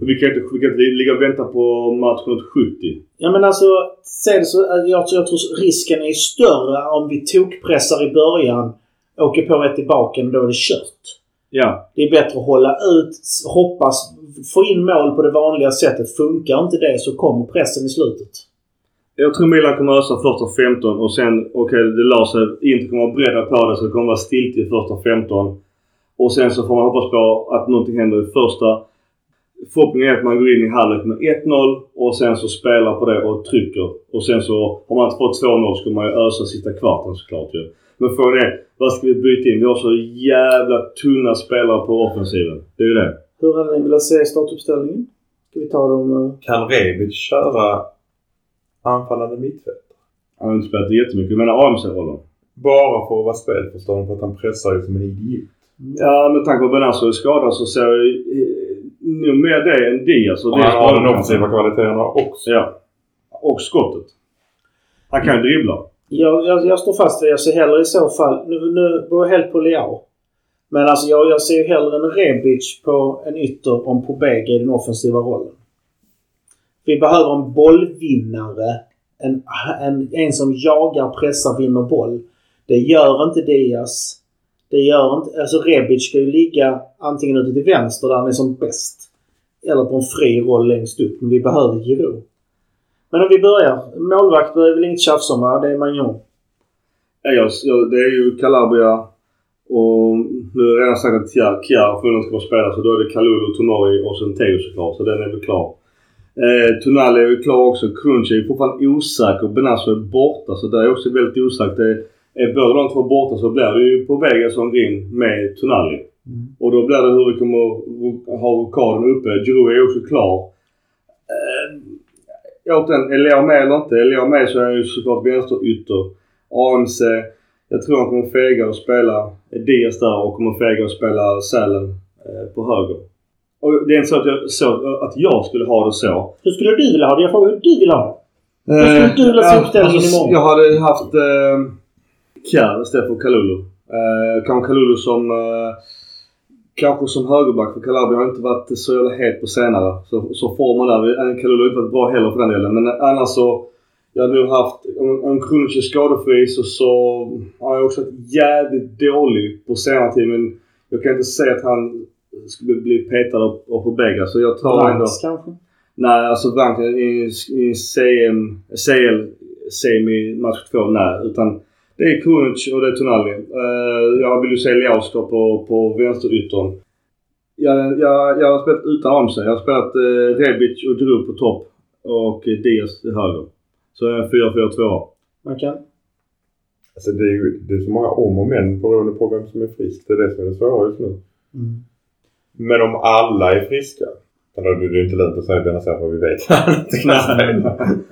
Vi kan inte, vi kan inte ligga och vänta på matchen åt 70. Ja men alltså, se det så, jag, tror- jag tror risken är större om vi tokpressar i början, åker på ett i baken, då är det kört. Ja. Det är bättre att hålla ut, hoppas, få in mål på det vanliga sättet. Funkar inte det så kommer pressen i slutet. Jag tror Milan kommer ösa första 15 och sen, okej det la sig. Inte kommer vara beredda på det så det kommer vara stilt i första 15. Och sen så får man hoppas på att någonting händer i första. Förhoppningen är att man går in i halvlek med 1-0 och sen så spelar på det och trycker. Och sen så har man inte fått 2-0 så kommer man ju ösa sista kvarten såklart ju. Men frågan är, vad ska vi byta in? Vi har så jävla tunna spelare på offensiven. Det är ju det. Hur hade ni velat se startuppställningen? Ska vi ta dem... eh, Kan Rebic köra anfallande mittfält? Han har inte spelat jättemycket. Jag menar AMC-rollen. Bara för att vara spelförstående för att han pressar ju som en idiot. Ja, med tanke på att Benazzo är skadad så ser jag eh, nog mer det än Diaz. Och han har bara- de offensiva kvaliteterna också. Ja. Och skottet. Han kan ju dribbla. Jag, jag, jag står fast vid jag ser hellre i så fall... Nu, nu beror jag helt på Leao. Men alltså jag, jag ser ju hellre en Rebic på en ytter om Pobega i den offensiva rollen. Vi behöver en bollvinnare. En, en, en som jagar, pressar, vinner boll. Det gör inte Diaz. Det gör inte... Alltså Rebic ska ju ligga antingen ute till vänster där han är som bäst. Eller på en fri roll längst upp. Men vi behöver Giroud. Men om vi börjar. Målvakt är väl inget tjafs om va? Det är Magnon. Ja, det är ju Calabria och nu har jag redan sagt att Kjär, Kjär förmodligen ska vara spela, så då är det Kalulu, Tomori och sen Teo såklart. Så den är väl klar. Eh, Tonali är ju klar också. Crunch är ju fortfarande osäker. Benazzo är borta så det är också väldigt osäkert. Det är båda de två borta så blir det ju på vägen som in med Tonali. Och då blir det hur vi kommer ha rockaden uppe. Giroud är också klar. Eh, återigen, är Leo med eller inte? Är Leo med så är han ju såklart vänsterytter. ANC. Jag tror han kommer fega och spela Diaz där och kommer fega och spela Sälen eh, på höger. Och det är inte så att jag, så att jag skulle ha det så. Hur skulle du vilja ha det? Jag frågar hur du vill ha det. Hur skulle du vilja se uppställningen imorgon? Jag hade haft eh, Kjär istället för Kalulu. Eh, kanske Kalulu som eh, Kanske som högerback för Calabria har inte varit så jävla het på senare. Så, så får man där. En Kalulu har inte varit bra heller för den delen. Men annars så jag hade nog haft, om Krunic är skadefri så, så har jag också varit jävligt dålig på senare tid. Men jag kan inte säga att han skulle bli petad av, av Pobega. Så jag tar ändå... Brands kanske? Nej, alltså Brandt i, i CM, CL semi match 2, nej. Utan det är Krunic och det är Tonali. Uh, jag vill ju se Leauska på, på vänsteryttern. Jag, jag, jag har spelat utan Amse. Jag har spelat uh, Rebic och Drew på topp och uh, Diaz till höger. Så en 4-4-2. Man kan. Alltså det är ju det är så många om och men beroende på vem som är frisk. Det är det som är det svåra just nu. Mm. Men om alla är friska. Det är inte lönt att säga Benazer för vi vet. <laughs>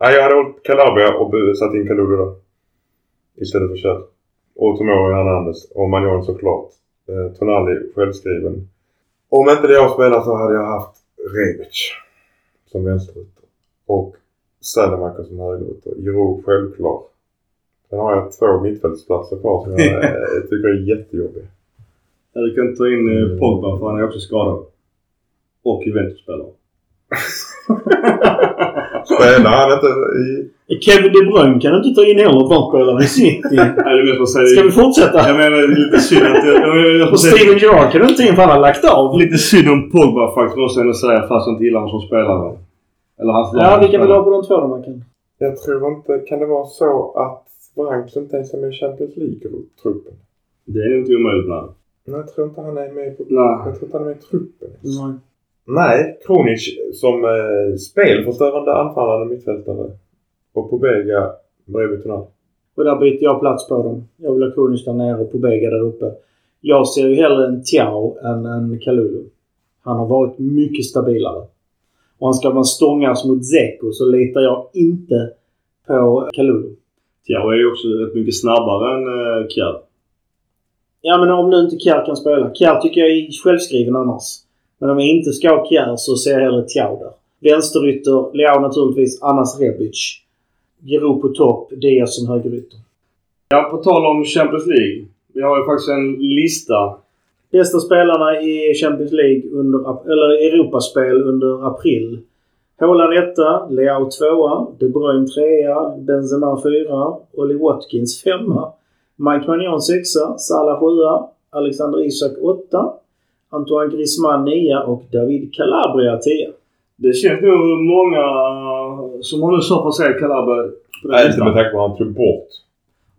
Nej, jag hade hållit Calabria och satt in Kalulu där. Istället för Kjell. Och Tomori Hernandez. Och Magnon såklart. Eh, Tonali självskriven. Om inte det jag spelar så hade jag haft Rebic. Som vänsterytter. Och Sädemarker som högerytter. Giroud självklar. Sen har jag två mittfältsplatser kvar som jag <laughs> eh, tycker är jättejobbiga. Du kan ta in uh, Pogba för han är också skadad. Och Juventus-spelare. <laughs> Spelar han inte i... Kevin De Bruyne kan du inte ta in heller. Frontspelare i City. <laughs> Nej, det är mest för att säga Ska vi fortsätta? Jag menar lite synd att jag... jag, jag, jag Och Steven Gerrard kan du inte ta in för han har lagt av. Lite synd om Pogba faktiskt måste jag ändå säga fast jag inte gillar honom som spelare. Eller hans Ja, vilka vill du ha på de två då man kan? Jag tror inte... Kan det vara så att Branks inte ens är med i Champions League-truppen? Det är nog inte omöjligt nej. Nej, jag tror inte han är med på... Nej. Jag tror inte han är med i truppen. Nej. Nej, Kronic som eh, spelförstörande anfallande mittfältare. Och Pobega bredvid Tonali. Och där byter jag plats på dem. Jag vill ha Kronic där nere och Pobega där uppe. Jag ser ju hellre en Tiao än en Kalulu. Han har varit mycket stabilare. Och han ska man stångas mot Zeko så litar jag inte på Kalulu. Thiago är ju också rätt mycket snabbare än uh, Kjär. Ja men om nu inte Kjär kan spela. Kjär tycker jag är självskriven annars. Men om jag inte ska ha Kjär så ser jag hellre Thiago där. Vänsterytter, Leao naturligtvis, annars Rebic. Giroud på topp, Diaz som högerytter. Ja, på tal om Champions League. Vi har ju faktiskt en lista. Bästa spelarna i Champions League under, eller Europaspel under april. Haaland etta, Leao tvåa, De Bruyne trea, Benzema fyra, Ollie Watkins femma, Mike Magnon sexa, Salah sjua, Alexander Isak åtta, Antoine Griezmann nia och David Calabria tia. Det känns nog många som har nu så för sig Calabria Nej, inte med tanke på att han tog bort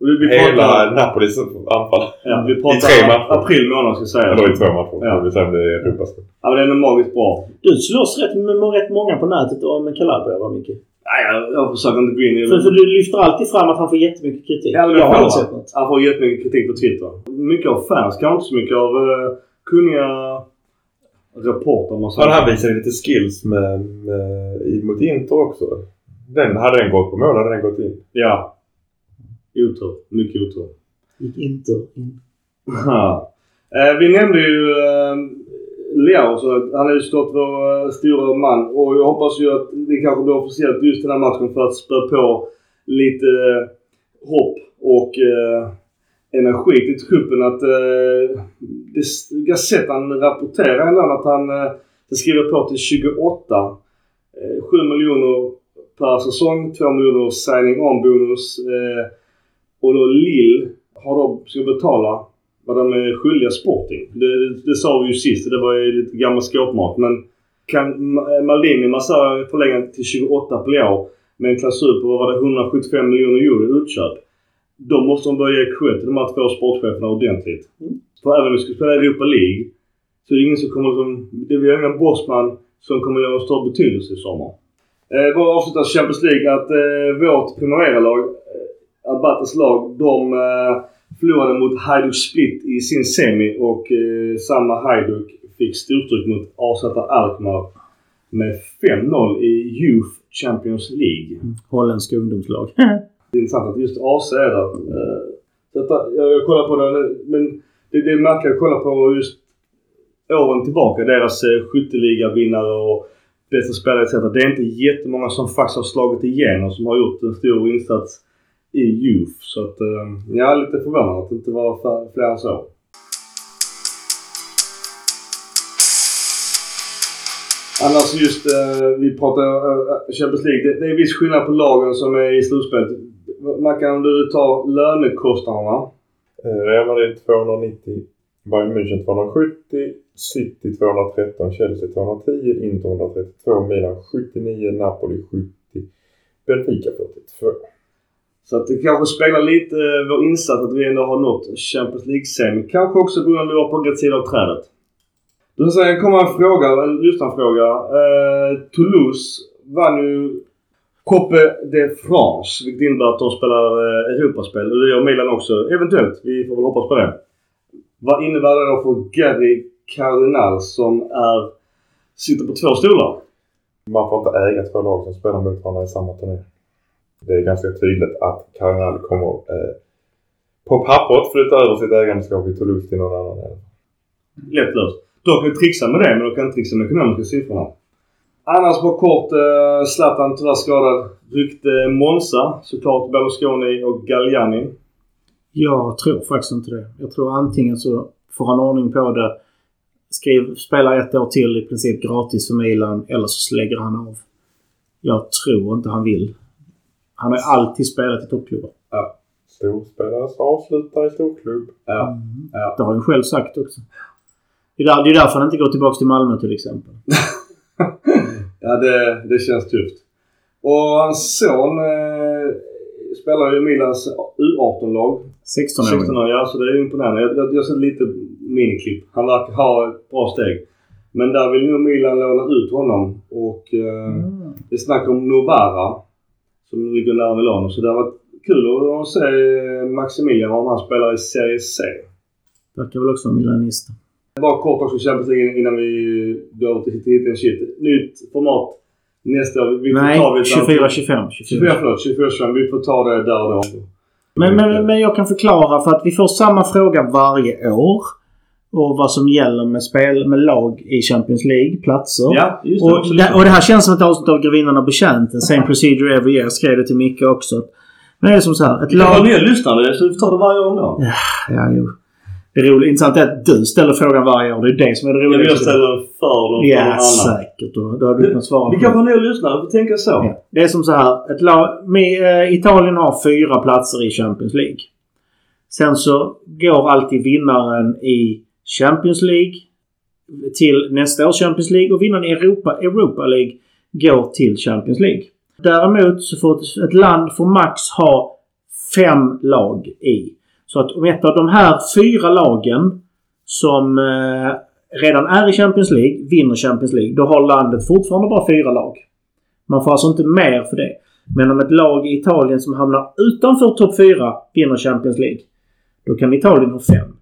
Och vi, vi hela pratar, Napolis anfall. ja, vi I tre pratar matcher. april månad ska jag säga. Eller i två matcher. Ja. Vi säger om det är Europaspel. Ja, men den är magiskt bra. Du slåss rätt rätt många på nätet om Calabria va Micke? Nej, jag, jag försöker inte gå in i För, för du lyfter alltid fram att han får jättemycket kritik. Ja, jag har det inte får sett något. Han får jättemycket kritik på Twitter. Mycket av fans, kanske inte så mycket av uh, kunniga reportrar. Ja, han visade lite skills med, med, i- mot Inter också. Den, hade den gått på mål hade den gått in. Ja. Otur. Mycket otur. Gick inte in. Ja. Eh, vi nämnde ju eh, Leao, så han har ju stått vår eh, stora man och jag hoppas ju att det kanske blir officiellt just den här matchen för att spä på lite eh, hopp och eh, energi till truppen. Att eh, Gazettan rapporterar ändå att han eh, skriver på till 28. Eh, 7 miljoner per säsong, 2 miljoner signing on bonus. Eh, och då Lill har då, ska betala vad de är skyldiga Sporting. Det, det sa vi ju sist. Det var ju lite gammal skåpmat. Men kan Ma- Maldini Massa förlänga till 28 på Leao med en klausul på vad var det 175 miljoner euro i utköp. Då måste de börja ge cred till de här två sportcheferna ordentligt. Mm. För även om vi ska spela Europa League så är det ingen som kommer som... Det är ingen bossman som kommer göra någon större betydelse i sommar. Eh, bara avsluta Champions League att eh, vårt Primavera-lag, eh, Abates lag, de eh, förlorade mot Hajduk Split i sin semi och eh, samma Hajduk fick storstryk mot AZ Alkmaar med 5-0 i Youth Champions League. Holländska ungdomslag. <laughs> Det är intressant att just AC är där. Eh, Så att, jag, jag kollar på det men det, det är märkligt att kolla på just åren tillbaka. Deras eh, skytteliga-vinnare och bästa spelare etc. Det är inte jättemånga som faktiskt har slagit igenom som har gjort en stor insats i Youth. Så att, eh, jag är lite förvånad att det inte var fler- än så. Annars just, eh, vi pratar eh, Champions League. Det, det är viss skillnad på lagen som är i slutspelet. Mackan, om du tar lönekostnaderna. Eh, Real Madrid 290. Bayern München 270. City 213. Chelsea 210. Inter 132. Milan 79. Napoli 70. Benfica 42. Så att det kanske speglar lite eh, vår insats att vi ändå har nått Champions League-semi. Kanske också på grund av att vi var på rätt sida av trädet. Då säger kommer en fråga, en lyssnarfråga. Eh, Toulouse vann ju Coppe de France, vilket innebär att de spelar eh, Europaspel. Och det gör Milan också. Eventuellt. Vi får väl hoppas på det. Vad innebär det då för Gary Cardinal som är, sitter på två stolar? Man får inte äga två lag som spelar mot varandra i samma turnering. Det är ganska tydligt att Cardinal kommer eh, på pappret flytta över sitt ägandeskap i Toulouse till någon annan. Lätt löst. De kan trixa med det, men de kan inte trixa med ekonomiska siffrorna. Annars bara kort. Eh, Zlatan tyvärr skadad. Rykte Monza. Såklart Berlusconi och Galliani. Jag tror faktiskt inte det. Jag tror antingen så får han ordning på det, skriv, spelar ett år till i princip gratis för Milan eller så lägger han av. Jag tror inte han vill. Han har ju alltid spelat i toppklubbar. Storspelare som avslutar i storklubb. Ja. Ja. Det har han själv sagt också. Det är, är därför han inte går tillbaka till Malmö till exempel. <laughs> Ja, det, det känns tufft. Och hans son eh, spelar ju Milans U18-lag. 16 år. 16 år, ja. Så det är imponerande. Jag, jag, jag sett lite miniklipp. Han verkar ha ett bra steg. Men där vill nog Milan låna ut honom. Och eh, Mm. det är snack om Novara. Som nära Milano. Så det har varit kul att se eh, Maximilian om han spelar i Serie C. Verkar väl också vara milanist. Bara kort också Champions League innan vi går över till hit and shit. Nytt format nästa år. Vi får Nej, ta vid ett 24-25. 24 förlåt. 24 25. Vi får ta det där och då. Men, men, men jag kan förklara för att vi får samma fråga varje år. Och vad som gäller med spel med lag i Champions League, platser. Ja, just det. Och det, och det här känns som ett avsnitt av Grevinnan och Betjänten. Same procedure every year. Skrev det till Micke också. Men det är som så här. Ett Vi kan ha lag... nya lyssnare så vi får ta det varje år då. Ja, jo. Det är roligt. Intressant är att du ställer frågan varje år. Det är det som är det Ja, roliga. jag ställer för dem Ja, säkert. Då, då hade du kunnat svara Vi kanske har nya lyssnare. Vi får tänka så. Ja. Det är som så här. Ett lag, med, eh, Italien har fyra platser i Champions League. Sen så går alltid vinnaren i Champions League till nästa års Champions League och vinnaren i Europa, Europa League går till Champions League. Däremot så får ett- ett land får max ha fem lag i. Så att om ett av de här fyra lagen som eh, redan är i Champions League vinner Champions League, då har landet fortfarande bara fyra lag. Man får alltså inte mer för det. Men om ett lag i Italien som hamnar utanför topp 4 vinner Champions League, då kan Italien ha fem.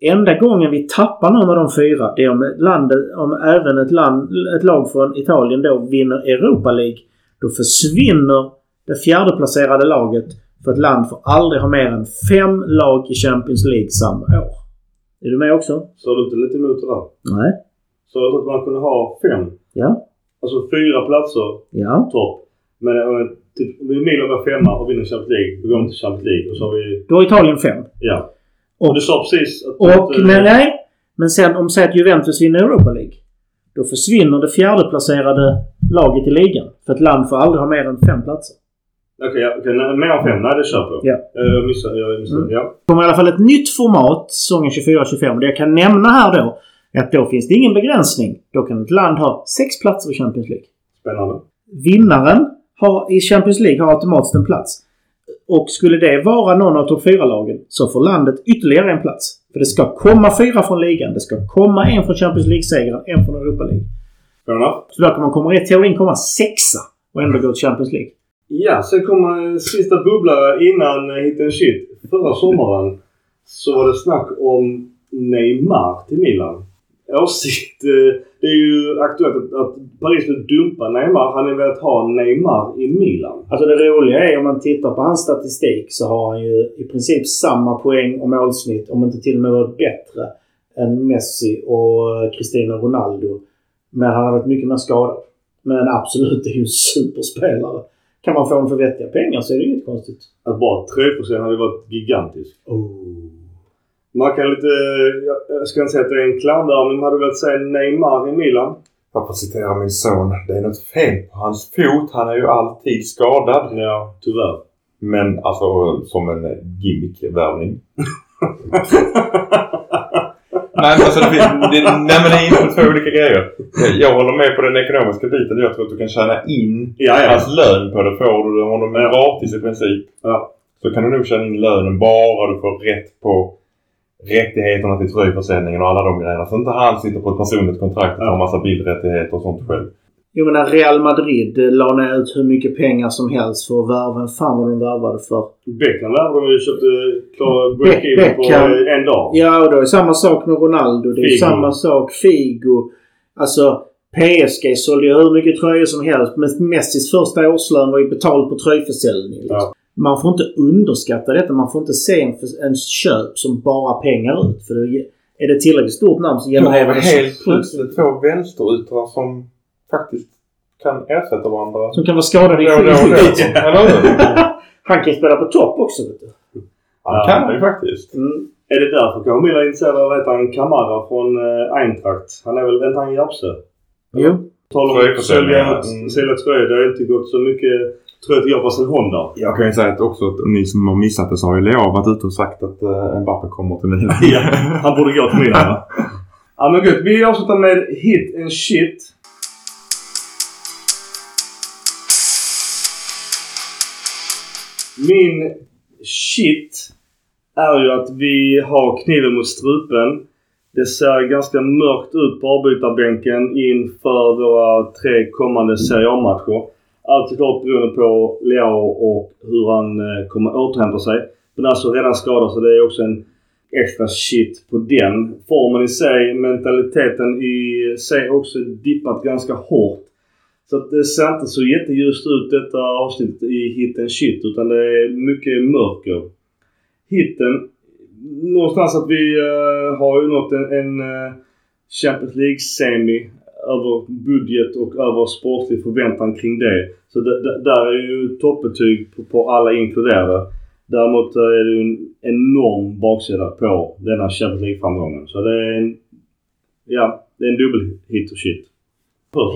Enda gången vi tappar någon av de fyra, det är om, ett land, om även ett, land, ett lag från Italien då vinner Europa League. Då försvinner det fjärdeplacerade laget för ett land får aldrig ha mer än fem lag i Champions League samma år. Är du med också? Så du inte lite emot det där? Nej. Så att man kunde ha fem. Ja. Alltså fyra platser Ja. topp. Men eh, typ, om Milan var femma och vinner Champions League, då går de till Champions League. Och så har vi... Då har Italien fem. Ja. Och- du sa precis att... Och, att, eh, men nej. Men sen om säg att Juventus vinner Europa League. Då försvinner det fjärdeplacerade laget i ligan. För ett land får aldrig ha mer än fem platser. Okej, okej, nej, mer än fem. Nej, det köper jag. Ja. Eh, Jag missade. Jag missade. Mm. Ja. Det kommer i alla fall ett nytt format säsongen 24-25. Och det jag kan nämna här då är att då finns det ingen begränsning. Då kan ett land ha sex platser i Champions League. Spännande. Vinnaren har, i Champions League har automatiskt en plats. Och skulle det vara någon av topp 4-lagen så får landet ytterligare en plats. För det ska komma fyra från ligan. Det ska komma en från Champions League-segern, en från Europa League. Så där kan man komma i teorin komma sexa och ändå gå till Champions League. Ja, sen kommer eh, sista bubblare innan eh, Hit and Shit. Förra sommaren så var det snack om Neymar till Milan. Åsikt. eh, Det är ju aktuellt att, att Paris vill dumpa Neymar. Han har velat ha Neymar i Milan. Alltså det roliga är om man tittar på hans statistik så har han ju i princip samma poäng och målsnitt, om inte till och med varit bättre, än Messi och Cristiano Ronaldo. Men han har varit mycket mer skadad. Men absolut, det är ju en superspelare. Kan man få honom för vettiga pengar så är det inget konstigt. Att bara 3% hade varit gigantiskt. Man kan lite... jag- ska inte säga att det är en klanderarm, men hade velat säga Neymar i Milan. Jag får citera min son. Det är något fel på hans fot. Han är ju alltid skadad. Ja, tyvärr. Men alltså som en gimmick-värvning. <laughs> Nej men alltså det, det, nej, men det är inte två olika grejer. Jag, jag håller med på den ekonomiska biten. Jag tror att du kan tjäna in Ja, ja. hans lön på det. Får du honom gratis i princip. Ja. Så kan du nog tjäna in lönen bara du får rätt på rättigheterna till tröjförsäljningen och alla de grejerna. Så inte han sitter på ett personligt kontrakt och tar massa bildrättigheter och sånt själv. Jo men när Real Madrid eh, la ner ut hur mycket pengar som helst för att värva. Vem fan var de värvade för? Beckham där de ju köpte break-even på eh, en dag. Ja, och då är det samma sak med Ronaldo. Det är Figo. samma sak. Figo. Alltså, PSG sålde ju hur mycket tröjor som helst. Men Messis första årslön var ju betald på tröjförsäljning. Liksom. Ja. Man får inte underskatta detta. Man får inte se en, en köp som bara pengar ut. För det, är det tillräckligt stort namn så genererar det helt plötsligt två vänsteryttrar som faktiskt kan ersätta varandra. Som kan vara skadade i Då och då och då. skit. <laughs> Eller hur? Han kan ju spela på topp också vet du. Han kan det ju faktiskt. Mm. Är det därför kanske Milan är intresserad av att han Kamara från eh, Eintracht? Han är väl, inte han Japse? Jo. Talar om att ja. sälja tröjor. Det har inte gått så mycket tröjor till Japan sen Honda. Jag kan ju säga att också att ni som har missat det så har ju Leo varit ute och sagt att uh, Mbappe kommer till Milan. Ja, han borde gå till Milan <laughs> va? Ja men gud. Vi avslutar med Hit and Shit. Min shit är ju att vi har kniven mot strupen. Det ser ganska mörkt ut på avbytarbänken inför våra tre kommande Serie A-matcher. Allt såklart beroende på Leao och hur han eh, kommer återhämta sig. Men alltså redan skadad så det är också en extra shit på den. Formen i sig, mentaliteten i sig också dippat ganska hårt Så att det ser inte så jätteljust ut detta avsnittet i hitten Shit utan det är mycket mörker. Hitten, någonstans att vi uh, har ju nått en, en uh, Champions League-semi över budget och över sportlig förväntan kring det. Så där är ju toppbetyg på, på alla inkluderade. Däremot är det ju en enorm baksida på denna Champions League-framgången. Så det är en... Ja, det är en dubbel hit och shit.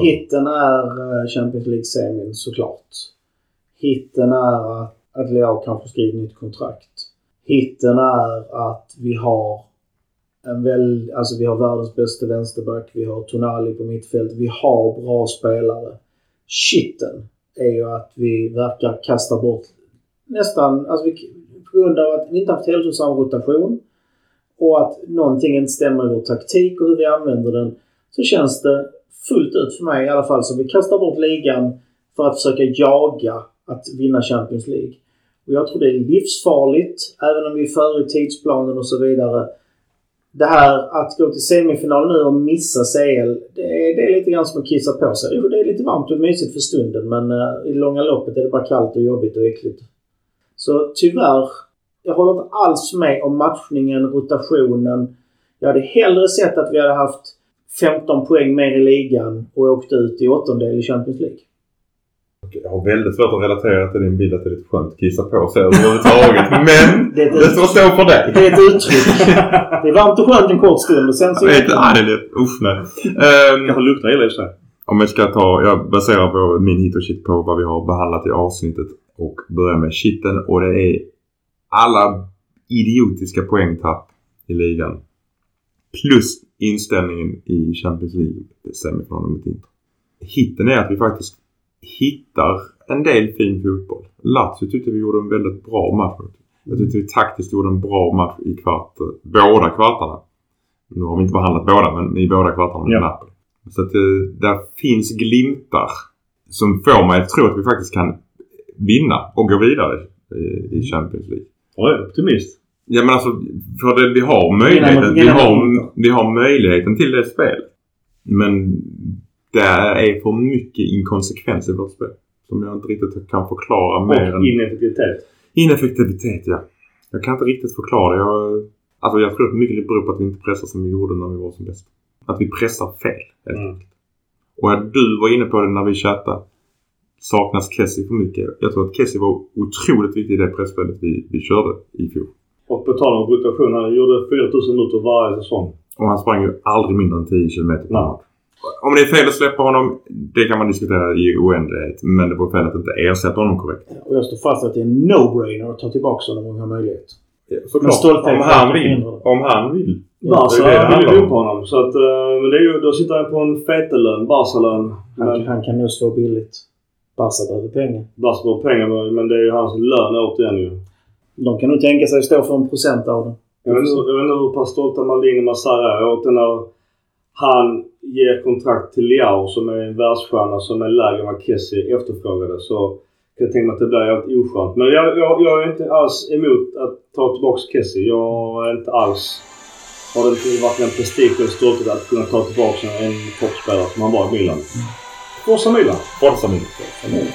Hitten är eh, Champions League-semin såklart. Hitten är att, att Leao kanske skriver nytt kontrakt. Hitten är att vi har en väl, alltså vi har världens bästa vänsterback. Vi har Tonali på mittfält. Vi har bra spelare. Shitten är ju att vi verkar kasta bort nästan, alltså vi, på grund av att vi inte haft hälsosam rotation och att någonting inte stämmer i vår taktik och hur vi använder den så känns det fullt ut för mig i alla fall som vi kastar bort ligan för att försöka jaga att vinna Champions League. Och jag tror det är livsfarligt, även om vi är före i tidsplanen och så vidare. Det här att gå till semifinal nu och missa CL, det är, det är lite grann som att kissa på sig. Jo, Det är lite varmt och mysigt för stunden men uh, i det långa loppet är det bara kallt och jobbigt och äckligt. Så tyvärr, jag håller inte alls med om matchningen, rotationen. Jag hade hellre sett att vi hade haft 15 poäng mer i ligan och åkt ut i åttondel i Champions League. Jag har väldigt svårt att relatera till din bild att det är lite skönt att kissa på sig överhuvudtaget. <laughs> Men det, det får stå för dig. Det är ett uttryck. det är varmt och skönt en kort stund och sen så... Jag vet, ah, det är lite, usch nej. Um, Kanske luktar illa i sig. Om jag ska ta, jag baserar på min hit och shit på vad vi har behandlat i avsnittet och börjar med shitten och det är alla idiotiska poängtapp i ligan. Plus inställningen i Champions League semifinalen mot Inter. Hitten är att vi faktiskt hittar en del fin fotboll. Lazio tyckte vi gjorde en väldigt bra match. Jag tyckte vi taktiskt gjorde en bra match i kvart, båda kvartarna. Nu har vi inte behandlat båda men i båda kvartarna med ja. Napoli. Så att det, eh, där finns glimtar som får mig att tro att vi faktiskt kan vinna och gå vidare i, i Champions League. Jag är optimist. Ja men alltså, för det, vi har möjligheten, vi har, vi har möjligheten till det spelet. Men det är för mycket inkonsekvens i vårt spel. Som jag inte riktigt kan förklara och mer än... ineffektivitet. Ineffektivitet, ja. Jag kan inte riktigt förklara det. Jag, alltså jag tror att mycket beror på att vi inte pressar som vi gjorde när vi var som bäst. Att vi pressar fel, helt mm. Och du var inne på det när vi chattade. Saknas Kessie för mycket? Jag tror att Kessie var otroligt viktig i det pressspelet vi, vi körde i fjol. Och på tal om rotation, han gjorde 4000 minuter varje säsong. Och han sprang ju aldrig mindre än 10 km per match. Om det är fel att släppa honom, det kan man diskutera i oändlighet. Men det var fel att inte ersätta honom korrekt. Och jag står fast att det är en no-brainer att ta tillbaka honom om han har möjlighet. Ja, såklart. Om han vill. Om han vill. Barca vill ju på honom. Så att, uh, men det är ju, då sitter han på en fetelön. Barca-lön. Han, han kan nog slå billigt. Barca behöver pengar. Barca behöver pengar men det är ju hans lön återigen ju. De kan nog tänka sig att stå för en procent av det. Jag vet, inte, hur pass stolta Maldini och Massara är åt när han ger kontrakt till Liao som är en världsstjärna som är lägre än vad Kessie efterfrågade. Så kan jag tänka mig att det blir jävligt oskönt. Men jag, jag, jag är inte alls emot att ta tillbaka Kessie. Jag är inte alls... Har det inte varit en prestige och stolthet att kunna ta tillbaka en toppspelare som han var i Milan. Milan! Forza Milan. Forza Milan.